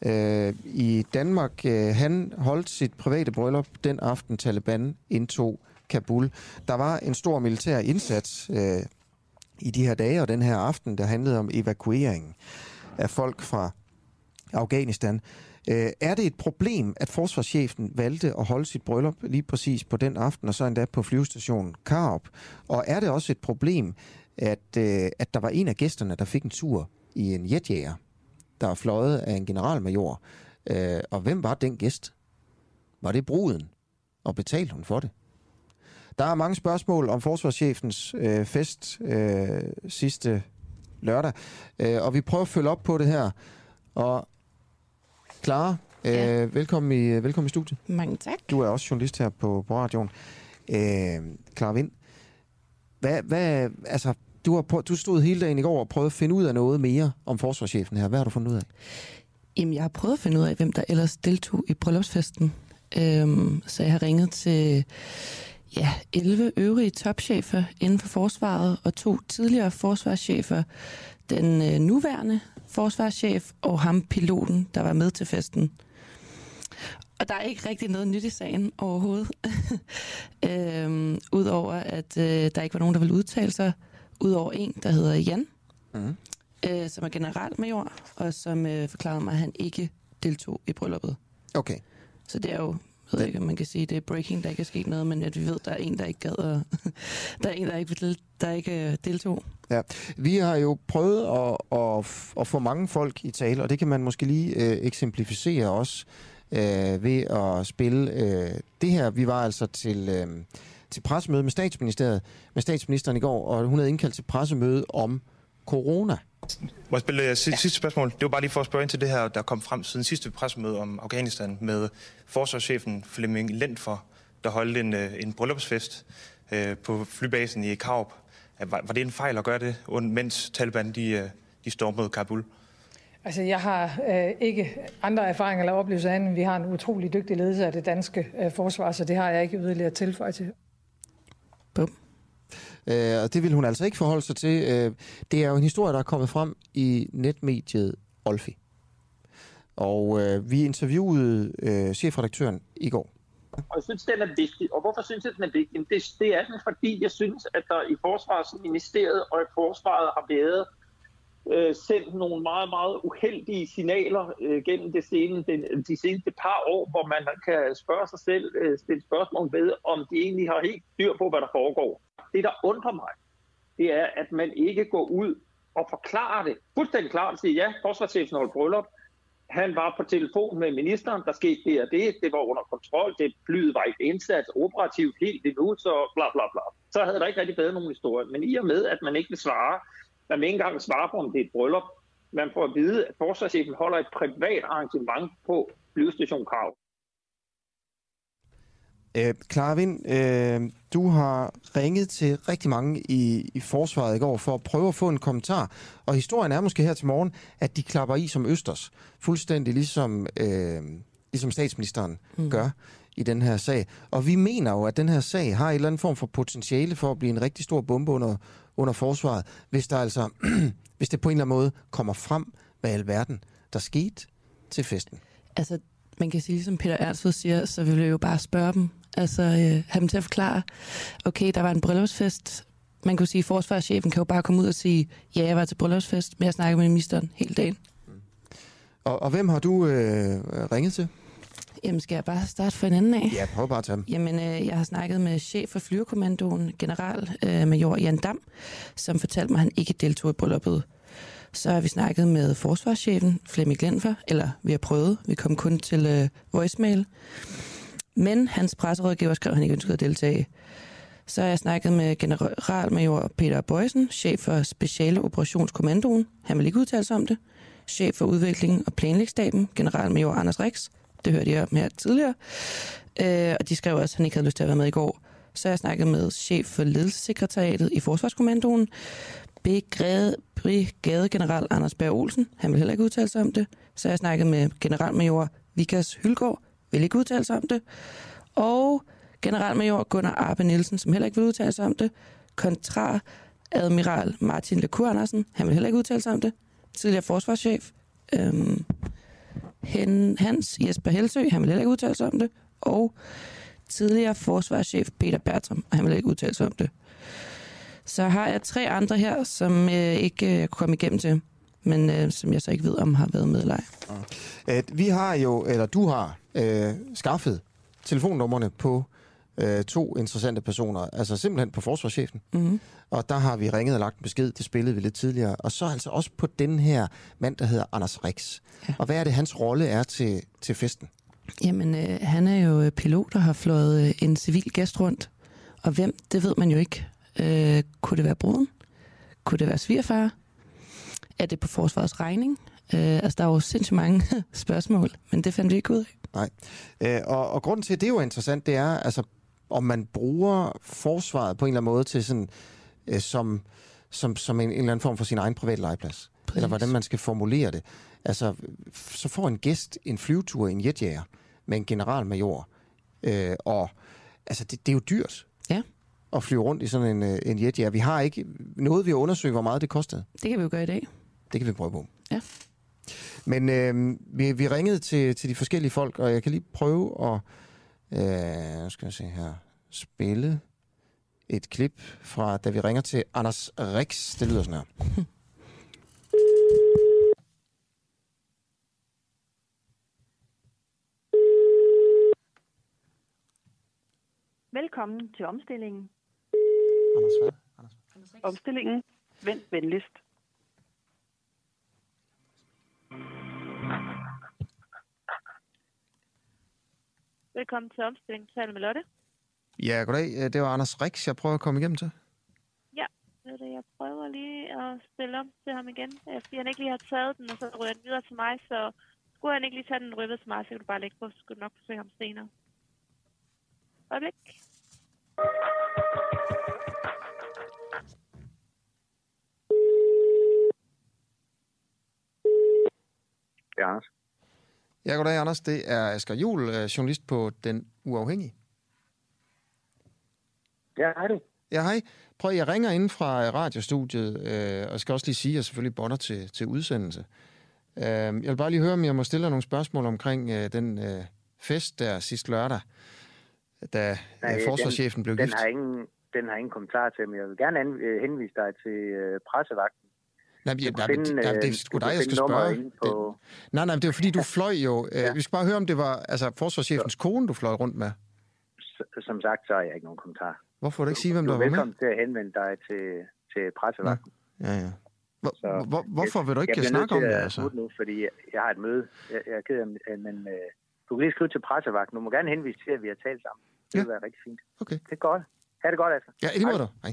øh, i Danmark, øh, han holdt sit private bryllup den aften Taliban indtog Kabul. Der var en stor militær indsats øh, i de her dage og den her aften, der handlede om evakueringen af folk fra Afghanistan. Øh, er det et problem, at forsvarschefen valgte at holde sit bryllup lige præcis på den aften, og så endda på flyvestationen Karup? Og er det også et problem, at, øh, at der var en af gæsterne, der fik en tur i en jetjæger, der er fløjet af en generalmajor? Øh, og hvem var den gæst? Var det bruden? Og betalte hun for det? Der er mange spørgsmål om forsvarschefens øh, fest øh, sidste lørdag, øh, og vi prøver at følge op på det her. Og Clara, ja. øh, velkommen, i, velkommen i studiet. Mange tak. Du er også journalist her på, på radioen. Øh, Clara Vind, hvad, hvad, altså, du, har prøv, du stod hele dagen i går og prøvede at finde ud af noget mere om forsvarschefen her. Hvad har du fundet ud af? Jamen, jeg har prøvet at finde ud af, hvem der ellers deltog i bryllupsfesten. Øhm, så jeg har ringet til ja, 11 øvrige topchefer inden for forsvaret og to tidligere forsvarschefer. Den øh, nuværende forsvarschef og ham piloten, der var med til festen. Og der er ikke rigtig noget nyt i sagen overhovedet. øhm, Udover at øh, der ikke var nogen, der ville udtale sig. Udover en, der hedder Jan, mm. øh, som er generalmajor, og som øh, forklarede mig, at han ikke deltog i brylluppet. Okay. Så det er jo, jeg ved ikke, om man kan sige, det er breaking, der ikke er sket noget, men at vi ved, der er en, der ikke gad, og der er en, der ikke, vil- der ikke øh, deltog. Ja, vi har jo prøvet at, at, at få mange folk i tale, og det kan man måske lige øh, eksemplificere også øh, ved at spille øh, det her. Vi var altså til, øh, til pressemøde med statsministeriet, med statsministeren i går, og hun havde indkaldt til pressemøde om corona. Må jeg spille øh, sidste, sidste spørgsmål? Det var bare lige for at spørge ind til det her, der kom frem siden sidste pressemøde om Afghanistan med forsvarschefen Flemming Lentfor, der holdt en, øh, en bryllupsfest øh, på flybasen i Karup. Var, var det en fejl at gøre det, mens Taliban de, de stormede Kabul? Altså, jeg har øh, ikke andre erfaringer eller oplevelser andet, end vi har en utrolig dygtig ledelse af det danske øh, forsvar, så det har jeg ikke yderligere tilføje til. Øh, og det vil hun altså ikke forholde sig til. Øh, det er jo en historie, der er kommet frem i netmediet Olfi. Og øh, vi interviewede øh, chefredaktøren i går. Og jeg synes, den er vigtig. Og hvorfor synes jeg, den er vigtig? Jamen, Det, det er den, fordi jeg synes, at der i Forsvarsministeriet og i Forsvaret har været øh, sendt nogle meget, meget uheldige signaler øh, gennem det sene, den, de seneste par år, hvor man kan spørge sig selv, øh, stille spørgsmål ved, om de egentlig har helt styr på, hvad der foregår. Det, der undrer mig, det er, at man ikke går ud og forklarer det fuldstændig klart og siger, ja, forsvarschefen holdt bryllup, han var på telefon med ministeren, der skete det og det, det var under kontrol, det flyet var ikke indsat operativt helt endnu, så bla bla bla. Så havde der ikke rigtig været nogen historie. Men i og med, at man ikke vil svare, man vil ikke engang svare på, om det er et bryllup, man får at vide, at forsvarschefen holder et privat arrangement på flyvestation Krav. Øh, Clara Vind, øh, du har ringet til rigtig mange i, i forsvaret i går for at prøve at få en kommentar. Og historien er måske her til morgen, at de klapper i som Østers. Fuldstændig ligesom, øh, ligesom statsministeren mm. gør i den her sag. Og vi mener jo, at den her sag har en eller anden form for potentiale for at blive en rigtig stor bombe under, under forsvaret, hvis der altså, hvis det på en eller anden måde kommer frem, hvad i alverden der skete til festen. Altså, man kan sige, som Peter Ernstved siger, så vil jeg jo bare spørge dem. Altså, øh, have dem til at forklare, okay, der var en bryllupsfest, man kunne sige, at forsvarschefen kan jo bare komme ud og sige, ja, jeg var til bryllupsfest, men jeg snakkede med ministeren hele dagen. Og, og hvem har du øh, ringet til? Jamen, skal jeg bare starte for en anden af? Ja, prøv bare at tage dem. Jamen, øh, jeg har snakket med chef for flyvekommandoen, general øh, major Jan Dam, som fortalte mig, at han ikke deltog i brylluppet. Så har vi snakket med forsvarschefen, Flemming Glenfer, eller vi har prøvet, vi kom kun til øh, voicemail. Men hans presserådgiver skrev, at han ikke ønskede at deltage. Så har jeg snakket med generalmajor Peter Bøjsen, chef for Speciale Operationskommandoen. Han vil ikke udtale sig om det. Chef for Udvikling og Planlægstaben, generalmajor Anders Rix. Det hørte jeg om her tidligere. Øh, og de skrev også, at han ikke havde lyst til at være med i går. Så har jeg snakket med chef for ledelsessekretariatet i Forsvarskommandoen, brigadegeneral Anders Berg Olsen. Han vil heller ikke udtale sig om det. Så har jeg snakket med generalmajor Vikas Hylgaard. Vil ikke udtale sig om det. Og generalmajor Gunnar Arbe Nielsen, som heller ikke vil udtale sig om det. Kontra admiral Martin Lecour Andersen. Han vil heller ikke udtale sig om det. Tidligere forsvarschef. Øhm, Hen, Hans Jesper Helsø, han vil heller ikke udtale sig om det. Og tidligere forsvarschef Peter Bertram, og han vil ikke udtale sig om det. Så har jeg tre andre her, som øh, ikke øh, kunne komme igennem til, men øh, som jeg så ikke ved, om har været med eller ej. At vi har jo, eller du har, øh, skaffet telefonnummerne på øh, to interessante personer. Altså simpelthen på forsvarschefen. Mm-hmm. Og der har vi ringet og lagt en besked. Det spillede vi lidt tidligere. Og så altså også på den her mand, der hedder Anders Rix. Ja. Og hvad er det, hans rolle er til, til festen? Jamen, øh, han er jo pilot og har flået øh, en civil gæst rundt. Og hvem, det ved man jo ikke. Øh, kunne det være bruden? Kunne det være svigerfar? Er det på forsvarets regning? Øh, altså, der er jo sindssygt mange spørgsmål, men det fandt vi ikke ud af. Nej. Øh, og, og grunden til, at det er jo interessant, det er, altså, om man bruger forsvaret på en eller anden måde til sådan, øh, som, som, som en, en eller anden form for sin egen private legeplads. Præcis. Eller hvordan man skal formulere det. Altså, så får en gæst en flyvetur i en jetjager med en generalmajor. Øh, og altså, det, det er jo dyrt. Ja. At flyve rundt i sådan en, øh, en jetjager. Vi har ikke noget, vi har undersøgt, hvor meget det kostede. Det kan vi jo gøre i dag. Det kan vi prøve på. Ja. Men øh, vi, vi ringede til, til de forskellige folk, og jeg kan lige prøve at øh, nu skal jeg se her, spille et klip fra, da vi ringer til Anders Rix. Det lyder sådan her. Velkommen til omstillingen. Anders hvad? Anders. Omstillingen. Vent venligst. Velkommen til omstilling. Taler med Lotte. Ja, goddag. Det var Anders Rix, jeg prøver at komme igennem til. Ja, det er det. Jeg prøver lige at stille om til ham igen. øh, Fordi han ikke lige har taget den, og så ryger den videre til mig. Så skulle han ikke lige tage den røvet til mig, så kan du bare lægge på. Så skulle du nok forsøge ham senere. Øjeblik. Er Anders. Ja, goddag Anders. Det er Asger Juhl, øh, journalist på Den Uafhængige. Ja, hej du. Ja, hej. Prøv, jeg ringer ind fra radiostudiet, øh, og skal også lige sige, at jeg selvfølgelig bonder til, til udsendelse. Øh, jeg vil bare lige høre, om jeg må stille dig nogle spørgsmål omkring øh, den øh, fest der sidste lørdag, da Nej, øh, forsvarschefen den, blev den gift. Har ingen, den har ingen kommentar til, men jeg vil gerne øh, henvise dig til øh, pressevagten. Nej, men, Du nej, finde, nej, det er øh, sgu du dig, jeg skal spørge. på- Det, nej, nej, det er fordi, du fløj jo. ja. Vi skal bare høre, om det var altså, forsvarschefens kone, du fløj rundt med. Som sagt, så har jeg ikke nogen kommentar. Hvorfor vil du ikke sige, hvem du der er var med? velkommen til at henvende dig til, til pressevagten. Ja, ja. Hvor, Så, hvor, hvorfor vil du jeg ikke bliver snakke om det? Altså? smutte nu, fordi jeg, jeg har et møde. Jeg, jeg er ked af, det, men øh, du kan lige skrive til pressevagten. Du må gerne henvise til, at vi har talt sammen. Det vil være rigtig fint. Okay. Det er godt. Ha' det godt, altså. Ja, i lige måde. Hej.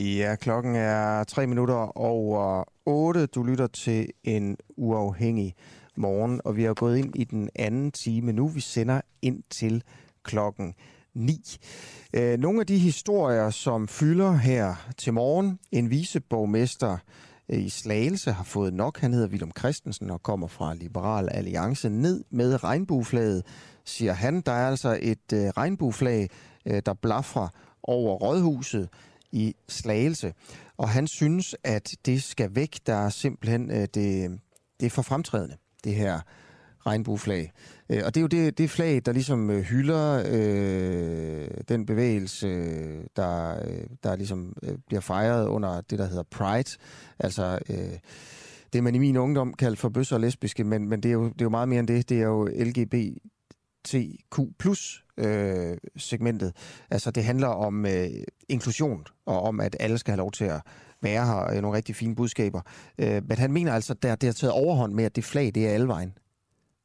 Ja, klokken er tre minutter over 8. Du lytter til en uafhængig morgen, og vi er gået ind i den anden time nu. Vi sender ind til klokken 9. Øh, nogle af de historier, som fylder her til morgen, en viceborgmester øh, i Slagelse har fået nok. Han hedder Willem Christensen og kommer fra Liberal Alliance ned med regnbueflaget, siger han. Der er altså et øh, regnbueflag, øh, der blaffer over rådhuset i Slagelse. Og han synes, at det skal væk. Der er simpelthen, øh, det, det er for fremtrædende, det her regnbueflag. Øh, og det er jo det, det flag, der ligesom øh, hylder øh, den bevægelse, der, øh, der ligesom øh, bliver fejret under det, der hedder Pride. Altså øh, det, man i min ungdom kaldte for bøsser og lesbiske, men, men det, er jo, det er jo meget mere end det. Det er jo LGBTQ plus øh, segmentet. Altså det handler om øh, inklusion og om, at alle skal have lov til at være her. og nogle rigtig fine budskaber. Øh, men han mener altså, at det har taget overhånd med, at det flag, det er alvejen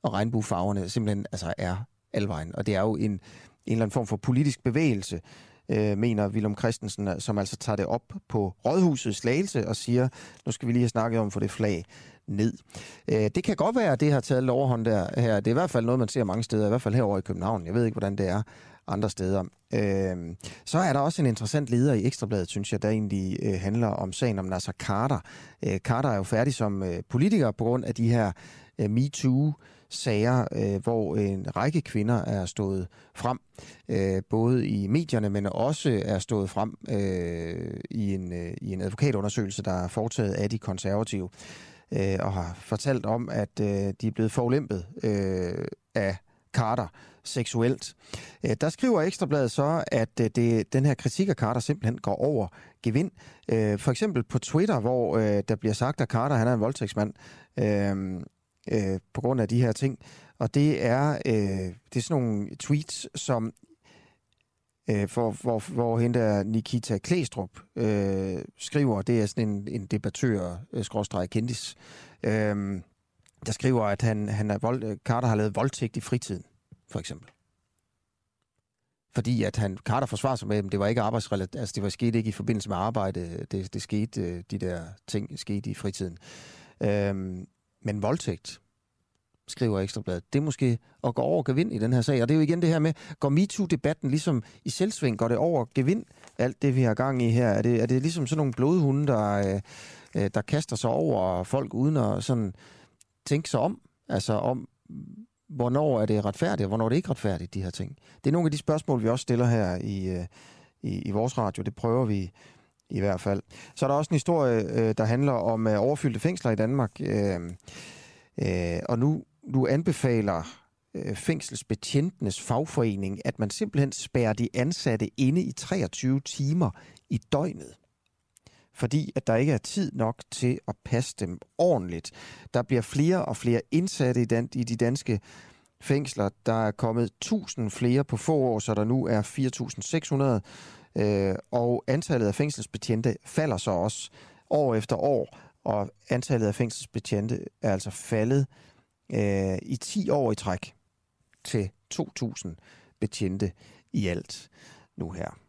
og regnbuefarverne simpelthen altså er alvejen. Og det er jo en, en eller anden form for politisk bevægelse, øh, mener Willem Christensen, som altså tager det op på Rådhusets Slagelse og siger, nu skal vi lige have snakket om for det flag ned. Øh, det kan godt være, at det har taget overhånd der her. Det er i hvert fald noget, man ser mange steder, i hvert fald herovre i København. Jeg ved ikke, hvordan det er andre steder. Øh, så er der også en interessant leder i Ekstrabladet, synes jeg, der egentlig øh, handler om sagen om Nasser Carter. Øh, Carter er jo færdig som øh, politiker på grund af de her øh, MeToo sager, øh, hvor en række kvinder er stået frem, øh, både i medierne, men også er stået frem øh, i, en, øh, i en advokatundersøgelse, der er foretaget af de konservative, øh, og har fortalt om, at øh, de er blevet forlæmpet øh, af Carter seksuelt. Øh, der skriver Ekstrabladet så, at øh, det, den her kritik af Carter simpelthen går over gevind. Øh, for eksempel på Twitter, hvor øh, der bliver sagt, at Carter han er en voldtægtsmand. Øh, øh, på grund af de her ting. Og det er, øh, det er sådan nogle tweets, som øh, hvor, hvor, hvor hende der Nikita Klæstrup øh, skriver, det er sådan en, en debattør, øh, skråstrej kendis, øh, der skriver, at han, han er vold, øh, Carter har lavet voldtægt i fritiden, for eksempel. Fordi at han, Carter forsvarer sig med, at det var ikke arbejdsrelateret, altså det var sket ikke i forbindelse med arbejde, det, det skete, øh, de der ting skete i fritiden. Øh, men voldtægt, skriver Ekstrabladet, det er måske at gå over gevind i den her sag. Og det er jo igen det her med, går MeToo-debatten ligesom i selvsving, går det over gevind, alt det vi har gang i her? Er det, er det ligesom sådan nogle blodhunde, der, øh, øh, der kaster sig over folk uden at sådan tænke sig om? Altså om, hvornår er det retfærdigt, og hvornår er det ikke retfærdigt, de her ting? Det er nogle af de spørgsmål, vi også stiller her i, øh, i, i vores radio. Det prøver vi i hvert fald. Så er der også en historie, øh, der handler om øh, overfyldte fængsler i Danmark. Øh, øh, og nu, nu anbefaler øh, fængselsbetjentenes fagforening, at man simpelthen spærrer de ansatte inde i 23 timer i døgnet. Fordi at der ikke er tid nok til at passe dem ordentligt. Der bliver flere og flere indsatte i, dan- i de danske fængsler. Der er kommet 1000 flere på få år, så der nu er 4.600 Øh, og antallet af fængselsbetjente falder så også år efter år, og antallet af fængselsbetjente er altså faldet øh, i 10 år i træk til 2.000 betjente i alt nu her.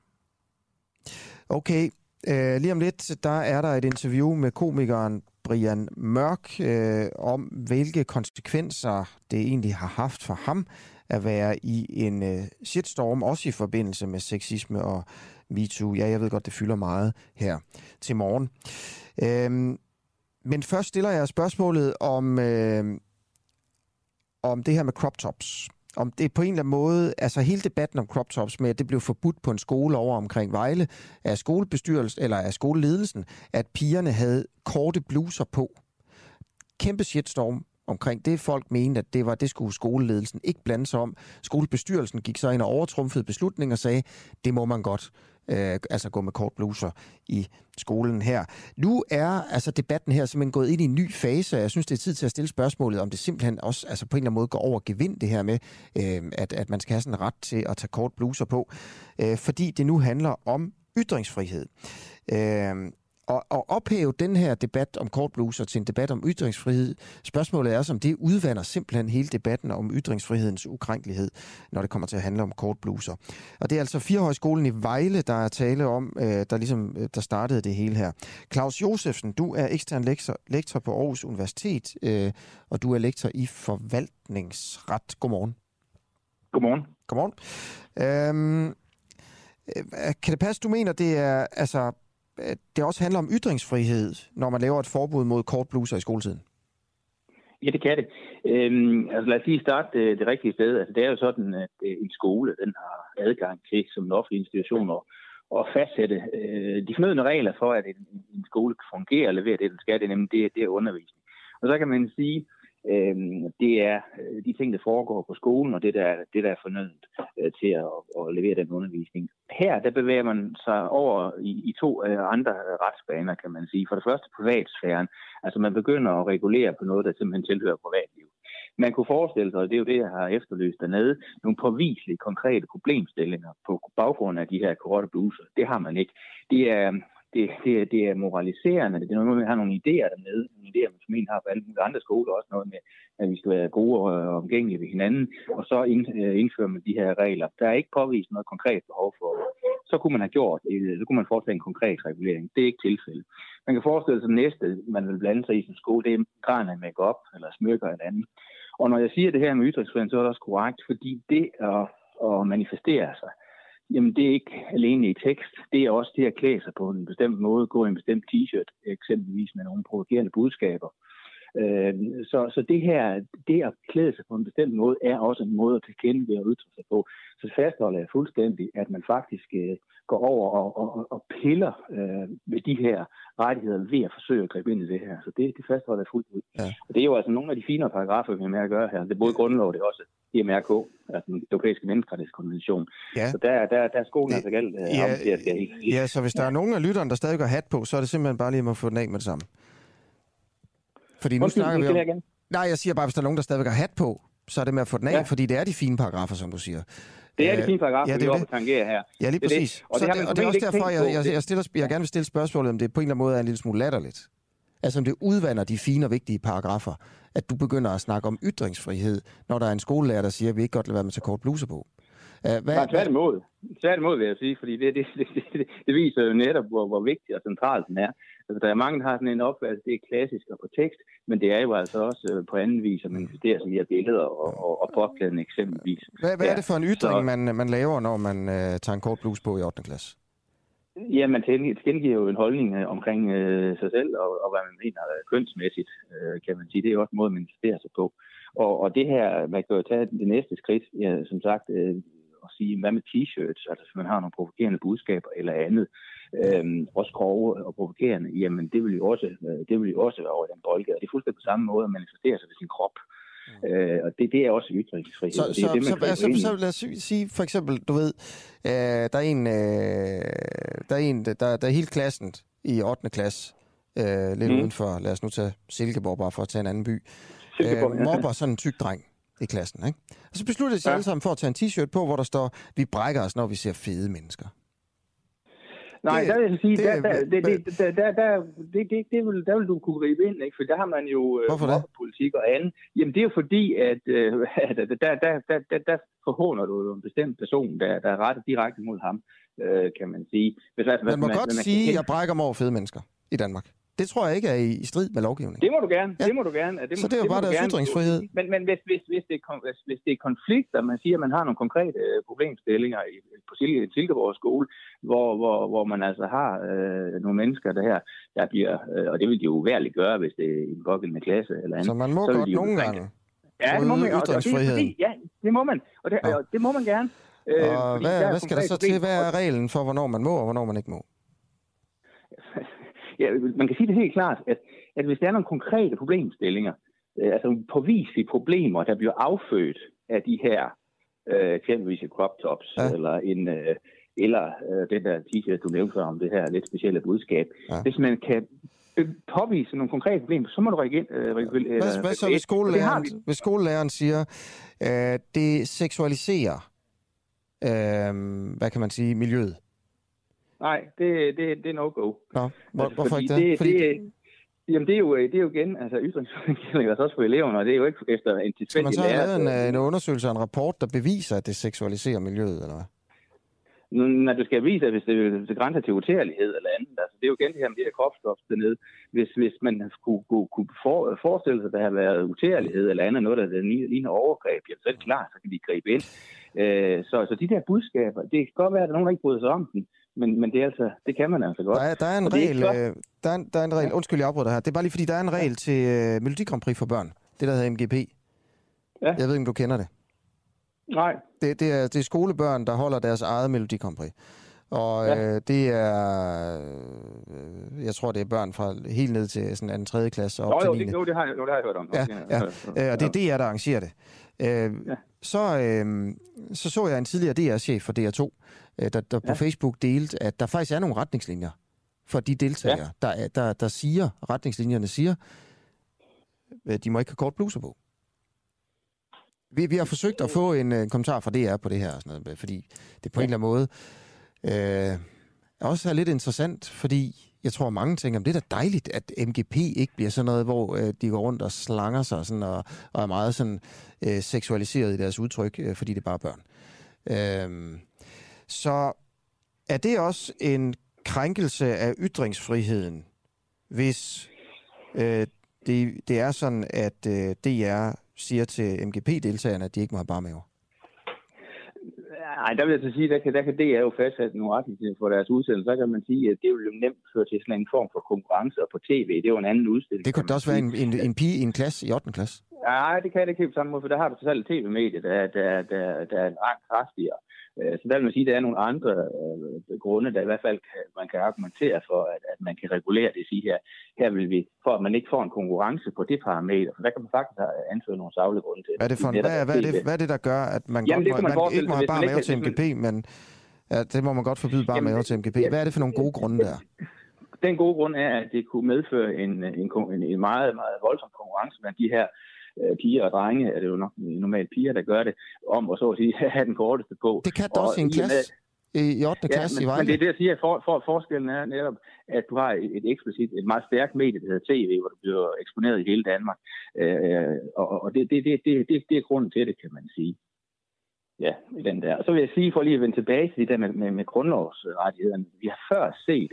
Okay, øh, lige om lidt, der er der et interview med komikeren Brian Mørk øh, om, hvilke konsekvenser det egentlig har haft for ham at være i en øh, shitstorm, også i forbindelse med sexisme og MeToo. Ja, jeg ved godt, det fylder meget her til morgen. Øhm, men først stiller jeg spørgsmålet om, øh, om det her med crop tops. Om det på en eller anden måde, altså hele debatten om crop tops med, at det blev forbudt på en skole over omkring Vejle af skolebestyrelsen eller af skoleledelsen, at pigerne havde korte bluser på. Kæmpe shitstorm omkring det. Folk mente, at det var det skulle skoleledelsen ikke blande sig om. Skolebestyrelsen gik så ind og overtrumfede beslutningen og sagde, det må man godt øh, altså gå med kort bluser i skolen her. Nu er altså debatten her simpelthen gået ind i en ny fase, jeg synes, det er tid til at stille spørgsmålet, om det simpelthen også altså på en eller anden måde går over gevind det her med, øh, at, at man skal have sådan en ret til at tage kort bluser på, øh, fordi det nu handler om ytringsfrihed. Øh, at, at ophæve den her debat om kortbluser til en debat om ytringsfrihed. Spørgsmålet er, om det udvander simpelthen hele debatten om ytringsfrihedens ukrænkelighed, når det kommer til at handle om kortbluser. Og det er altså Firehøjskolen i Vejle, der er tale om, øh, der ligesom øh, der startede det hele her. Claus Josefsen, du er ekstern lektor, lektor på Aarhus Universitet, øh, og du er lektor i forvaltningsret. Godmorgen. Godmorgen. Godmorgen. Øhm, øh, kan det passe, du mener, det er altså at det også handler om ytringsfrihed, når man laver et forbud mod kortbluser i skoletiden? Ja, det kan det. Øhm, altså lad os lige starte det, det rigtige sted. Altså, det er jo sådan, at øh, en skole den har adgang til som en offentlig institution at, at fastsætte øh, de fornødne regler for, at en, en skole kan fungere og levere det, den skal. Det er nemlig det, det er undervisning. Og så kan man sige, øh, det er øh, de ting, der foregår på skolen, og det, der, det, der er fornødent øh, til at, at levere den undervisning. Her, der bevæger man sig over i, i to øh, andre øh, retsbaner, kan man sige. For det første privatsfæren. Altså man begynder at regulere på noget, der simpelthen tilhører privatliv. Man kunne forestille sig, og det er jo det, jeg har efterlyst dernede, nogle påviselige, konkrete problemstillinger på baggrund af de her korte bluser. Det har man ikke. Det er, det, det, det er moraliserende. Det er noget med, at nogle idéer dernede. Nogle idéer, man formentlig har på alle mulige andre skoler. Også noget med, at vi skal være gode og øh, omgængelige ved hinanden. Og så øh, indfører man de her regler. Der er ikke påvist noget konkret behov for Så kunne man have gjort, øh, så kunne man foretage en konkret regulering. Det er ikke tilfældet. Man kan forestille sig, at næste, man vil blande sig i som skole, det er graden af make-up eller smykker eller andet. Og når jeg siger det her med ytringsfriheden, så er det også korrekt, fordi det at, at manifestere sig, Jamen, det er ikke alene i tekst. Det er også det at klæde sig på en bestemt måde, gå i en bestemt t-shirt, eksempelvis med nogle provokerende budskaber. Øh, så, så det her, det at klæde sig på en bestemt måde, er også en måde at tilkende ved at udtrykke sig på. Så fastholder jeg fuldstændig, at man faktisk øh, går over og, og, og piller øh, ved de her rettigheder ved at forsøge at gribe ind i det her. Så det, det fastholder jeg fuldt ud. Ja. Og det er jo altså nogle af de finere paragrafer, vi har med at gøre her. Det er både grundlov, det er også IMRK, altså den europæiske menneskerettighedskonvention. Ja. Så der, der, der er skolen altså galt øh, ja, om, det skal Ja, så hvis der er nogen af lytterne, der stadig har hat på, så er det simpelthen bare lige at få den af med det samme. Fordi nu Undskyld, snakker vi om... Igen. Nej, jeg siger bare, hvis der er nogen, der stadig har hat på, så er det med at få den af, ja. fordi det er de fine paragrafer, som du siger. Det er de fine paragrafer, ja, det er vi oppe her. Ja, lige præcis. Det, det. Og, så det, og det er også derfor, jeg, jeg, jeg, stiller, jeg gerne vil stille spørgsmålet, om det på en eller anden måde er en lille smule latterligt. Altså om det udvander de fine og vigtige paragrafer, at du begynder at snakke om ytringsfrihed, når der er en skolelærer, der siger, at vi ikke godt lade være med at tage kort bluse på. Hvad, Nej, tværtimod. Tværtimod vil jeg sige, fordi det, det, det, det, det viser jo netop, hvor, hvor vigtig og centralt den er. Altså, der er mange, der har sådan en opfattelse, det er klassisk og på tekst, men det er jo altså også øh, på anden vis at manifestere sig via billeder og, og, og påklædning eksempelvis. Hvad, hvad ja, er det for en ytring, så, man, man laver, når man øh, tager en kort bluse på i 8. klasse? Ja, man tilkendegiver jo en holdning øh, omkring øh, sig selv og, og hvad man mener kønsmæssigt, øh, kan man sige. Det er jo også en måde at manifestere sig på. Og, og det her, man kan jo tage det næste skridt, ja, som sagt, øh, at sige, hvad med t-shirts, altså hvis man har nogle provokerende budskaber eller andet, øh, også grove og provokerende, jamen det vil jo også, øh, det vil jo også være over den bolde, og det er fuldstændig på samme måde at manifestere sig ved sin krop. Mm. Øh, og det, det er også ytringsfrihed. Så, det er så, det, man så, så, så lad os sige for eksempel, du ved, øh, der er en, øh, der er en, der, der er hele klassen i 8. klasse, øh, lidt mm. udenfor, lad os nu tage Silkeborg bare for at tage en anden by, øh, mobber sådan en tyk dreng i klassen, ikke? Og så beslutter de sig ja. alle sammen for at tage en t-shirt på, hvor der står, vi brækker os, når vi ser fede mennesker. Nej, det, der vil jeg sige, det, der, der, det, der, der, der, det, det, det vil, der vil du kunne gribe ind, ikke? for der har man jo øh, Hvorfor det? politik og andet. Jamen det er jo fordi, at, øh, at der, der, der, der, der, der forhåner du jo en bestemt person, der, der er rettet direkte mod ham, øh, kan man sige. Hvis, altså, man må man, godt man, sige, at jeg brækker mig over fede mennesker i Danmark. Det tror jeg ikke er i strid med lovgivningen. Det må du gerne. Ja. Det må du gerne. Det må, så det er jo bare deres ytringsfrihed. Men, men hvis, hvis, hvis, det er, hvis, hvis det er konflikter, man siger, at man har nogle konkrete øh, problemstillinger i, på Silkeborg skole, hvor, hvor, hvor man altså har øh, nogle mennesker, der her, der bliver, øh, og det vil de jo uværligt gøre, hvis det er i en pågældende klasse eller andet. Så man må så godt nogle gange. Ja, det må man. Og, og det, fordi, ja, det må man. Og det, ja. og det må man gerne. Øh, og hvad, hvad skal der så til? Hvad er reglen for, hvornår man må, og hvornår man ikke må? Ja, man kan sige det helt klart, at, at hvis der er nogle konkrete problemstillinger, øh, altså påviselige problemer, der bliver affødt af de her, øh, eksempelvis crop tops, ja. eller en, øh, eller øh, den der t-shirt, du nævnte om det her lidt specielle budskab. Ja. Hvis man kan påvise nogle konkrete problemer, så må du reagere. Øh, hvad, hvad så, hvis skolelæreren, hvis skolelæreren siger, at øh, det seksualiserer, øh, hvad kan man sige, miljøet? Nej, det, det, det er no-go. Nå, hvor, altså, hvorfor ikke det? det, fordi... det Jamen, det er jo, det er jo igen, altså ytringsfrihed altså også for eleverne, og det er jo ikke efter en tilfældig lærer. Så man så har lavet en, en undersøgelse og en rapport, der beviser, at det seksualiserer miljøet, eller hvad? når du skal vise, at hvis det, det grænser til utærlighed eller andet, altså det er jo igen det her med det her kropsstof dernede. Hvis, hvis man kunne, kunne, kunne for, forestille sig, at der har været utærlighed eller andet, noget, der ligner overgreb, jamen, så er det klart, så kan de gribe ind. Øh, så, så de der budskaber, det kan godt være, at der er nogen, der ikke bryder sig om den, men, men det, er altså, det kan man altså godt. Der er, der er en regel, øh, der, er, der er en regel, undskyld, jeg afbryder her. Det er bare lige fordi, der er en regel til øh, Melodi Grand Prix for børn. Det, der hedder MGP. Ja. Jeg ved ikke, om du kender det. Nej. Det, det, er, det er skolebørn, der holder deres eget Melodi Grand Prix. Og ja. øh, det er, øh, jeg tror, det er børn fra helt ned til sådan en tredje klasse og op jo, til jo, 9. det, jo, det har, jeg- jo, det har jeg hørt om. Ja, ja. ja. Øh, og det er DR, der arrangerer det. Øh, ja. så, øh, så så jeg en tidligere DR-chef for DR2, øh, der, der på Ja. Facebook delte, at der faktisk er nogle retningslinjer for de deltagere, ja. der, er- der, der siger, retningslinjerne siger, at de må ikke have kort bluser på. Vi, vi har forsøgt at få en, øh, kommentar fra DR på det her, og sådan noget, fordi det på en eller anden måde øh, også er lidt interessant, fordi jeg tror, mange tænker, at det er da dejligt, at MGP ikke bliver sådan noget, hvor øh, de går rundt og slanger sig sådan, og, og er meget sådan, øh, seksualiseret i deres udtryk, øh, fordi det er bare børn. Øh, så er det også en krænkelse af ytringsfriheden, hvis øh, det, det er sådan, at øh, DR siger til MGP-deltagerne, at de ikke må have bare maver? Nej, der vil jeg så sige, der kan, der kan DR jo fastsætte nogle retningslinjer for deres udsendelse. Så kan man sige, at det vil jo nemt føre til sådan en form for konkurrence, og på tv, det er jo en anden udstilling. Det kunne da også være en, en, en pige i en klasse i 8. klasse. Nej, det kan det ikke helt på samme måde, for der har du selv et tv-medie, der, der, der, der er langt kraftigere. Øh, Så der vil man sige, at der er nogle andre øh, grunde, der i hvert fald kan, man kan argumentere for, at, at man kan regulere det. Sige her, her vil vi, for at man ikke får en konkurrence på det parameter, for der kan man faktisk have anføre nogle savlige grunde til. Hvad er det, for, Netop hvad, er, hvad, er det, hvad er det, der gør, at man, Jamen, det godt må, man man ikke må have bare ikke- til MGP, men ja, det må man godt forbyde bare maver til MGP. Hvad er det for nogle gode grunde der? Den gode grund er, at det kunne medføre en, en, en, en meget, meget voldsom konkurrence blandt de her øh, piger og drenge, er det jo nok normalt piger, der gør det, om at så at sige, have den korteste på. Det kan da også i en og med- klasse i, i 8. klasse men, i men Vejle. det er det, jeg siger, for, for, forskellen er netop, at du har et, et eksplicit, et meget stærkt medie, der hedder TV, hvor du bliver eksponeret i hele Danmark. Øh, og og det, det, det, det, det, det er grunden til det, kan man sige. Ja, den der. Og så vil jeg sige, for lige at vende tilbage til det der med, med, med grundlovsrettighederne. Vi har før set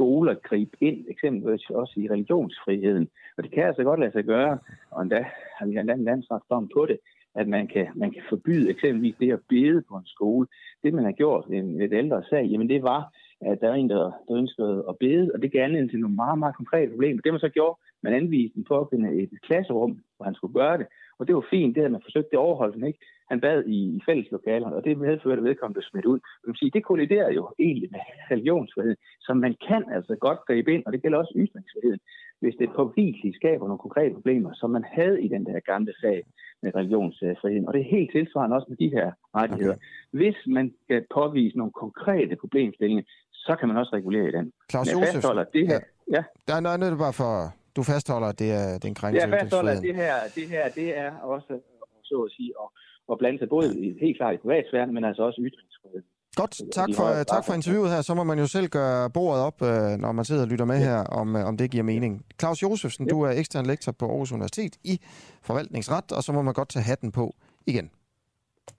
skoler gribe ind, eksempelvis også i religionsfriheden. Og det kan altså godt lade sig gøre, og endda har vi endda en landsretsdom på det, at man kan, man kan forbyde eksempelvis det at bede på en skole. Det, man har gjort i en lidt ældre sag, jamen det var, at der er en, der, der ønskede at bede, og det gav anledning til nogle meget, meget konkrete problemer. Det man så gjorde, man anviste den pågældende et klasserum, hvor han skulle gøre det, og det var fint, det havde man forsøgt, det overholdt han ikke. Han bad i, i fælleslokaler, og det medførte, vedkommende smidt ud. Man sige, det kolliderer jo egentlig med religionsfriheden, så man kan altså godt gribe ind, og det gælder også ytringsfriheden, hvis det påviseligt skaber nogle konkrete problemer, som man havde i den der gamle sag med religionsfriheden. Og det er helt tilsvarende også med de her rettigheder. Okay. Hvis man kan påvise nogle konkrete problemstillinger, så kan man også regulere i den. Claus Men jeg fastholder, at det her, ja. Der er noget, bare for... Du fastholder, at det er, det er en krænkelse Jeg fastholder, at det her, det her det er også, så at sige, at, at blande sig både i, helt klart i privatsfæren, men altså også ytringsfriheden. Godt, tak for, højere tak for interviewet her. Så må man jo selv gøre bordet op, øh, når man sidder og lytter med her, om, øh, om det giver mening. Claus Josefsen, du er ekstern lektor på Aarhus Universitet i forvaltningsret, og så må man godt tage hatten på igen.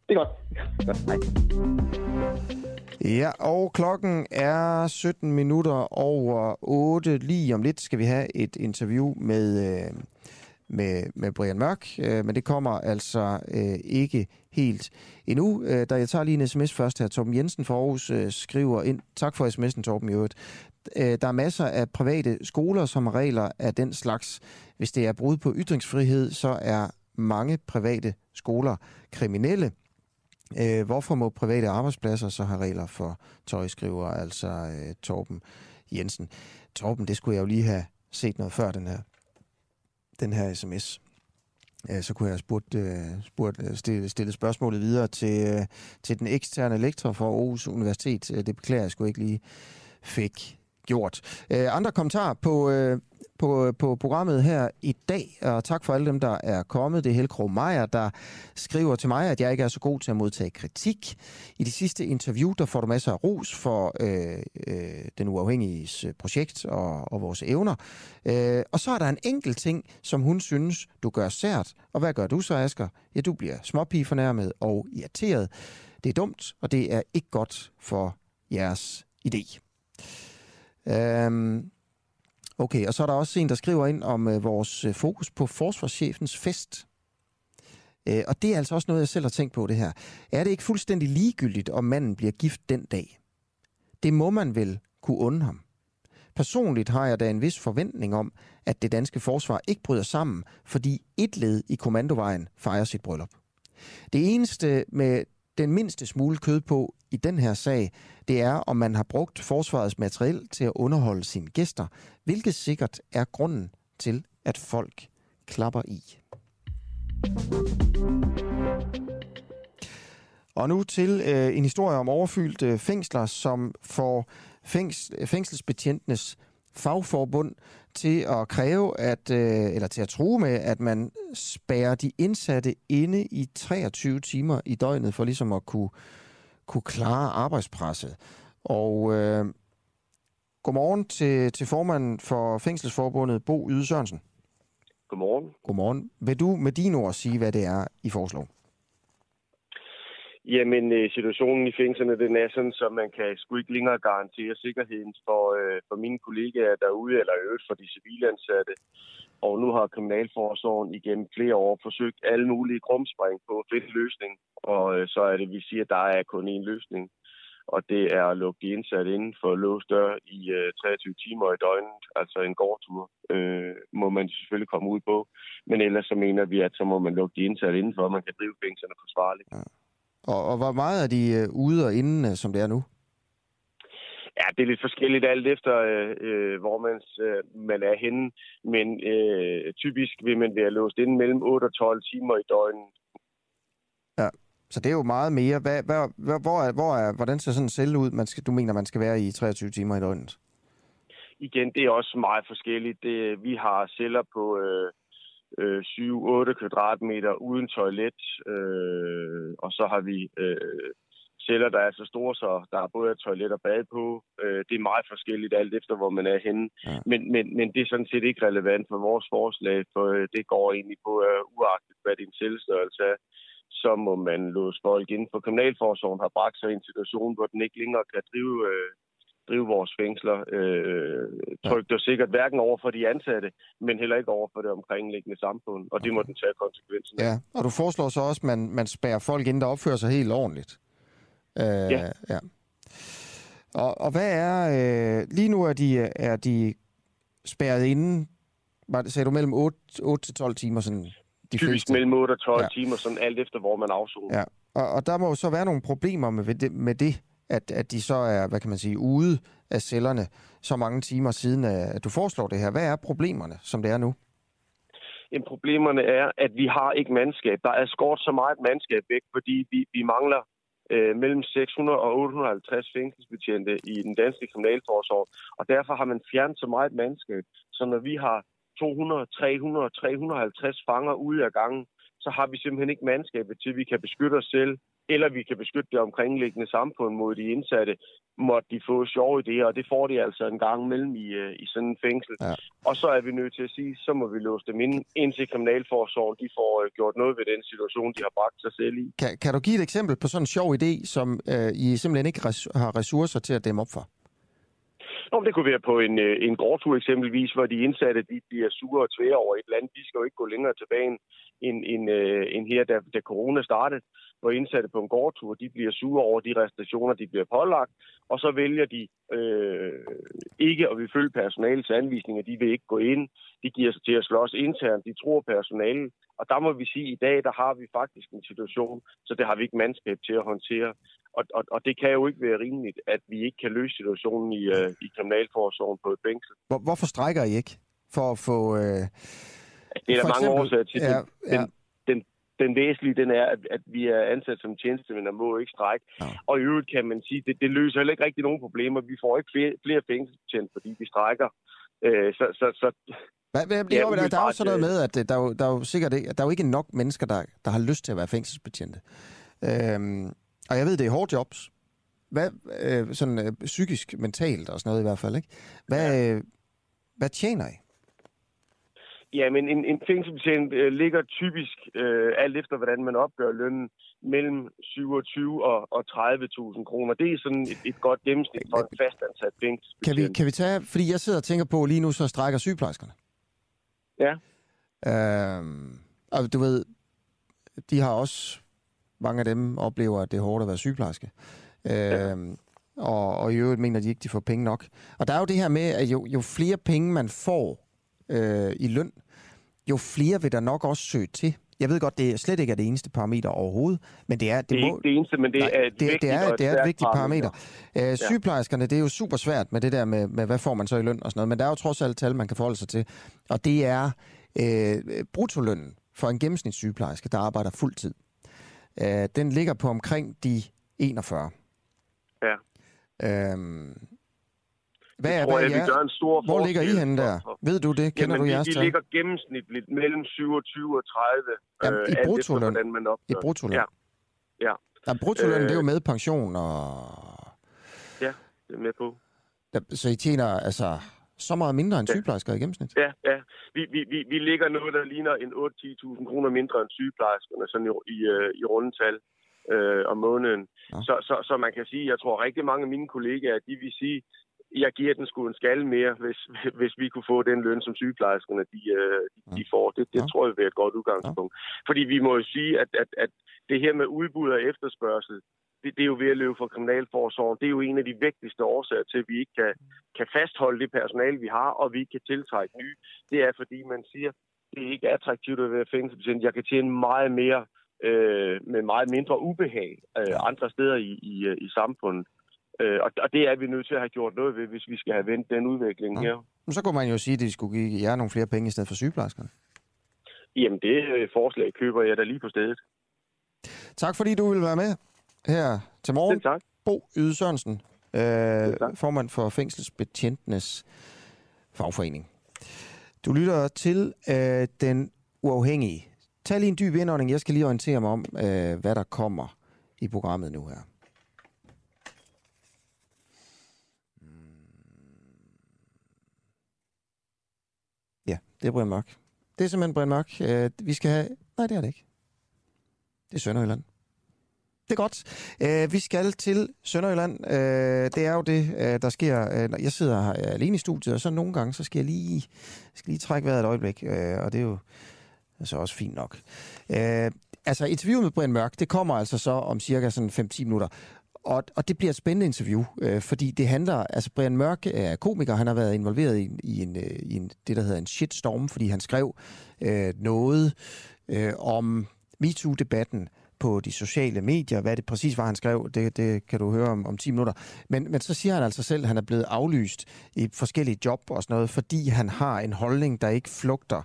Det er godt. godt. Hej. Ja, og klokken er 17 minutter over 8. Lige om lidt skal vi have et interview med, øh, med, med Brian Mørk, øh, men det kommer altså øh, ikke helt endnu. Øh, da jeg tager lige en sms først her. Torben Jensen fra Aarhus øh, skriver ind. Tak for sms'en, Torben, i øvrigt. Øh, der er masser af private skoler, som har regler af den slags. Hvis det er brud på ytringsfrihed, så er mange private skoler kriminelle. Øh, hvorfor må private arbejdspladser så have regler for tøjskriver, altså øh, Torben Jensen? Torben, det skulle jeg jo lige have set noget før den her, den her sms. Så kunne jeg have spurgt, øh, spurgt, øh, stillet, stillet spørgsmålet videre til, øh, til den eksterne lektor for Aarhus Universitet. Det beklager jeg sgu ikke lige fik gjort. Andre kommentarer på, på, på programmet her i dag, og tak for alle dem, der er kommet. Det er Helkro Meier, der skriver til mig, at jeg ikke er så god til at modtage kritik. I de sidste interview, der får du masser af ros for øh, øh, den uafhængige øh, projekt og, og vores evner. Øh, og så er der en enkelt ting, som hun synes, du gør sært. Og hvad gør du så, Asger? Ja, du bliver småpige fornærmet og irriteret. Det er dumt, og det er ikke godt for jeres idé. Øhm, okay, og så er der også en, der skriver ind om øh, vores øh, fokus på forsvarschefens fest. Øh, og det er altså også noget, jeg selv har tænkt på det her. Er det ikke fuldstændig ligegyldigt, om manden bliver gift den dag? Det må man vel kunne unde ham. Personligt har jeg da en vis forventning om, at det danske forsvar ikke bryder sammen, fordi et led i kommandovejen fejrer sit bryllup. Det eneste med den mindste smule kød på i den her sag, det er, om man har brugt forsvarets materiel til at underholde sine gæster, hvilket sikkert er grunden til, at folk klapper i. Og nu til øh, en historie om overfyldte øh, fængsler, som får fængs, fængselsbetjentenes fagforbund til at kræve, at, øh, eller til at true med, at man spærrer de indsatte inde i 23 timer i døgnet, for ligesom at kunne, kunne klare arbejdspresset. Og øh, godmorgen til, til formanden for Fængselsforbundet, Bo Yde Sørensen. Godmorgen. Godmorgen. Vil du med dine ord sige, hvad det er, I foreslår? Jamen, øh, situationen i fængslerne, den er sådan, så man kan sgu ikke længere garantere sikkerheden for, øh, for mine kollegaer derude, eller øvrigt for de civilansatte. Og nu har Kriminalforsorgen igennem flere år forsøgt alle mulige krumspring på at finde løsning. Og øh, så er det, vi siger, at der er kun én løsning. Og det er at lukke de indsatte inden for låst dør i øh, 23 timer i døgnet, altså en gårdtur, øh, må man selvfølgelig komme ud på. Men ellers så mener vi, at så må man lukke de indsatte indenfor, og man kan drive fængslerne forsvarligt. Ja. Og, og hvor meget er de øh, ude og inde, øh, som det er nu? Ja, det er lidt forskelligt alt efter, øh, øh, hvor man, øh, man er henne. Men øh, typisk vil man være låst inde mellem 8 og 12 timer i døgnet. Ja, så det er jo meget mere. Hvad, hvad, hvor er, hvor er, hvordan ser sådan en celle ud, man skal, du mener, man skal være i 23 timer i døgnet? Igen, det er også meget forskelligt. Det, vi har celler på... Øh, øh, 7-8 kvadratmeter uden toilet, øh, og så har vi øh, celler, der er så store, så der er både toilet og bad på. Øh, det er meget forskelligt alt efter, hvor man er henne. Ja. Men, men, men det er sådan set ikke relevant for vores forslag, for øh, det går egentlig på uh, uagtet, hvad din selvstørrelse er så må man låse folk inden for Kriminalforsorgen har bragt sig i en situation, hvor den ikke længere kan drive øh, drive vores fængsler øh, trygt og sikkert, hverken over for de ansatte, men heller ikke over for det omkringliggende samfund, og det må den tage konsekvensen af. Ja, og du foreslår så også, at man, man spærrer folk ind, der opfører sig helt ordentligt. Øh, ja. ja. Og, og hvad er... Øh, lige nu er de, er de spærret inde, sagde du, mellem 8, 8 til 12 timer sådan de Typisk fleste. mellem 8 og 12 ja. timer, sådan alt efter, hvor man afsoner. Ja, og, og der må jo så være nogle problemer med det, med det at, at de så er, hvad kan man sige, ude af cellerne så mange timer siden, at du foreslår det her. Hvad er problemerne, som det er nu? Jamen, problemerne er, at vi har ikke mandskab. Der er skåret så meget mandskab væk, fordi vi, vi mangler øh, mellem 600 og 850 fængselsbetjente i den danske kriminalforsorg. Og derfor har man fjernet så meget mandskab. Så når vi har 200, 300, 350 fanger ude af gangen, så har vi simpelthen ikke mandskabet til, at vi kan beskytte os selv eller vi kan beskytte det omkringliggende samfund mod de indsatte, måtte de få sjove idéer, og det får de altså en gang imellem i, øh, i sådan en fængsel. Ja. Og så er vi nødt til at sige, så må vi låse dem ind, indtil Kriminalforsorgen de får øh, gjort noget ved den situation, de har bragt sig selv i. Kan, kan du give et eksempel på sådan en sjov idé, som øh, I simpelthen ikke res- har ressourcer til at dæmme op for? Om det kunne være på en, øh, en gårdtur eksempelvis, hvor de indsatte de bliver sure og tvære over et land. De skal jo ikke gå længere tilbage end, end, øh, end her, da, da corona startede hvor indsatte på en gårdtur, de bliver sure over de restriktioner, de bliver pålagt, og så vælger de øh, ikke at vil følge personalets anvisninger, de vil ikke gå ind, de giver sig til at slås internt, de tror personalet, og der må vi sige, at i dag, der har vi faktisk en situation, så det har vi ikke mandskab til at håndtere. Og, og, og det kan jo ikke være rimeligt, at vi ikke kan løse situationen i, øh, i kriminalforsorgen på et fængsel. Hvor, hvorfor strækker I ikke for at få... Øh, det er der mange eksempel, årsager til. Ja, ja. Den, den væsentlige, den er, at, at vi er ansat som tjenestemænd og må ikke strække. Ja. Og i øvrigt kan man sige, det, det løser heller ikke rigtig nogen problemer. Vi får ikke flere, flere fængselsbetjente, fordi vi strækker. Øh, så, så, så, hvad, hvad, ja, der, der er jo sådan noget med, at der, er der er jo sikkert ikke, der er jo ikke nok mennesker, der, der har lyst til at være fængselsbetjente. Øhm, og jeg ved, det er hårde jobs. Hvad, øh, sådan øh, psykisk, mentalt og sådan noget i hvert fald, ikke? Hvad, ja. øh, hvad tjener I? Ja, men en, en fængselsbetjent øh, ligger typisk, øh, alt efter hvordan man opgør lønnen, mellem 27 og, og 30.000 kroner. Det er sådan et, et godt gennemsnit for en fastansat fængselsbetjent. Kan vi, kan vi tage, fordi jeg sidder og tænker på, lige nu så strækker sygeplejerskerne. Ja. Øhm, og du ved, de har også, mange af dem oplever, at det er hårdt at være sygeplejerske. Øhm, og, og i øvrigt mener de ikke, de får penge nok. Og der er jo det her med, at jo, jo flere penge man får øh, i løn, jo flere vil der nok også søge til. Jeg ved godt, det er slet ikke er det eneste parameter overhovedet, men det er... Det er må, ikke det eneste, men det nej, er et det, det vigtigt er, og et det er et vigtigt parameter. parameter. Øh, sygeplejerskerne, det er jo super svært med det der med, med, hvad får man så i løn og sådan noget, men der er jo trods alt tal, man kan forholde sig til. Og det er øh, bruttolønnen for en gennemsnitssygeplejerske, der arbejder fuld tid. Øh, den ligger på omkring de 41. Ja. Øhm, hvad er, tror hvad jeg, er, vi gør en stor Hvor ligger I forskel henne der? Ved du det? Kender Jamen, du vi, jeres vi tal? ligger gennemsnitligt mellem 27 og 30. Jamen, i alt efter, bruttoløn. hvordan man opgør. I bruttoløn. Ja. Ja. Ja, bruttolønnen, Øh, det er jo med pension, og Ja, det er med på. der, så I tjener altså så meget mindre end Ja. sygeplejersker i gennemsnit? Ja, ja. Vi, vi, vi, vi ligger noget, der ligner en 8-10.000 kroner mindre end sygeplejerskerne, sådan i, i, øh, i rundetal øh, om måneden. Ja. Så, så, så man kan sige, jeg tror rigtig mange af mine kollegaer, de vil sige, jeg giver den sgu en skal mere, hvis, hvis vi kunne få den løn, som sygeplejerskerne de, øh, de- får. Det, det tror jeg vil være et godt udgangspunkt. Fordi vi må jo sige, at, at, at det her med udbud og efterspørgsel, det, det er jo ved at løbe fra kriminalforsorgen. Det er jo en af de vigtigste årsager til, at vi ikke kan, kan fastholde det personale, vi har, og vi ikke kan tiltrække nye. Det er, fordi man siger, det er ikke attraktivt at være fængselsbetjent. Jeg kan tjene meget mere øh, med meget mindre ubehag øh, andre steder i, i, øh, i samfundet. Øh, og, og det er vi nødt til at have gjort noget ved, hvis vi skal have vendt den udvikling her. Men så kunne man jo sige, at de skulle give jer nogle flere penge i stedet for sygeplejerskerne. Jamen, det øh, forslag køber jeg da lige på stedet. Tak fordi du ville være med her til morgen. Selv tak. Bo Yde Sørensen, øh, formand for Fængselsbetjentenes fagforening. Du lytter til øh, Den Uafhængige. Tag lige en dyb indånding. Jeg skal lige orientere mig om, øh, hvad der kommer i programmet nu her. Ja, det er Brian Mørk. Det er simpelthen Brian Mørk. Øh, vi skal have... Nej, det er det ikke. Det er Sønderjylland. Det er godt. Øh, vi skal til Sønderjylland. Øh, det er jo det, øh, der sker. Øh, når jeg sidder her øh, alene i studiet, og så nogle gange, så skal jeg lige, skal lige trække vejret et øjeblik. Øh, og det er jo altså også fint nok. Øh, altså, interviewet med Brian Mørk, det kommer altså så om cirka sådan 5-10 minutter. Og, og det bliver et spændende interview, øh, fordi det handler... Altså, Brian Mørk er komiker. Han har været involveret i, i, en, øh, i en, det, der hedder en shitstorm, fordi han skrev øh, noget øh, om MeToo-debatten på de sociale medier. Hvad det præcis var, han skrev, det, det kan du høre om, om 10 minutter. Men, men så siger han altså selv, at han er blevet aflyst i forskellige job og sådan noget, fordi han har en holdning, der ikke flugter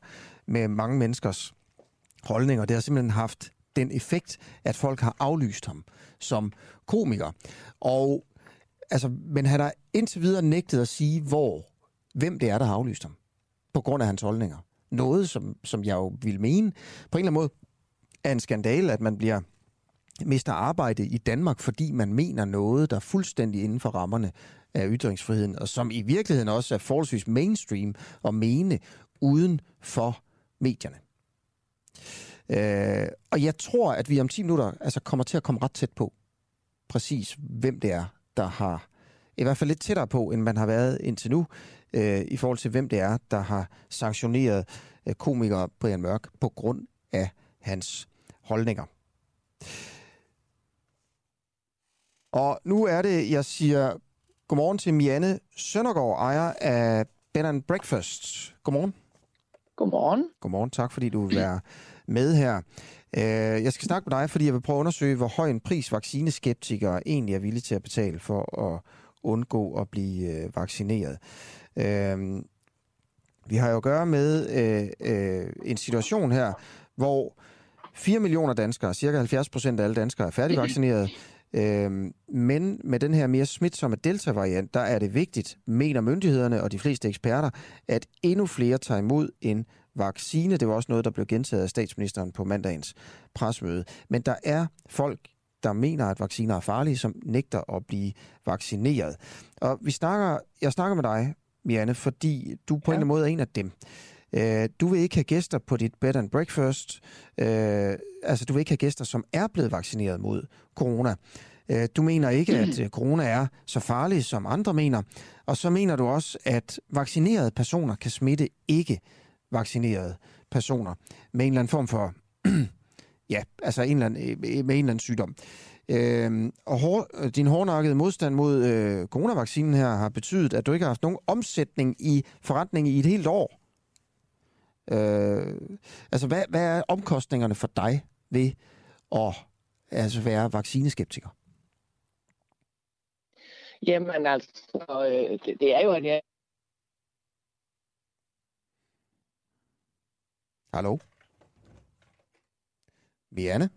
med mange menneskers holdninger. Det har simpelthen haft den effekt, at folk har aflyst ham som komiker. Og, altså, men han har indtil videre nægtet at sige, hvor, hvem det er, der har aflyst ham, på grund af hans holdninger. Noget, som, som jeg jo vil mene, på en eller anden måde, er en skandale, at man bliver mister arbejde i Danmark, fordi man mener noget, der er fuldstændig inden for rammerne af ytringsfriheden, og som i virkeligheden også er forholdsvis mainstream at mene uden for medierne. Øh, og jeg tror, at vi om 10 minutter altså kommer til at komme ret tæt på, præcis hvem det er, der har, i hvert fald lidt tættere på, end man har været indtil nu, øh, i forhold til hvem det er, der har sanktioneret øh, komiker Brian Mørk på grund af hans holdninger. Og nu er det, jeg siger godmorgen til Mianne Søndergaard, ejer af Ben and Breakfast. Godmorgen. Godmorgen. Godmorgen, tak fordi du vil være med her. Øh, Jeg skal snakke med dig, fordi jeg vil prøve at undersøge, hvor høj en pris vaccineskeptikere egentlig er villige til at betale for at undgå at blive øh, vaccineret. Øh, Vi har jo at gøre med øh, øh, en situation her, hvor 4 millioner danskere, cirka 70 procent af alle danskere, er færdigvaccineret. Øhm, men med den her mere smitsomme delta-variant, der er det vigtigt, mener myndighederne og de fleste eksperter, at endnu flere tager imod en vaccine. Det var også noget, der blev gentaget af statsministeren på mandagens presmøde. Men der er folk, der mener, at vacciner er farlige, som nægter at blive vaccineret. Og vi snakker, jeg snakker med dig, Mianne, fordi du på ja. en eller anden måde er en af dem. Øh, du vil ikke have gæster på dit bed and breakfast. Øh, altså, du vil ikke have gæster, som er blevet vaccineret mod corona. Øh, du mener ikke, at øh, corona er så farlig, som andre mener. Og så mener du også, at vaccinerede personer kan smitte ikke vaccinerede personer med en eller anden form for, ja, altså en eller anden, øh, med en eller anden sygdom. Øh, og hår, øh, din hårdnakkede modstand mod øh, coronavaccinen her har betydet, at du ikke har haft nogen omsætning i forretningen i et helt år. Øh, altså, hvad, hvad er omkostningerne for dig ved at altså, være vaccineskeptiker? Jamen altså, øh, det, det er jo, at jeg... Hallo? Vianne?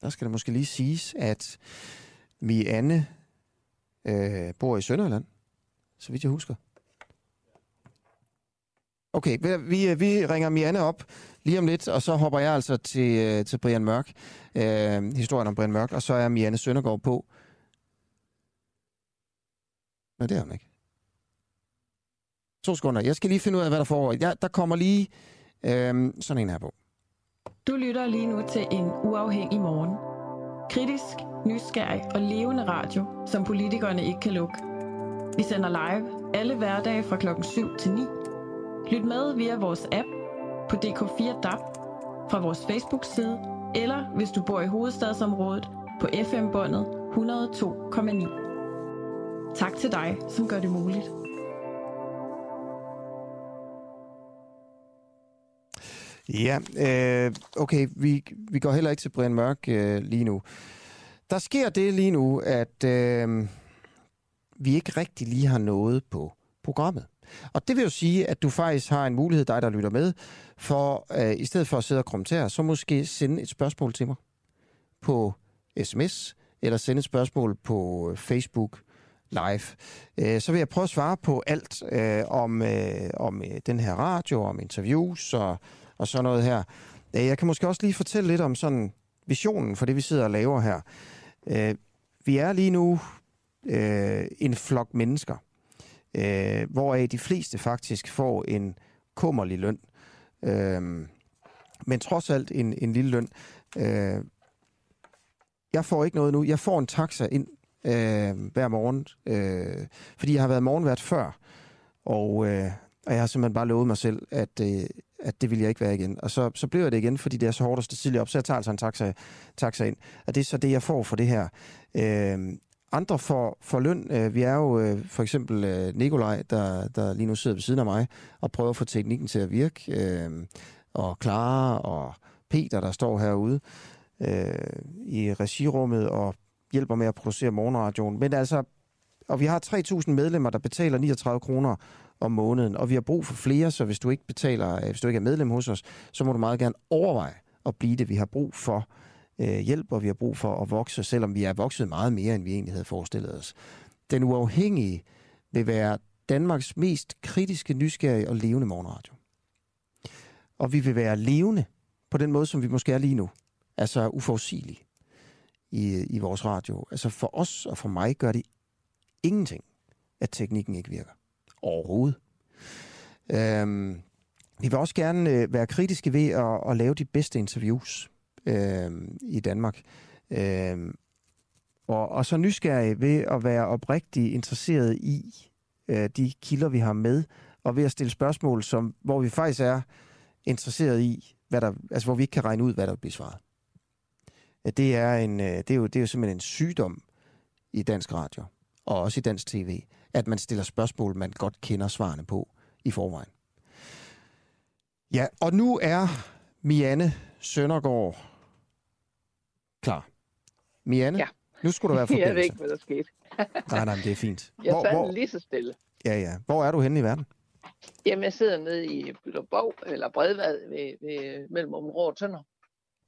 Der skal det måske lige siges, at Mianne øh, bor i Sønderland, så vidt jeg husker. Okay, vi, vi ringer Mianne op lige om lidt, og så hopper jeg altså til, øh, til Brian Mørk, øh, historien om Brian Mørk, og så er Mianne Søndergaard på. Nej, det er hun ikke. To sekunder. Jeg skal lige finde ud af, hvad der foregår. Ja, der kommer lige øh, sådan en her på. Du lytter lige nu til en uafhængig morgen. Kritisk, nysgerrig og levende radio, som politikerne ikke kan lukke. Vi sender live alle hverdage fra klokken 7 til 9. Lyt med via vores app på DK4 DAB, fra vores Facebook-side, eller hvis du bor i hovedstadsområdet på FM-båndet 102,9. Tak til dig, som gør det muligt. Ja, øh, okay, vi, vi går heller ikke til Brian Mørk øh, lige nu. Der sker det lige nu, at øh, vi ikke rigtig lige har noget på programmet. Og det vil jo sige, at du faktisk har en mulighed, dig der lytter med, for øh, i stedet for at sidde og kommentere, så måske sende et spørgsmål til mig på sms, eller sende et spørgsmål på øh, Facebook live. Øh, så vil jeg prøve at svare på alt øh, om, øh, om øh, den her radio, om interviews og, og sådan noget her. Øh, jeg kan måske også lige fortælle lidt om sådan visionen for det, vi sidder og laver her. Øh, vi er lige nu øh, en flok mennesker, øh, hvoraf de fleste faktisk får en kummerlig løn. Øh, men trods alt en, en lille løn. Øh, jeg får ikke noget nu. Jeg får en taxa ind øh, hver morgen, øh, fordi jeg har været morgenvært før, og, øh, og jeg har simpelthen bare lovet mig selv, at, øh, at det vil jeg ikke være igen. Og så, så bliver jeg det igen, fordi det er så hårdt at stå tidligt op, så jeg tager altså en taxa, taxa ind. Og det er så det, jeg får for det her. Øh, andre får, for løn. Øh, vi er jo øh, for eksempel øh, Nikolaj, der, der lige nu sidder ved siden af mig og prøver at få teknikken til at virke. Øh, og Clara og Peter, der står herude øh, i regirummet og hjælper med at producere morgenradioen. Men altså, og vi har 3.000 medlemmer, der betaler 39 kroner om måneden, og vi har brug for flere, så hvis du ikke betaler, øh, hvis du ikke er medlem hos os, så må du meget gerne overveje at blive det. Vi har brug for øh, hjælp, og vi har brug for at vokse, selvom vi er vokset meget mere, end vi egentlig havde forestillet os. Den uafhængige vil være Danmarks mest kritiske, nysgerrige og levende morgenradio. Og vi vil være levende på den måde, som vi måske er lige nu. Altså uforudsigelige i, i vores radio. Altså for os og for mig gør det ingenting, at teknikken ikke virker. Overhovedet. Øhm, vi vil også gerne øh, være kritiske ved at, at lave de bedste interviews øh, i Danmark. Øh, og, og så nysgerrige ved at være oprigtigt interesseret i øh, de kilder, vi har med, og ved at stille spørgsmål, som, hvor vi faktisk er interesseret i, hvad der, altså hvor vi ikke kan regne ud, hvad der bliver svaret. Øh, det er, en, øh, det, er jo, det er jo simpelthen en sygdom i dansk radio, og også i dansk tv, at man stiller spørgsmål, man godt kender svarene på i forvejen. Ja, og nu er Mianne Søndergaard klar. Mianne, ja. nu skulle der være forbindelse. Jeg ved ikke, hvad der skete. nej, nej, det er fint. Jeg hvor, hvor... lige så stille. Ja, ja. Hvor er du henne i verden? Jamen, jeg sidder nede i Bylderbog, eller Bredvad, ved, ved, mellem Områ og Tønder.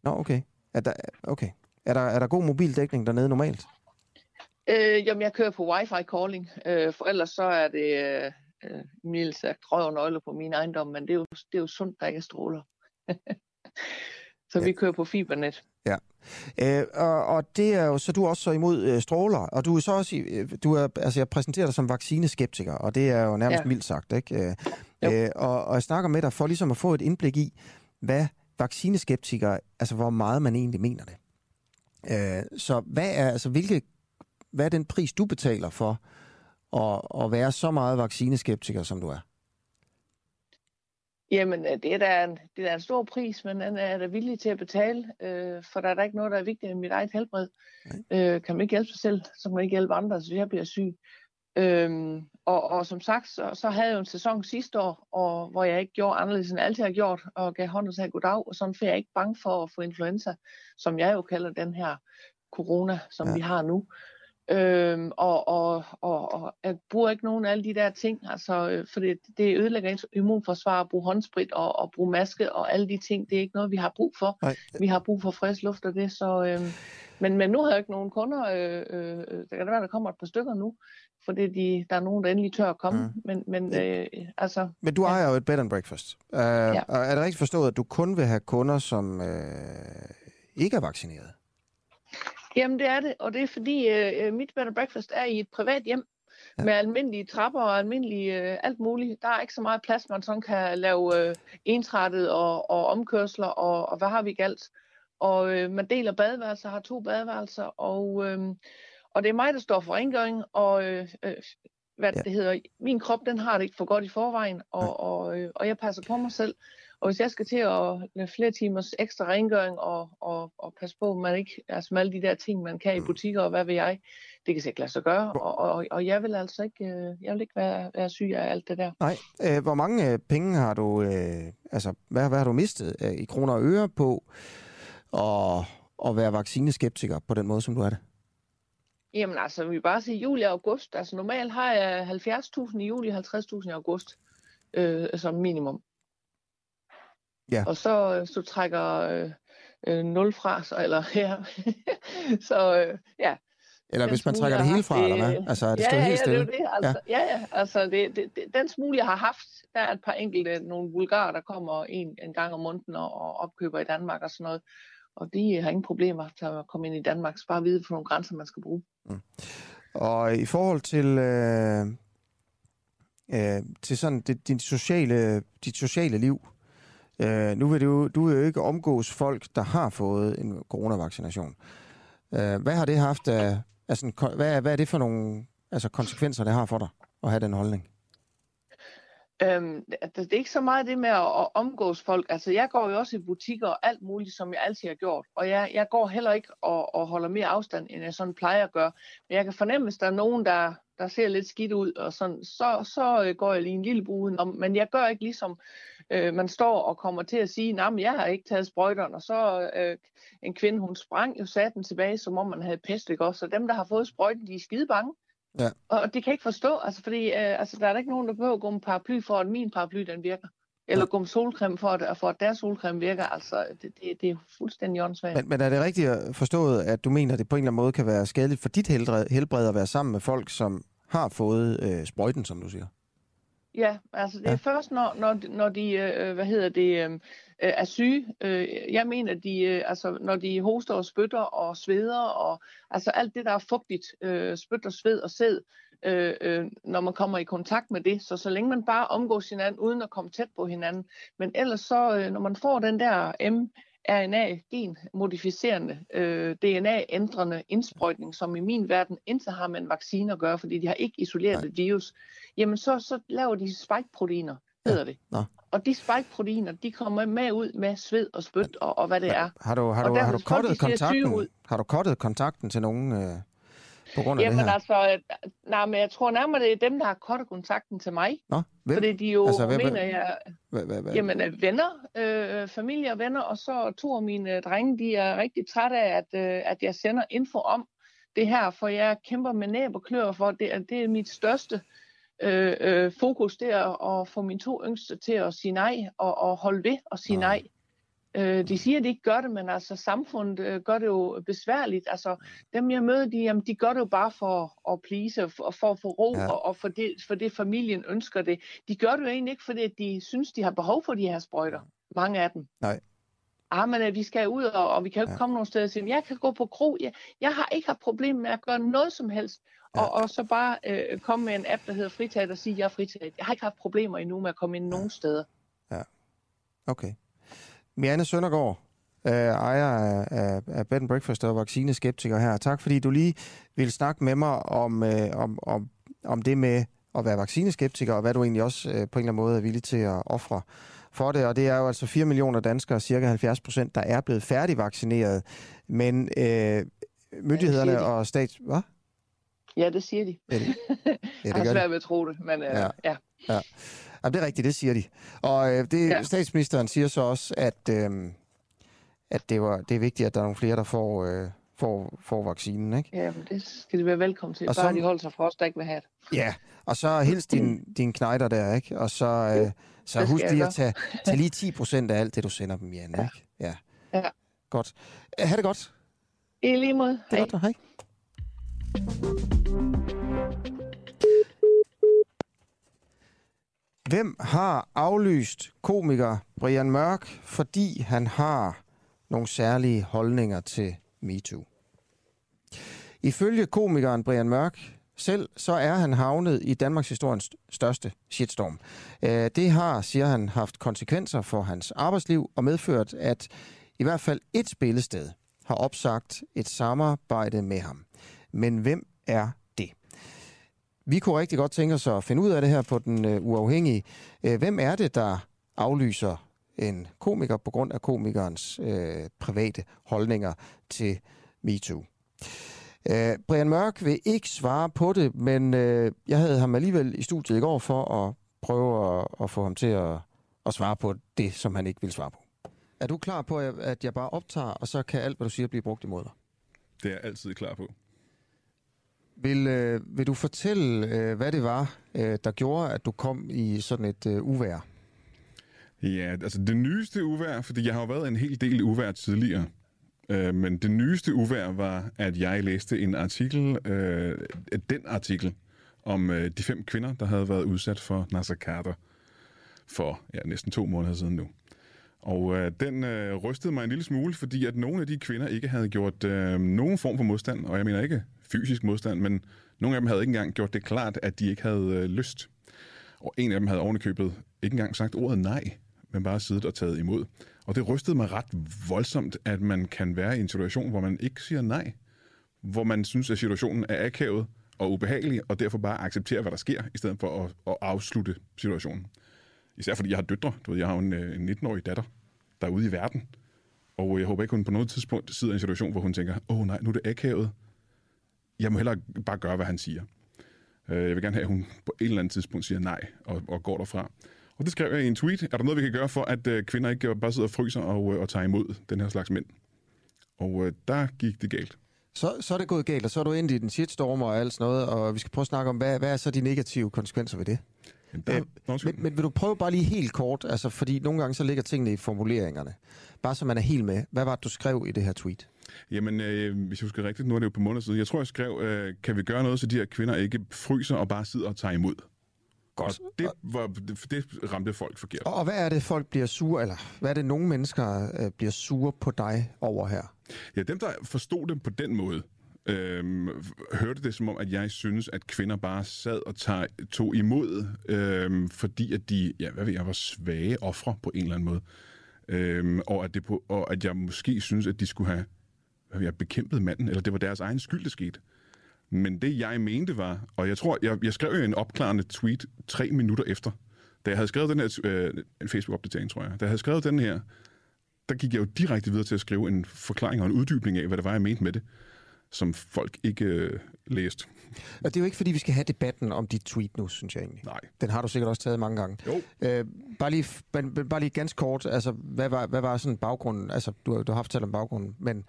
Nå, okay. Er der, okay. Er der, er der god mobildækning dernede normalt? Øh, jamen, jeg kører på wifi calling, øh, for ellers så er det øh, mildt sagt røv og nøgle på min ejendom, men det er jo, det er jo sundt, der ikke er stråler. Så ja. vi kører på fibernet. Ja. Øh, og, og det er jo så du er også så imod øh, stråler, og du er så også øh, du er altså jeg præsenterer dig som vaccineskeptiker, og det er jo nærmest ja. mildt sagt, ikke? Øh, øh, og, og jeg snakker med dig for ligesom at få et indblik i, hvad vaccineskeptikere, altså hvor meget man egentlig mener det. Øh, så hvad er altså hvilke hvad er den pris du betaler for at, at være så meget vaccineskeptiker som du er? Jamen, øh, det er da en, det er da en stor pris, men den er da villig til at betale, øh, for der er da ikke noget, der er vigtigere end mit eget helbred. Øh, kan man ikke hjælpe sig selv, så kan man ikke hjælpe andre, så jeg bliver syg. Øhm, og, og som sagt, så, så havde jeg jo en sæson sidste år, og, hvor jeg ikke gjorde anderledes end altid har gjort, og gav hånd og sagde goddag, og sådan for jeg ikke bange for at få influenza, som jeg jo kalder den her corona, som ja. vi har nu. Øhm, og, og, og, og jeg bruger ikke nogen af alle de der ting, altså, øh, for det, det ødelægger ens immunforsvar at bruge håndsprit og, og bruge maske og alle de ting. Det er ikke noget, vi har brug for. Nej. Vi har brug for frisk luft og det, så... Øhm, men, men nu har jeg ikke nogen kunder. Øh, øh, der kan det være, der kommer et par stykker nu, fordi de, der er nogen, der endelig tør at komme. Mm. Men, men, øh, altså, men du ejer ja. jo et bed and breakfast. Uh, ja. Er det rigtigt forstået, at du kun vil have kunder, som øh, ikke er vaccineret? Jamen det er det, og det er fordi øh, øh, mit bed and breakfast er i et privat hjem ja. med almindelige trapper og almindelige øh, alt muligt. Der er ikke så meget plads, man sådan kan lave øh, ensrettet og, og omkørsler og, og hvad har vi galt. Og øh, man deler badeværelser, har to badeværelser, og, øh, og det er mig, der står for rengøring, og øh, øh, hvad ja. det hedder, min krop, den har det ikke for godt i forvejen, og, ja. og, øh, og jeg passer på mig selv. Og hvis jeg skal til at lave flere timers ekstra rengøring og, og, og passe på, man ikke, altså med alle de der ting, man kan i mm. butikker, og hvad vil jeg, det kan ikke lade sig gøre. Og, og, og jeg vil altså ikke, øh, jeg vil ikke være, være syg af alt det der. Nej. Øh, hvor mange øh, penge har du, øh, altså hvad, hvad har du mistet øh, i kroner og øre på at, at være vaccineskeptiker på den måde, som du er det? Jamen altså, vi bare sige juli og august. Altså normalt har jeg 70.000 i juli, 50.000 i august øh, som minimum. Ja. Og så, øh, så trækker øh, øh, 0 fra, så, eller ja. så øh, ja. Eller hvis man trækker det hele fra, eller hvad? Altså, er det ja, ja, helt stille? Ja, det er det. Altså, ja. ja, ja. Altså, det, det, det, den smule, jeg har haft, der er et par enkelte, nogle vulgarer, der kommer en, en gang om måneden og, og opkøber i Danmark og sådan noget. Og de har ingen problemer til at komme ind i Danmark. Så bare vide, for nogle grænser, man skal bruge. Mm. Og i forhold til, øh, øh, til sådan det, din sociale, dit sociale liv, Øh, nu vil du, du vil jo ikke omgås folk, der har fået en coronavaccination. Øh, hvad har det haft af, altså, hvad, hvad er det for nogle altså, konsekvenser, det har for dig at have den holdning? Øhm, altså, det er ikke så meget det med at omgås folk. Altså, jeg går jo også i butikker og alt muligt, som jeg altid har gjort. Og jeg, jeg går heller ikke og, og holder mere afstand, end jeg sådan plejer at gøre. Men jeg kan fornemme, hvis der er nogen, der, der ser lidt skidt ud, og sådan, så, så øh, går jeg lige en lille bruden om. Men jeg gør ikke ligesom, øh, man står og kommer til at sige, nej, jeg har ikke taget sprøjterne. Og så øh, en kvinde, hun sprang jo satten tilbage, som om man havde pest, ikke også? Så dem, der har fået sprøjten, de er skide bange. Ja. Og det kan jeg ikke forstå, altså, fordi øh, altså, der er der ikke nogen, der behøver at gå med paraply for, at min paraply den virker. Eller ja. gå med solcreme for, at, for at deres solcreme virker. Altså, det, det, det er fuldstændig åndssvagt. Men, men er det rigtigt forstået, at du mener, at det på en eller anden måde kan være skadeligt for dit helbred, helbred at være sammen med folk, som har fået øh, sprøjten, som du siger? Ja, altså det er ja. først, når, når, når de, øh, hvad hedder det, øh, er syge. Øh, jeg mener, de, øh, altså når de hoster og spytter og sveder, og altså alt det, der er fugtigt, øh, spytter, sved og sæd, øh, øh, når man kommer i kontakt med det. Så så længe man bare omgås hinanden, uden at komme tæt på hinanden. Men ellers så, øh, når man får den der M, RNA-gen-modificerende, øh, DNA-ændrende indsprøjtning, som i min verden intet har med en vaccine at gøre, fordi de har ikke isoleret det virus, jamen så, så laver de spike-proteiner, hedder det. Nå. Og de spike-proteiner, de kommer med ud med sved og spyt og, og hvad det er. Har du, har du, har du kottet kontakten? Har du kottet kontakten til nogen øh, på grund af Jamen det her? altså, nej, men jeg tror nærmere, det er dem, der har kottet kontakten til mig. Nå, hvem? Fordi de jo altså, hvem, mener, jeg... Hvad, hvad, hvad? Jamen, øh, venner, øh, familie og venner, og så to af mine drenge, de er rigtig trætte af, at, øh, at jeg sender info om det her, for jeg kæmper med næb og klør for, det, det er mit største øh, øh, fokus, det er at få mine to yngste til at sige nej, og, og holde ved og sige nej. Øh, de siger, at de ikke gør det, men altså samfundet øh, gør det jo besværligt. Altså dem, jeg møder, de, jamen, de gør det jo bare for at please, og for at få ro, ja. og, og for, det, for det familien ønsker det. De gør det jo egentlig ikke, fordi de synes, de har behov for de her sprøjter. Mange af dem. Nej. ah, men øh, vi skal ud, og, og vi kan jo ikke ja. komme nogen steder. Så jeg kan gå på kro. Jeg, jeg har ikke haft problemer med at gøre noget som helst. Ja. Og, og så bare øh, komme med en app, der hedder fritaget, og sige, jeg er fritaget. Jeg har ikke haft problemer endnu med at komme ind ja. nogen steder. Ja, okay. Mianne Søndergaard, øh, ejer af, af, af Bed Breakfast og vaccineskeptiker her. Tak fordi du lige vil snakke med mig om, øh, om, om, om det med at være vaccineskeptiker, og hvad du egentlig også øh, på en eller anden måde er villig til at ofre for det. Og det er jo altså 4 millioner danskere, cirka 70 procent, der er blevet færdigvaccineret. Men øh, myndighederne ja, og stats... Hvad? Ja, det siger de. Ja, det, ja, det jeg har svært ved at tro det, men øh, ja. ja. ja. Jamen, det er rigtigt, det siger de. Og øh, det, ja. statsministeren siger så også, at, øh, at det, var, det er vigtigt, at der er nogle flere, der får, øh, får, får vaccinen. Ikke? Ja, men det skal de være velkommen til. Og Bare så, de holder sig for os, der ikke vil have det. Ja, og så hils din, din knejder der, ikke? Og så, øh, så husk lige at tage, tage lige 10 procent af alt det, du sender dem, Jan, ja. ikke? Ja. ja. Godt. Ha' det godt. I lige måde. Det er hej. Godt, hej. Hvem har aflyst komiker Brian Mørk, fordi han har nogle særlige holdninger til MeToo? Ifølge komikeren Brian Mørk selv, så er han havnet i Danmarks historiens største shitstorm. Øh, det har, siger han, haft konsekvenser for hans arbejdsliv og medført, at i hvert fald et spillested har opsagt et samarbejde med ham. Men hvem er? Vi kunne rigtig godt tænke os at finde ud af det her på den øh, uafhængige. Øh, hvem er det, der aflyser en komiker på grund af komikernes øh, private holdninger til MeToo? Øh, Brian Mørk vil ikke svare på det, men øh, jeg havde ham alligevel i studiet i går for at prøve at, at få ham til at, at svare på det, som han ikke vil svare på. Er du klar på, at jeg bare optager, og så kan alt, hvad du siger, blive brugt imod dig? Det er jeg altid klar på. Vil, øh, vil du fortælle, øh, hvad det var, øh, der gjorde, at du kom i sådan et øh, uvær? Ja, altså det nyeste uvær, fordi jeg har jo været en hel del uvær tidligere. Øh, men det nyeste uvær var, at jeg læste en artikel, øh, den artikel, om øh, de fem kvinder, der havde været udsat for Nasser Carter for ja, næsten to måneder siden nu. Og øh, den øh, rystede mig en lille smule, fordi at nogle af de kvinder ikke havde gjort øh, nogen form for modstand, og jeg mener ikke fysisk modstand, men nogle af dem havde ikke engang gjort det klart, at de ikke havde øh, lyst. Og en af dem havde ovenikøbet ikke engang sagt ordet nej, men bare siddet og taget imod. Og det rystede mig ret voldsomt, at man kan være i en situation, hvor man ikke siger nej. Hvor man synes, at situationen er akavet og ubehagelig, og derfor bare accepterer, hvad der sker, i stedet for at, at afslutte situationen. Især fordi jeg har døtre. Du ved, jeg har en, øh, en 19-årig datter, der er ude i verden. Og jeg håber ikke, hun på noget tidspunkt sidder i en situation, hvor hun tænker, åh oh, nej, nu er det akavet. Jeg må hellere bare gøre, hvad han siger. Øh, jeg vil gerne have, at hun på et eller andet tidspunkt siger nej og, og går derfra. Og det skrev jeg i en tweet. Er der noget, vi kan gøre for, at øh, kvinder ikke bare sidder og fryser og, og tager imod den her slags mænd? Og der gik det galt. Så, så er det gået galt, og så er du ind i den shitstorm og alt sådan noget, og vi skal prøve at snakke om, hvad, hvad er så de negative konsekvenser ved det? Der, øh, men, men vil du prøve bare lige helt kort, altså, fordi nogle gange så ligger tingene i formuleringerne. Bare så man er helt med. Hvad var det, du skrev i det her tweet? Jamen, øh, hvis jeg husker rigtigt, nu er det jo på måneder siden. Jeg tror, jeg skrev, øh, kan vi gøre noget, så de her kvinder ikke fryser og bare sidder og tager imod? Godt. Og det, var, det, det ramte folk forkert. Og, og hvad er det, folk bliver sure, eller hvad er det, nogle mennesker øh, bliver sure på dig over her? Ja, dem, der forstod det på den måde, øhm, hørte det som om, at jeg synes, at kvinder bare sad og tag, tog imod, øhm, fordi at de, ja, hvad ved jeg, var svage ofre på en eller anden måde. Øhm, og, at det på, og at jeg måske synes, at de skulle have jeg, bekæmpet manden, eller det var deres egen skyld, det skete. Men det, jeg mente var, og jeg tror, jeg, jeg skrev jo en opklarende tweet tre minutter efter, da jeg havde skrevet den her, øh, en Facebook-opdatering, tror jeg, da jeg havde skrevet den her, der gik jeg jo direkte videre til at skrive en forklaring og en uddybning af, hvad det var, jeg mente med det som folk ikke øh, læste. Og det er jo ikke, fordi vi skal have debatten om dit tweet nu, synes jeg egentlig. Nej. Den har du sikkert også taget mange gange. Jo. Øh, bare, lige, bare lige ganske kort, altså, hvad var, hvad var sådan baggrunden? Altså, du, du har haft talt om baggrunden, men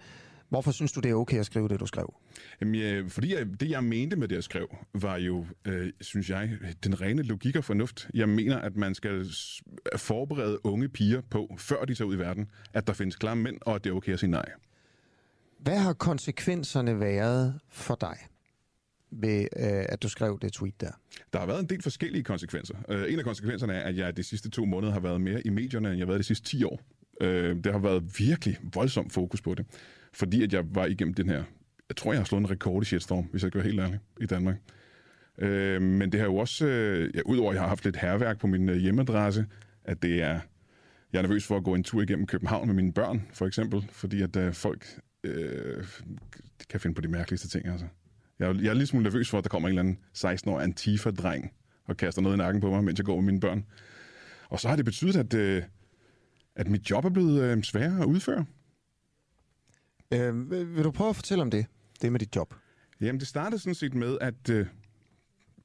Hvorfor synes du, det er okay at skrive det, du skrev? Jamen, ja, fordi jeg, det, jeg mente med det, jeg skrev, var jo, øh, synes jeg, den rene logik og fornuft. Jeg mener, at man skal forberede unge piger på, før de tager ud i verden, at der findes klare mænd, og at det er okay at sige nej. Hvad har konsekvenserne været for dig? ved, øh, at du skrev det tweet der? Der har været en del forskellige konsekvenser. Uh, en af konsekvenserne er, at jeg de sidste to måneder har været mere i medierne, end jeg har været de sidste 10 år. Øh, det har været virkelig voldsomt fokus på det, fordi at jeg var igennem den her, jeg tror, jeg har slået en rekord i shitstorm, hvis jeg skal være helt ærlig, i Danmark. Øh, men det har jo også, øh, ja, udover at jeg har haft lidt herværk på min øh, hjemmeadresse, at det er, jeg er nervøs for at gå en tur igennem København med mine børn, for eksempel, fordi at øh, folk øh, kan finde på de mærkeligste ting, altså. Jeg, er- jeg er lidt smule nervøs for, at der kommer en eller anden 16-årig Antifa-dreng og kaster noget i nakken på mig, mens jeg går med mine børn. Og så har det betydet, at, øh, at mit job er blevet øh, sværere at udføre. Øh, vil du prøve at fortælle om det? Det med dit job. Jamen, det startede sådan set med, at... Øh,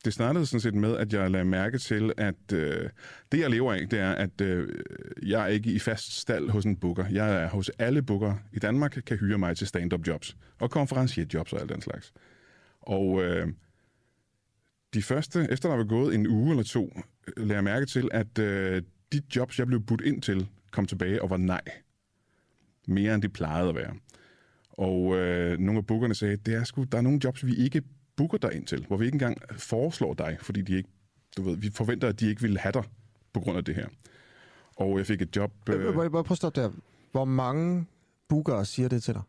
det startede sådan set med, at jeg lagde mærke til, at øh, det, jeg lever af, det er, at øh, jeg er ikke i fast stald hos en booker. Jeg er hos alle booker i Danmark, kan hyre mig til stand-up jobs og konferencierjobs og alt den slags. Og øh, de første, efter der var gået en uge eller to, øh, lagde jeg mærke til, at øh, de jobs, jeg blev budt ind til, kom tilbage og var nej. Mere end de plejede at være. Og øh, nogle af bookerne sagde, det er sgu, der er nogle jobs, vi ikke booker dig ind til, hvor vi ikke engang foreslår dig, fordi de ikke, du ved, vi forventer, at de ikke vil have dig på grund af det her. Og jeg fik et job... Øh... Må jeg bare prøve at stoppe der? Hvor mange bookere siger det til dig?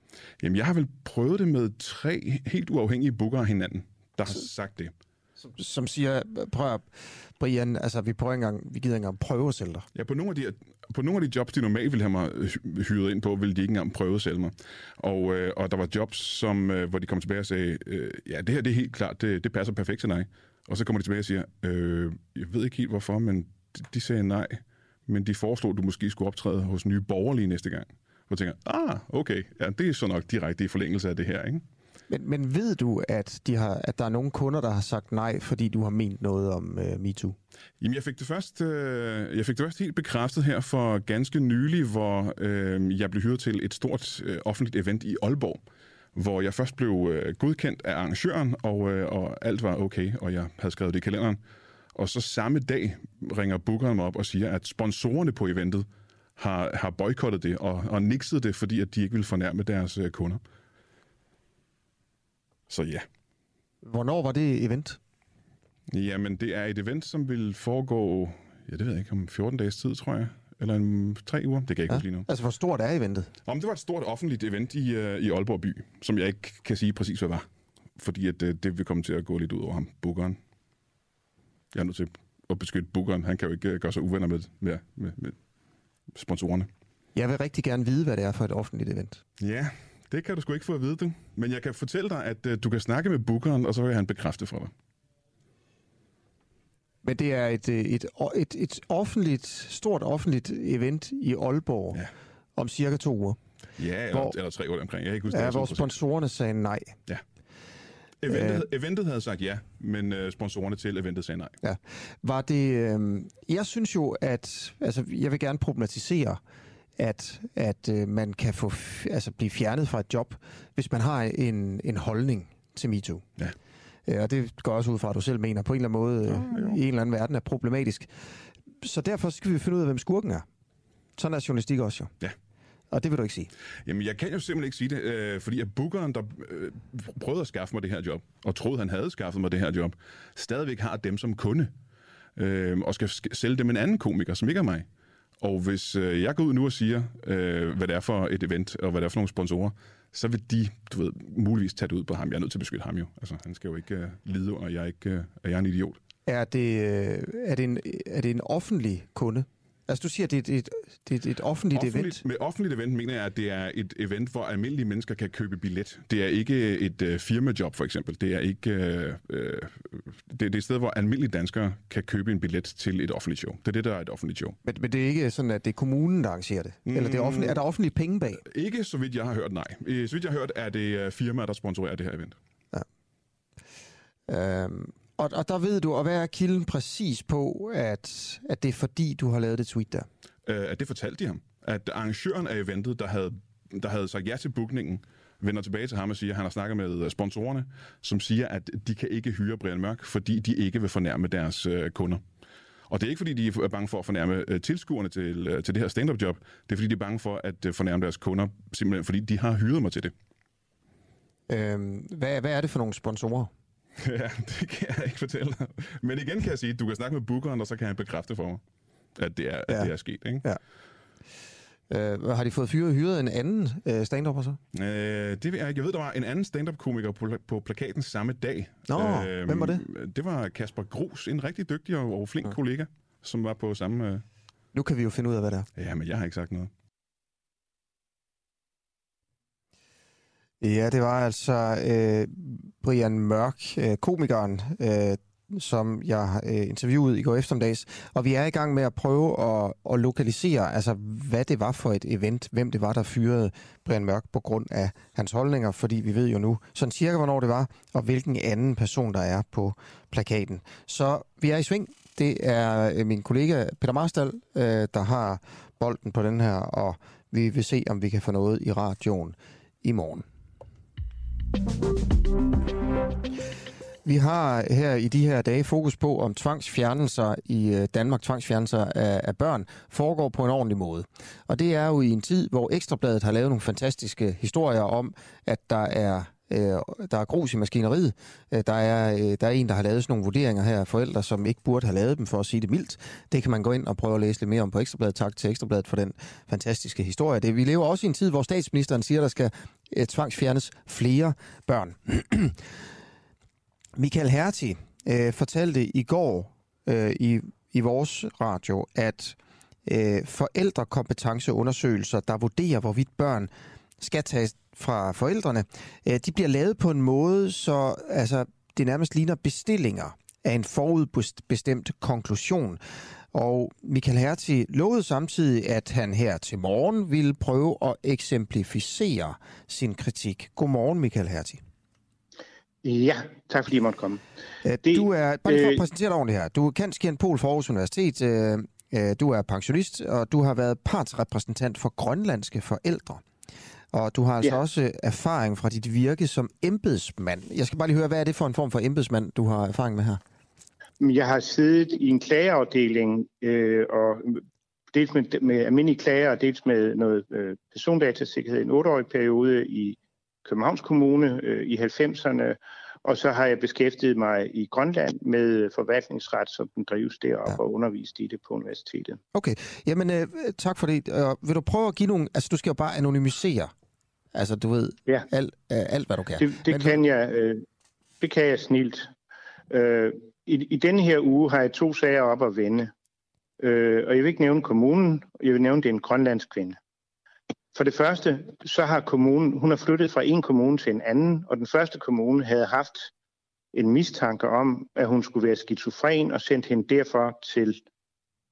Jamen, jeg har vel prøvet det med tre helt uafhængige bookere af hinanden, der har sagt det. Som, som siger, prøv at, Brian, altså vi, prøver engang, vi gider engang prøve at sælge dig. Ja, på nogle af de, på nogle af de jobs, de normalt ville have mig hyret ind på, ville de ikke engang prøve at sælge mig. Og, øh, og der var jobs, som, øh, hvor de kom tilbage og sagde, øh, ja, det her det er helt klart, det, det passer perfekt til dig. Og så kommer de tilbage og siger, øh, jeg ved ikke helt hvorfor, men de, de sagde nej. Men de foreslog, at du måske skulle optræde hos nye borgerlige næste gang. Og jeg tænker, ah, okay, ja, det er så nok direkte i forlængelse af det her, ikke? Men, men ved du, at, de har, at der er nogle kunder, der har sagt nej, fordi du har ment noget om øh, MeToo? Jamen, jeg fik det først, øh, jeg fik det først helt bekræftet her for ganske nylig, hvor øh, jeg blev hyret til et stort øh, offentligt event i Aalborg, hvor jeg først blev øh, godkendt af arrangøren, og, øh, og alt var okay, og jeg havde skrevet det i kalenderen. Og så samme dag ringer bookeren mig op og siger, at sponsorerne på eventet har, har boykottet det og, og nikset det, fordi at de ikke vil fornærme deres øh, kunder. Så ja. Hvornår var det event? Jamen, det er et event, som vil foregå, ja, det ved jeg ikke, om 14 dages tid, tror jeg. Eller en, tre uger, det kan jeg ikke Ja. lige nu. Altså, hvor stort er eventet? Om det var et stort offentligt event i, uh, i Aalborg by, som jeg ikke kan sige præcis, hvad var. Fordi at, uh, det vil komme til at gå lidt ud over ham, bookeren. Jeg er nødt til at beskytte bookeren. Han kan jo ikke uh, gøre sig uvenner med, med, med, med sponsorerne. Jeg vil rigtig gerne vide, hvad det er for et offentligt event. Ja, det kan du sgu ikke få at vide, du. Men jeg kan fortælle dig, at uh, du kan snakke med bookeren, og så vil han bekræfte for dig. Men det er et, øh, et, et, et offentligt, stort offentligt event i Aalborg ja. om cirka to uger. Ja, eller, Hvor- eller tre år omkring. Jeg kan ikke huske Ja, det. hvor sponsorerne sagde nej. Ja. Eventet, øh, eventet havde sagt ja, men øh, sponsorerne til eventet sagde nej. Ja. Var det... Øh, jeg synes jo, at... Altså, jeg vil gerne problematisere, at, at øh, man kan få, altså, blive fjernet fra et job, hvis man har en, en holdning til MeToo. Ja. Øh, og det går også ud fra, at du selv mener, på en eller anden måde, øh, i en eller anden verden er problematisk. Så derfor skal vi finde ud af, hvem skurken er. Sådan er journalistik også jo. Ja. Og det vil du ikke sige. Jamen, jeg kan jo simpelthen ikke sige det, øh, fordi at bookeren, der øh, prøvede at skaffe mig det her job, og troede, han havde skaffet mig det her job, stadigvæk har dem som kunde, øh, og skal sk- sælge dem en anden komiker, som ikke er mig. Og hvis øh, jeg går ud nu og siger, øh, hvad det er for et event, og hvad det er for nogle sponsorer, så vil de, du ved, muligvis tage det ud på ham. Jeg er nødt til at beskytte ham jo. Altså, han skal jo ikke øh, lide under, jeg er ikke, øh, at jeg er en idiot. Er det, øh, er det, en, er det en offentlig kunde? Altså, du siger, at det er et, et, det er et, et offentligt, event. Offentligt, med offentligt event mener jeg, at det er et event, hvor almindelige mennesker kan købe billet. Det er ikke et øh, firmajob, for eksempel. Det er ikke øh, øh, det, det er et sted, hvor almindelige danskere kan købe en billet til et offentligt show. Det er det, der er et offentligt show. Men, men det er ikke sådan, at det er kommunen, der arrangerer det? Mm. Eller det er, offentlig, er der offentlige penge bag? Ikke så vidt jeg har hørt, nej. Øh, Så vidt jeg har hørt, er det øh, firmaer, der sponsorerer det her event. Øhm, og, og der ved du, og hvad er kilden præcis på, at, at det er fordi, du har lavet det tweet der? Øh, at det fortalte de ham. At arrangøren af eventet, der havde, der havde sagt ja til bookningen, vender tilbage til ham og siger, at han har snakket med øh, sponsorerne, som siger, at de kan ikke hyre Brian Mørk, fordi de ikke vil fornærme deres øh, kunder. Og det er ikke, fordi de er bange for at fornærme øh, tilskuerne til, øh, til det her stand-up-job. Det er, fordi de er bange for at øh, fornærme deres kunder, simpelthen fordi de har hyret mig til det. Øhm, hvad, hvad er det for nogle sponsorer? ja, det kan jeg ikke fortælle dig. Men igen kan jeg sige, at du kan snakke med bookeren, og så kan han bekræfte for mig, at det er, ja. at det er sket. Ikke? Ja. Øh, har de fået fyret, hyret en anden øh, stand så? Øh, det jeg. Jeg ved, der var en anden stand-up-komiker på, på plakaten samme dag. Nå, øh, hvem var det? Det var Kasper Grus, en rigtig dygtig og, og flink ja. kollega, som var på samme... Øh... Nu kan vi jo finde ud af, hvad det er. Ja, men jeg har ikke sagt noget. Ja, det var altså øh, Brian Mørk, øh, komikeren, øh, som jeg øh, interviewede i går eftermiddags. Og vi er i gang med at prøve at, at lokalisere, altså hvad det var for et event, hvem det var, der fyrede Brian Mørk på grund af hans holdninger, fordi vi ved jo nu sådan cirka, hvornår det var, og hvilken anden person, der er på plakaten. Så vi er i sving. Det er øh, min kollega Peter Marstal, øh, der har bolden på den her, og vi vil se, om vi kan få noget i radioen i morgen. Vi har her i de her dage fokus på, om tvangsfjernelser i øh, Danmark, tvangsfjernelser af, af børn, foregår på en ordentlig måde. Og det er jo i en tid, hvor Ekstrabladet har lavet nogle fantastiske historier om, at der er Øh, der er grus i maskineriet. Øh, der, er, øh, der er en, der har lavet sådan nogle vurderinger her af forældre, som ikke burde have lavet dem, for at sige det mildt. Det kan man gå ind og prøve at læse lidt mere om på Ekstrabladet. Tak til Ekstrabladet for den fantastiske historie. Det, vi lever også i en tid, hvor statsministeren siger, at der skal øh, tvangsfjernes flere børn. Michael Herti øh, fortalte i går øh, i, i vores radio, at øh, forældrekompetenceundersøgelser, der vurderer, hvorvidt børn skal tages fra forældrene, øh, de bliver lavet på en måde, så altså, det nærmest ligner bestillinger af en forudbestemt konklusion. Og Michael Herti lovede samtidig, at han her til morgen ville prøve at eksemplificere sin kritik. Godmorgen, Michael Herti. Ja, tak fordi I måtte komme. Øh, det, du er, bare lige for at øh, præsentere dig ordentligt her. Du er kendt Skjern Pol for Aarhus Universitet. Du er pensionist, og du har været partsrepræsentant for grønlandske forældre. Og du har altså ja. også erfaring fra dit virke som embedsmand. Jeg skal bare lige høre, hvad er det for en form for embedsmand, du har erfaring med her? Jeg har siddet i en klageafdeling, øh, og dels med, med almindelige klager, og dels med noget øh, persondatasikkerhed i en otteårig periode i Københavns Kommune øh, i 90'erne, og så har jeg beskæftiget mig i Grønland med forvaltningsret, som den drives deroppe, ja. og undervist i det på universitetet. Okay, jamen øh, tak for det. Øh, vil du prøve at give nogle... Altså, du skal jo bare anonymisere, altså du ved, ja. alt, øh, alt hvad du kan. Det, det, Men, kan, jeg, øh, det kan jeg snilt. Øh, i, I denne her uge har jeg to sager op at vende. Øh, og jeg vil ikke nævne kommunen, jeg vil nævne, det er en grønlandsk kvinde. For det første, så har kommunen, hun har flyttet fra en kommune til en anden, og den første kommune havde haft en mistanke om, at hun skulle være skizofren, og sendt hende derfor til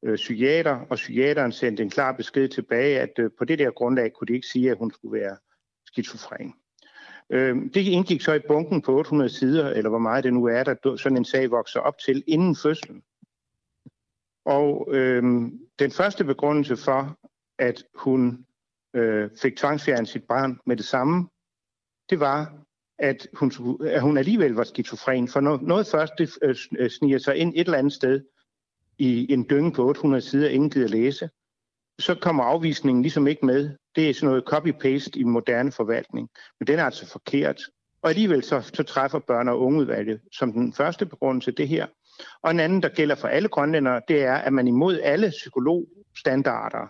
øh, psykiater, og psykiateren sendte en klar besked tilbage, at øh, på det der grundlag kunne de ikke sige, at hun skulle være skizofren. Øhm, det indgik så i bunken på 800 sider, eller hvor meget det nu er, der sådan en sag vokser op til inden fødslen. Og øhm, den første begrundelse for, at hun øh, fik tvangsfjernet sit barn med det samme, det var, at hun, at hun alligevel var skizofren. For noget, noget først det, øh, øh, sniger sig ind et eller andet sted i en dynge på 800 sider, ingen gider læse. Så kommer afvisningen ligesom ikke med. Det er sådan noget copy-paste i moderne forvaltning. Men den er altså forkert. Og alligevel så, så træffer børn- og ungeudvalget som den første begrundelse det her. Og en anden, der gælder for alle grønlændere, det er, at man imod alle psykologstandarder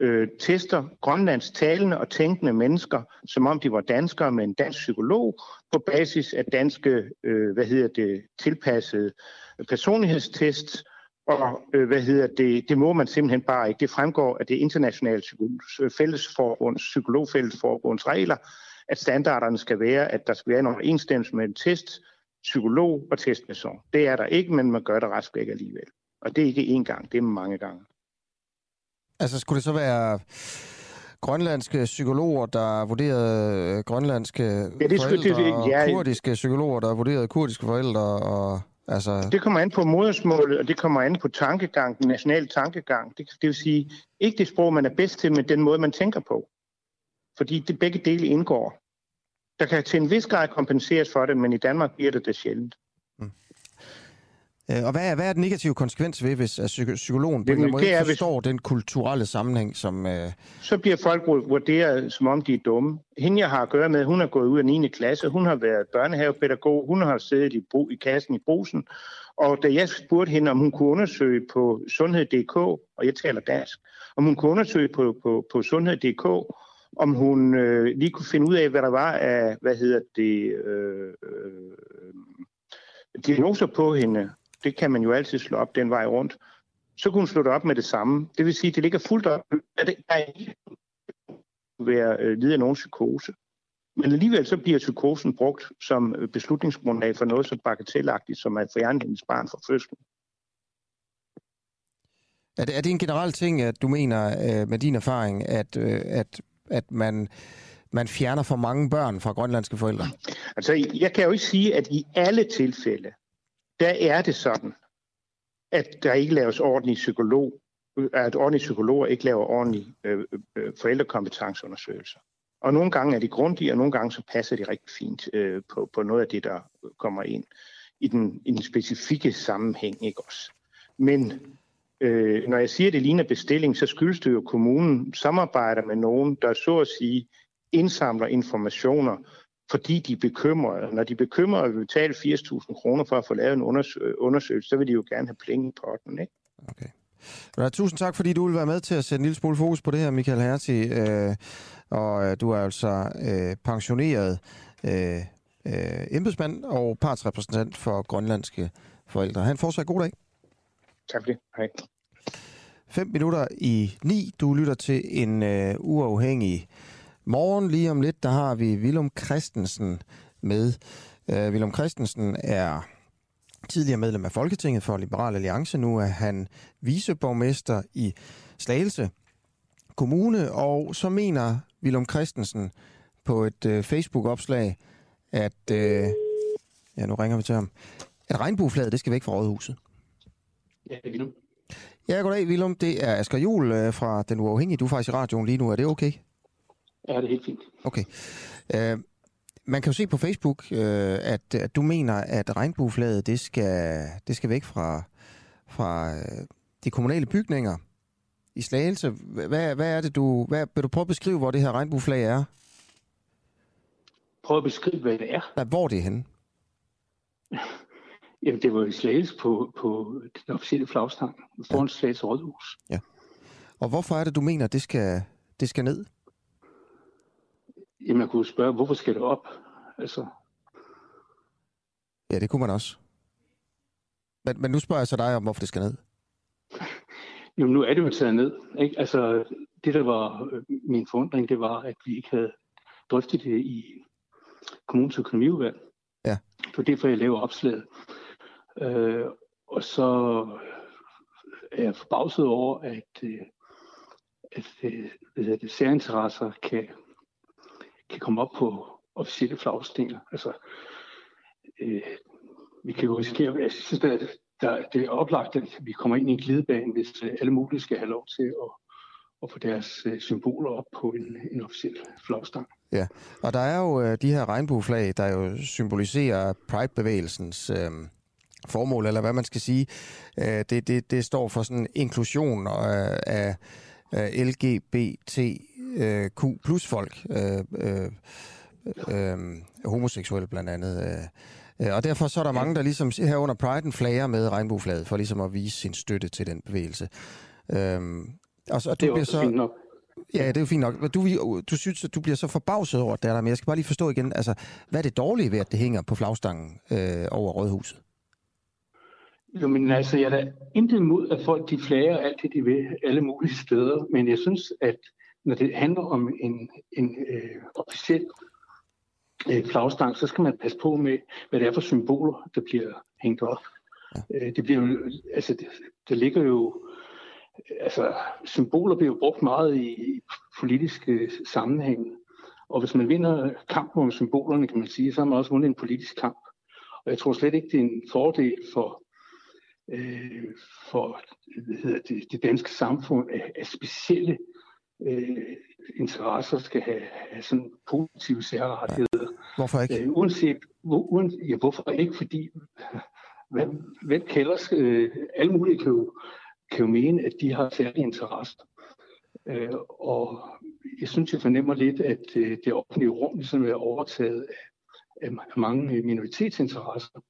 øh, tester Grønlands talende og tænkende mennesker, som om de var danskere med en dansk psykolog, på basis af danske, øh, hvad hedder det, tilpassede personlighedstests, og øh, hvad hedder det, det må man simpelthen bare ikke. Det fremgår af det internationale fællesforbunds, psykologfællesforbunds regler, at standarderne skal være, at der skal være en overensstemmelse med en test, psykolog og testperson. Det er der ikke, men man gør det ret alligevel. Og det er ikke én gang, det er mange gange. Altså, skulle det så være grønlandske psykologer, der vurderede øh, grønlandske ja, det forældre, det, det, ja, og kurdiske psykologer, der vurderede kurdiske forældre, og altså... Det kommer an på modersmålet, og det kommer an på tankegang, den nationale tankegang. Det, det vil sige, ikke det sprog, man er bedst til, men den måde, man tænker på. Fordi det begge dele indgår. Der kan til en vis grad kompenseres for det, men i Danmark bliver det det sjældent. Øh, og hvad er, hvad er den negative konsekvens ved, hvis psykologen på en måde ikke er, hvis- forstår den kulturelle sammenhæng, som... Øh, så bliver folk vurderet, som om de er dumme. Hende, jeg har at gøre med, hun har gået ud af 9. klasse, hun har været børnehavepædagog, hun har siddet i, bro, i kassen i brusen, og da jeg spurgte hende, om hun kunne undersøge på sundhed.dk, og jeg taler dansk, om hun kunne undersøge på, på, på sundhed.dk, om hun øh, lige kunne finde ud af, hvad der var af, hvad hedder det, øh, øh, diagnoser på hende. Det kan man jo altid slå op den vej rundt. Så kunne hun slå det op med det samme. Det vil sige, at det ligger fuldt op. at Der er ikke være øh, lide af nogen psykose. Men alligevel så bliver psykosen brugt som øh, beslutningsgrundlag for noget så bagatellagtigt, som at fjerne hendes barn fra fødslen. er, det, er det en generel ting, at du mener øh, med din erfaring, at, øh, at, at man, man fjerner for mange børn fra grønlandske forældre? Altså, jeg kan jo ikke sige, at i alle tilfælde, der er det sådan, at der ikke laves ordentlig psykolog, at ordentlige psykologer ikke laver ordentlige øh, øh, øh, forældrekompetenceundersøgelser. Og nogle gange er de grundige, og nogle gange så passer de rigtig fint øh, på, på noget af det, der kommer ind i den, i den specifikke sammenhæng. Ikke også? Men øh, når jeg siger, at det ligner bestilling, så skyldes det jo, at kommunen samarbejder med nogen, der så at sige indsamler informationer, fordi de er bekymrede. Når de er bekymrede og vil betale 80.000 kroner for at få lavet en undersø- undersøgelse, så vil de jo gerne have penge i potten. Ikke? Ja, tusind tak, fordi du vil være med til at sætte en lille smule fokus på det her, Michael Herti. Øh, og øh, du er altså øh, pensioneret øh, øh, embedsmand og partsrepræsentant for grønlandske forældre. Ha' en fortsat god dag. Tak for det. Hej. 5 minutter i 9. Du lytter til en øh, uafhængig morgen. Lige om lidt, der har vi Willum Christensen med. Øh, Willum Christensen er tidligere medlem af Folketinget for Liberal Alliance. Nu er han viceborgmester i Slagelse Kommune, og så mener Willum Christensen på et øh, Facebook-opslag, at, øh, ja nu ringer vi til ham, at regnbueflaget, det skal væk fra rådhuset. Ja, det er Willum. Ja, goddag Willum. Det er Asger Juhl øh, fra Den Uafhængige. Du er faktisk i radioen lige nu. Er det okay? Ja, det er helt fint. Okay. Øh, man kan jo se på Facebook, øh, at, at du mener, at regnbueflaget, det skal, det skal væk fra, fra øh, de kommunale bygninger i Slagelse. Hvad, hvad er det, du... Hvad, vil du prøve at beskrive, hvor det her regnbueflag er? Prøv at beskrive, hvad det er. Nej, hvor det er henne? Jamen, det var i Slagelse på, på den officielle flagstang foran ja. Slagelse Rådhus. Og hvorfor er det, du mener, det skal, det skal ned? Jamen, jeg kunne spørge, hvorfor skal det op? Altså, Ja, det kunne man også. Men, men nu spørger jeg så dig om, hvorfor det skal ned. jamen, nu er det jo taget ned. Ikke? Altså, det, der var øh, min forundring, det var, at vi ikke havde drøftet det i kommunens økonomiudvalg. Ja. For det er, for jeg laver opslaget. Øh, og så er jeg forbavset over, at, øh, at øh, hedder det, særinteresser kan, kan komme op på officielle flagstænger. Altså, øh, vi kan jo risikere, jeg synes, at der, det er oplagt, at vi kommer ind i en glidebane, hvis øh, alle mulige skal have lov til at, at få deres øh, symboler op på en, en officiel flagstang. Ja, og der er jo øh, de her regnbueflag, der jo symboliserer Pride-bevægelsens øh, formål, eller hvad man skal sige. Øh, det, det, det står for sådan inklusion øh, af, af LGBTQ plus folk, øh, øh, øh, homoseksuelle blandt andet. Øh. Øh, Og derfor så er der mange, der ligesom her under Pride'en flager med regnbueflaget, for ligesom at vise sin støtte til den bevægelse. Øhm, og så, og du Det er bliver så, fint nok. Ja, det er jo fint nok. Men Du, du synes, at du bliver så forbavset over det der, men jeg skal bare lige forstå igen, altså, hvad er det dårlige ved, at det hænger på flagstangen øh, over Rådhuset? Jo, men altså, jeg er da intet imod, at folk de flager alt det, de vil, alle mulige steder. Men jeg synes, at når det handler om en, en øh, officiel øh, flagstang, så skal man passe på med, hvad det er for symboler, der bliver hængt op. Ja. Øh, det bliver jo, altså, det, der ligger jo, altså, symboler bliver jo brugt meget i, i politiske sammenhænge. Og hvis man vinder kampen om symbolerne, kan man sige, så har man også vundet en politisk kamp. Og jeg tror slet ikke, det er en fordel for, øh, for hvad hedder det, det danske samfund, at, at specielle øh, interesser skal have, have sådan positive særrettigheder. Hvorfor ikke? Øh, uanset, hvor, uanset, ja, hvorfor ikke? Fordi hvem, hvem kælders, øh, alle mulige kan jo, kan jo mene, at de har særlige interesser. Øh, og jeg synes, jeg fornemmer lidt, at øh, det offentlige rum ligesom er overtaget af, af mange minoritetsinteresser.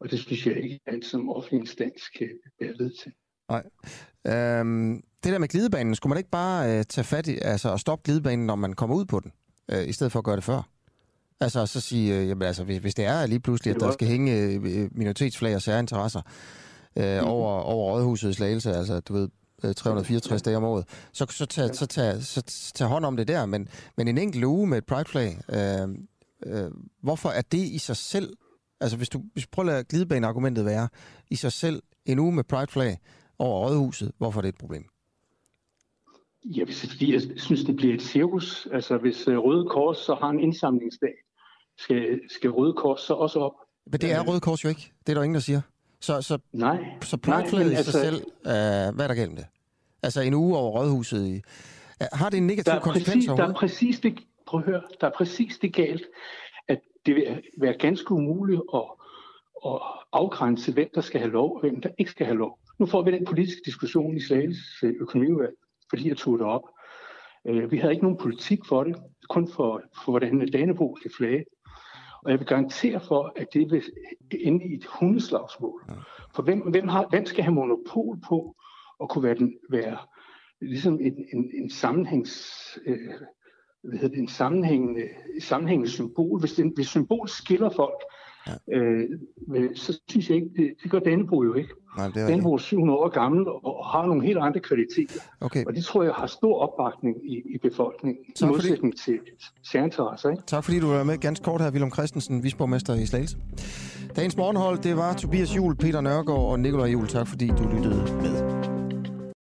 Og det synes jeg ikke, at som offentlig instans kan være ved til. Nej. Øhm, det der med glidebanen, skulle man ikke bare øh, tage fat i, altså at stoppe glidebanen, når man kommer ud på den, øh, i stedet for at gøre det før? Altså så sige, øh, jamen, altså, hvis, hvis det er lige pludselig, at der skal hænge øh, minoritetsflag og særinteresser øh, mm. over, over rådhuset i Slagelse, altså du ved, 364 dage om året, så, så, tag, så, tag, så tag hånd om det der, men, men en enkelt uge med et Pride-flag, øh, øh, hvorfor er det i sig selv, altså hvis du, hvis du prøver at lade glidebaneargumentet være, i sig selv en uge med Pride-flag over rådhuset, hvorfor er det et problem? Ja, hvis, fordi jeg synes, det bliver et cirkus. Altså, hvis øh, Røde Kors så har en indsamlingsdag, skal, skal Røde Kors så også op? Men det er Røde Kors jo ikke. Det er der ingen, der siger. Så, så, nej, så Pride-flaget i altså, sig selv, uh, hvad er der galt med det? Altså en uge over Rådhuset, i, har det en negativ der konsekvens præcis, Der er præcis det, prøv at høre, der er præcis det galt, at det vil være ganske umuligt at, at afgrænse, hvem der skal have lov, og hvem der ikke skal have lov. Nu får vi den politiske diskussion i Slagels økonomiudvalg, fordi jeg tog det op. Uh, vi havde ikke nogen politik for det, kun for, for hvordan Danebo skal flage. Og jeg vil garantere for, at det vil ende i et hundeslagsmål. For hvem, hvem, har, hvem skal have monopol på at kunne være, den, være ligesom en, en, en sammenhængs... Øh, hvad hedder det, en sammenhængende, sammenhængende symbol. Hvis, det, hvis symbol skiller folk, ja. øh, så synes jeg ikke, det, det gør Dannebro jo ikke. Nej, det er Dannebro er 700 år gammel og har nogle helt andre kvaliteter. Okay. Og det tror jeg har stor opbakning i, i befolkningen, i modsætning fordi... til særinteresser. Ikke? Tak fordi du var med ganske kort her, Willem Christensen, visborgmester i Slagelse. Dagens morgenhold, det var Tobias Jul, Peter Nørgaard og Nikolaj Jul. Tak fordi du lyttede med.